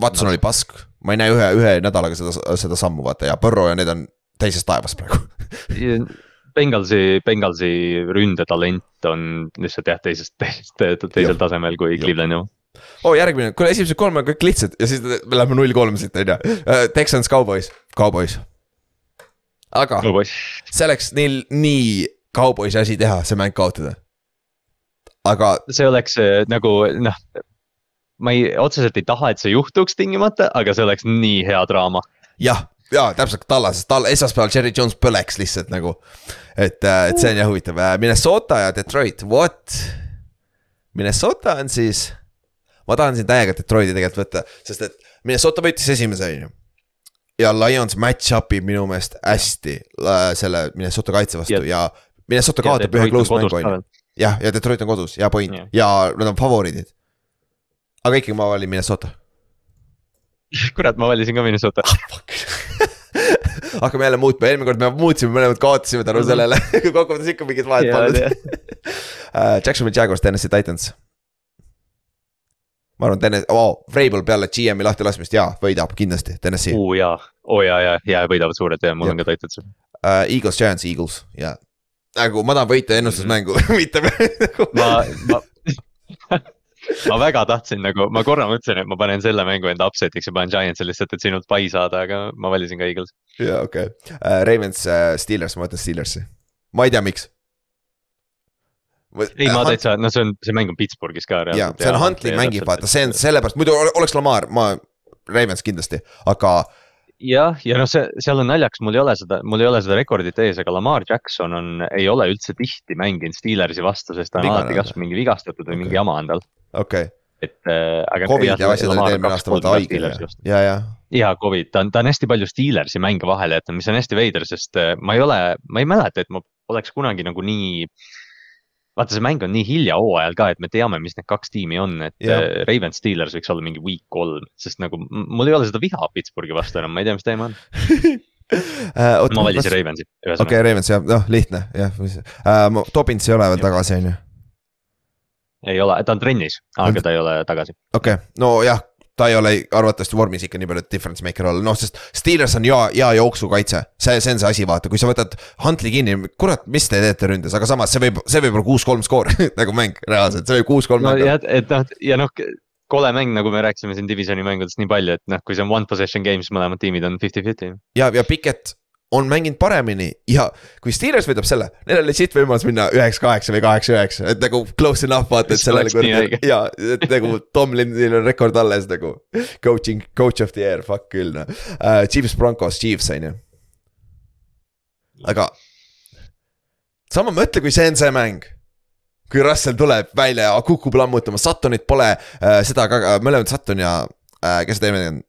Watson no. oli pask, ma ei näe ühe, ühe nädalaga seda, seda sammu vaata ja Burrow ja need on teises taevas praegu Bengalsi, Bengalsi ründetalent on lihtsalt jah, teisest, teisest, teisel tasemel kui Clevelandi oma oo oh,, järgmine, kuule esimesed kolm on kõik lihtsad ja siis me läheme null kolm siit on ju. Äh, Texans, Cowboys, Cowboys. aga Cowboys. see oleks neil nii Cowboysi asi teha, see mäng kaotada aga. see oleks äh, nagu noh, ma ei, otseselt ei taha, et see juhtuks tingimata, aga see oleks nii hea draama. jah, ja täpselt tallases, tal esmaspäeval Cherry Jones põleks lihtsalt nagu. et, äh, et see on jah huvitav, äh, Minnesota ja Detroit, what? Minnesota on siis, ma tahan siin täiega Detroiti tegelikult võtta, sest et Minnesota võitis esimese, on ju ja Lions match-up ib minu meelest hästi äh, selle Minnesota kaitse vastu ja, ja Minnesota kaotab ühe close mängu on ju jah, ja Detroit on kodus, hea point yeah. ja nad on favoriidid. aga ikkagi ma valin Minnesota. kurat, ma valisin ka Minnesota ah, hakkame jälle muutma, eelmine kord me muutsime, mõlemad kaotasime tänu mhm. sellele kokkuvõttes ikka mingit vahet polnud uh, Jacksonvil Jaguars, Tennessee Titans. ma arvan, Tennessee oh,, Vrabel peale GM-i lahtilaskmist, jaa, võidab kindlasti, Tennessee. oo jaa, oo jaa, jaa, jaa võidavad suurelt ja mul ja. on ka Titans uh,. Eagles, Giants, Eagles, jaa nagu ma tahan võita ennustusmängu mitte nagu ma, ma ma väga tahtsin nagu, ma korra mõtlesin, et ma panen selle mängu enda upset'iks ja panen Giants'i lihtsalt, et sinult pai saada, aga ma valisin ka Eagles. jaa, okei okay. uh,, Ravens uh,, Steelers, ma võtan Steelersi, ma ei tea, miks. ei, ma täitsa, no see on, see mäng on Pittsburghis ka. jaa, see on Huntley mängib, vaata, see on sellepärast, muidu oleks Lamar, ma, Ravens kindlasti, aga jah, ja noh, see, seal on naljakas, mul ei ole seda, mul ei ole seda rekordit ees, aga Lamar Jackson on, ei ole üldse tihti mänginud Steelersi vastu, sest ta on Vigane alati kas mingi vigastatud või okay. mingi jama on tal. okei okay. et äh, aga. Covid ja asjad olid eelmine aasta vaata haige ja, ja, ja. Covid, ta on, ta on hästi palju Steelersi mänge vahele jätnud, mis on hästi veider, sest äh, ma ei ole, ma ei mäleta, et ma oleks kunagi nagu nii vaata, see mäng on nii hilja hooajal ka, et me teame, mis need kaks tiimi on, et yeah. Äh, Ravens Steelers võiks olla mingi week kolm, sest nagu mul ei ole seda viha Pittsburghi vastu enam, ma ei tea, mis teema on uh,. ma valisin Ravensi. okei okay,, Ravens jah, noh lihtne jah uh,, Dobbins ei ole veel tagasi, on ju? ei ole, ta on trennis, aga ta ei ole tagasi. okei okay., nojah, ta ei ole arvatavasti vormis ikka nii palju, et difference maker olla, noh, sest Steelers on hea, hea jooksukaitse. see, see on see asi, vaata, kui sa võtad Huntley kinni, kurat, mis te teete ründes, aga samas see võib, see võib olla kuus-kolm skoor nagu mäng reaalselt, see võib kuus-kolm. no ja, et noh, ja noh kole mäng, nagu me rääkisime siin divisioni mängudest nii palju, et noh, kui see on one possession game, siis mõlemad tiimid on fifty-fifty. ja, ja Piket on mänginud paremini ja kui Steelers võidab selle, neil on legit võimalus minna üheks-kaheksa või kaheksa-üheksa, et nagu close enough vaata, et sellele kuradi ja, et nagu Tomlinil on rekord alles nagu. Coaching, coach of the year, fuck küll noh uh,. Chiefs Broncos, Chiefs on ju. aga sama mõtle, kui see on see mäng kui Russell tuleb välja ja kukub lammutama, Suttonit pole äh,, seda ka, mõlemad Sutton ja äh, kes see teine on?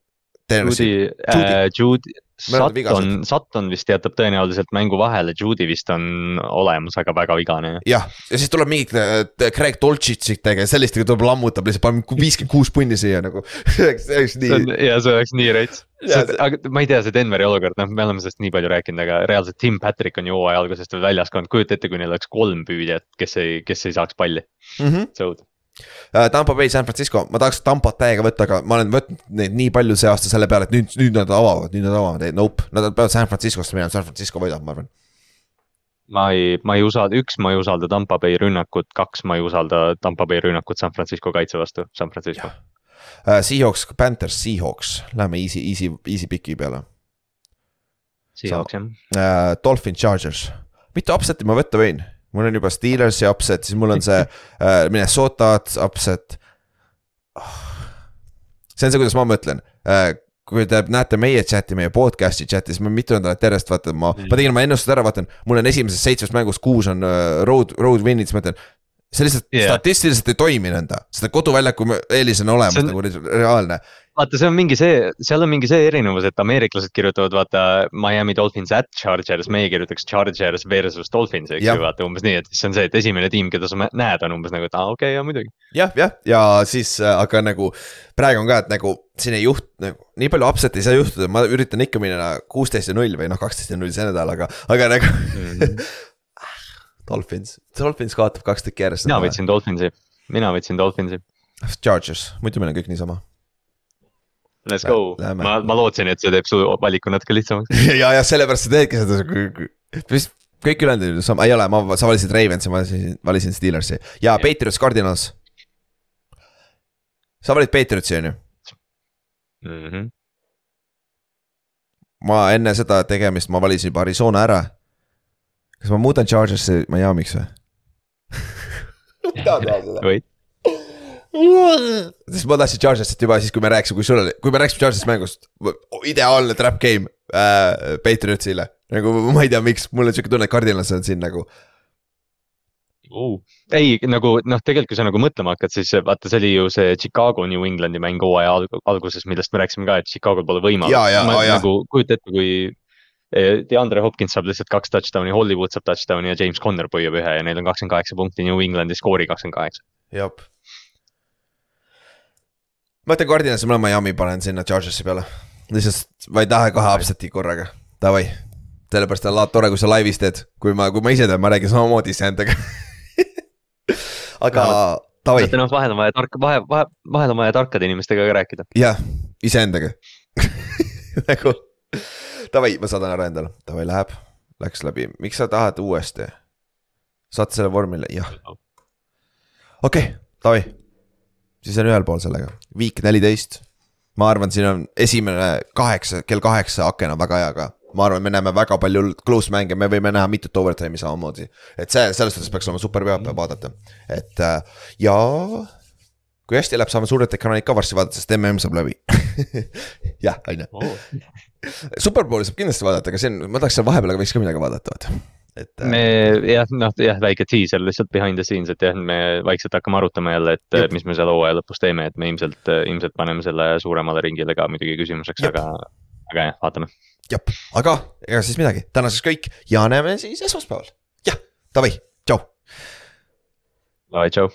Judy, äh, Judy, Sutton, Sutton vist jätab tõenäoliselt mängu vahele, Judy vist on olemas, aga väga vigane. jah, ja siis tuleb mingit äh, Craig Dolcicitega ja sellistega tuleb lammutab lihtsalt, paneb viiskümmend kuus punni siia nagu see oleks nii. ja see oleks nii rets. aga ma ei tea, see Denveri olukord, noh, me oleme sellest nii palju rääkinud, aga reaalselt Tim Patrick on ju hooaja algusest veel väljas ka olnud, kujuta ette, kui neil oleks kolm püüdjat, kes ei, kes ei saaks palli mm. -hmm. see õudne Äh, Tampa Bay, San Francisco, ma tahaks Tampat täiega võtta, aga ma olen võtnud neid nii palju see aasta selle peale, et nüüd, nüüd nad avavad, nüüd nad avavad, nope, nad peavad San Franciscosse minema, San Francisco võidab, ma arvan. ma ei, ma ei usalda, üks, ma ei usalda Tampa Bay rünnakut, kaks, ma ei usalda Tampa Bay rünnakut San Francisco kaitse vastu, San Francisco. Uh, Seahawks, Panthers, Seahawks, lähme easy, easy, easy piki peale. Seahawks jah uh,. Dolphin, Chargers, mitu upset'i ma võtta võin? Mul on juba Steelersi upset, siis mul on see äh, Minnesota upset. Oh.. see on see, kuidas ma mõtlen. Äh, kui te näete meie chat'i, meie podcast'i chat'i, siis ma mitu nädalat järjest vaatan, ma, ma tegin oma ennustused ära, vaatan, mul on esimesest seitsmest mängust kuus on uh, road, road win'id, siis ma ütlen see lihtsalt yeah. statistiliselt ei toimi nõnda, seda koduväljaku eelis on olemas on... nagu reaalne. vaata, see on mingi see, seal on mingi see erinevus, et ameeriklased kirjutavad vaata Miami Dolphins at Chargers, meie kirjutaks Chargers versus Dolphins, eks ju, vaata umbes nii, et siis on see, et esimene tiim, keda sa näed, on umbes nagu, et aa okei okay,, ja muidugi. jah, jah, ja siis, äh, aga nagu praegu on ka, et nagu siin ei juht- nagu nii palju upset'i ei saa juhtuda, ma üritan ikka minna kuusteist ja null või noh, kaksteist ja null see nädal, aga, aga nagu mm. -hmm Dolphins, Dolphins kaotab kaks tükki järjest. mina võtsin Dolphinsi, mina võtsin Dolphinsi. Chargers, muidu meil on kõik niisama. Let's go, ma, ma lootsin, et see teeb su valiku natuke lihtsamaks ja, ja sellepärast sa teedki seda, mis kõik ülejäänud sama, ei ole, ma, sa valisid Ravensi, ma valisin, valisin Steelersi ja. Patriots, Cardinals. sa valid Patriotsi on ju mm? -hmm. ma enne seda tegemist, ma valisin juba Arizona ära kas ma muudan Chargerisse Miami'ks või ma tahan teha seda. sest ma tahtsin Chargersist juba siis, kui me rääkisime, kui sul oli, kui me rääkisime Chargersist mängust, ideaalne trap game äh, Patriotsile. nagu ma ei tea, miks, mul on siuke tunne, et Cardinals on siin nagu uh.. ei, nagu noh, tegelikult kui sa nagu mõtlema hakkad, siis vaata, see oli ju see Chicago New Englandi mäng hooaja alguses, millest me rääkisime ka, et Chicago'l pole võimalust. ma oh, nagu kujuta ette, kui DeAndre Hopkins saab lihtsalt kaks touchdown'i, Hollywood saab touchdown'i ja James Conner püüab ühe ja neil on kakskümmend kaheksa punkti, New Englandi skoori kakskümmend kaheksa. jep. ma ütlen Cardinalisse, ma Miami panen sinna Chargersi peale. lihtsalt ma ei taha kahe upset'i korraga, davai. sellepärast on alati tore, kui sa laivis teed, kui ma, kui ma ise teen, ma räägin samamoodi iseendaga aga davai. noh, vahel on vaja tark, vahe, vahe, vahel on vaja tarkade inimestega ka rääkida. jah, iseendaga nagu Davai, ma saadan ära endale, davai läheb, läks läbi, miks sa tahad uuesti? saad selle vormile, jah. okei okay,, davai, siis on ühel pool sellega, viik neliteist. ma arvan, siin on esimene kaheksa, kell kaheksa aken on väga hea ka ma arvan, me näeme väga palju close mänge, me võime näha mitut overtime'i samamoodi. et see, selles suhtes peaks olema super pühapäev vaadata, et äh, ja kui hästi läheb, saame suured ekraanid ka varsti vaadata, sest mm saab läbi jah, on ju. Superbowli saab kindlasti vaadata, aga see on, ma tahaks seal vahepeal, aga võiks ka midagi vaadata, vaata et. Äh, me jah, noh jah, väike teaser lihtsalt behind the scenes, et jah, me vaikselt hakkame arutama jälle, et Jup. mis me seal hooaja lõpus teeme, et me ilmselt, ilmselt paneme selle suuremale ringile ka muidugi küsimuseks, aga, aga jah, vaatame. jah, aga ega siis midagi, tänaseks kõik ja näeme siis esmaspäeval, jah, davai, tšau. Davai, tšau.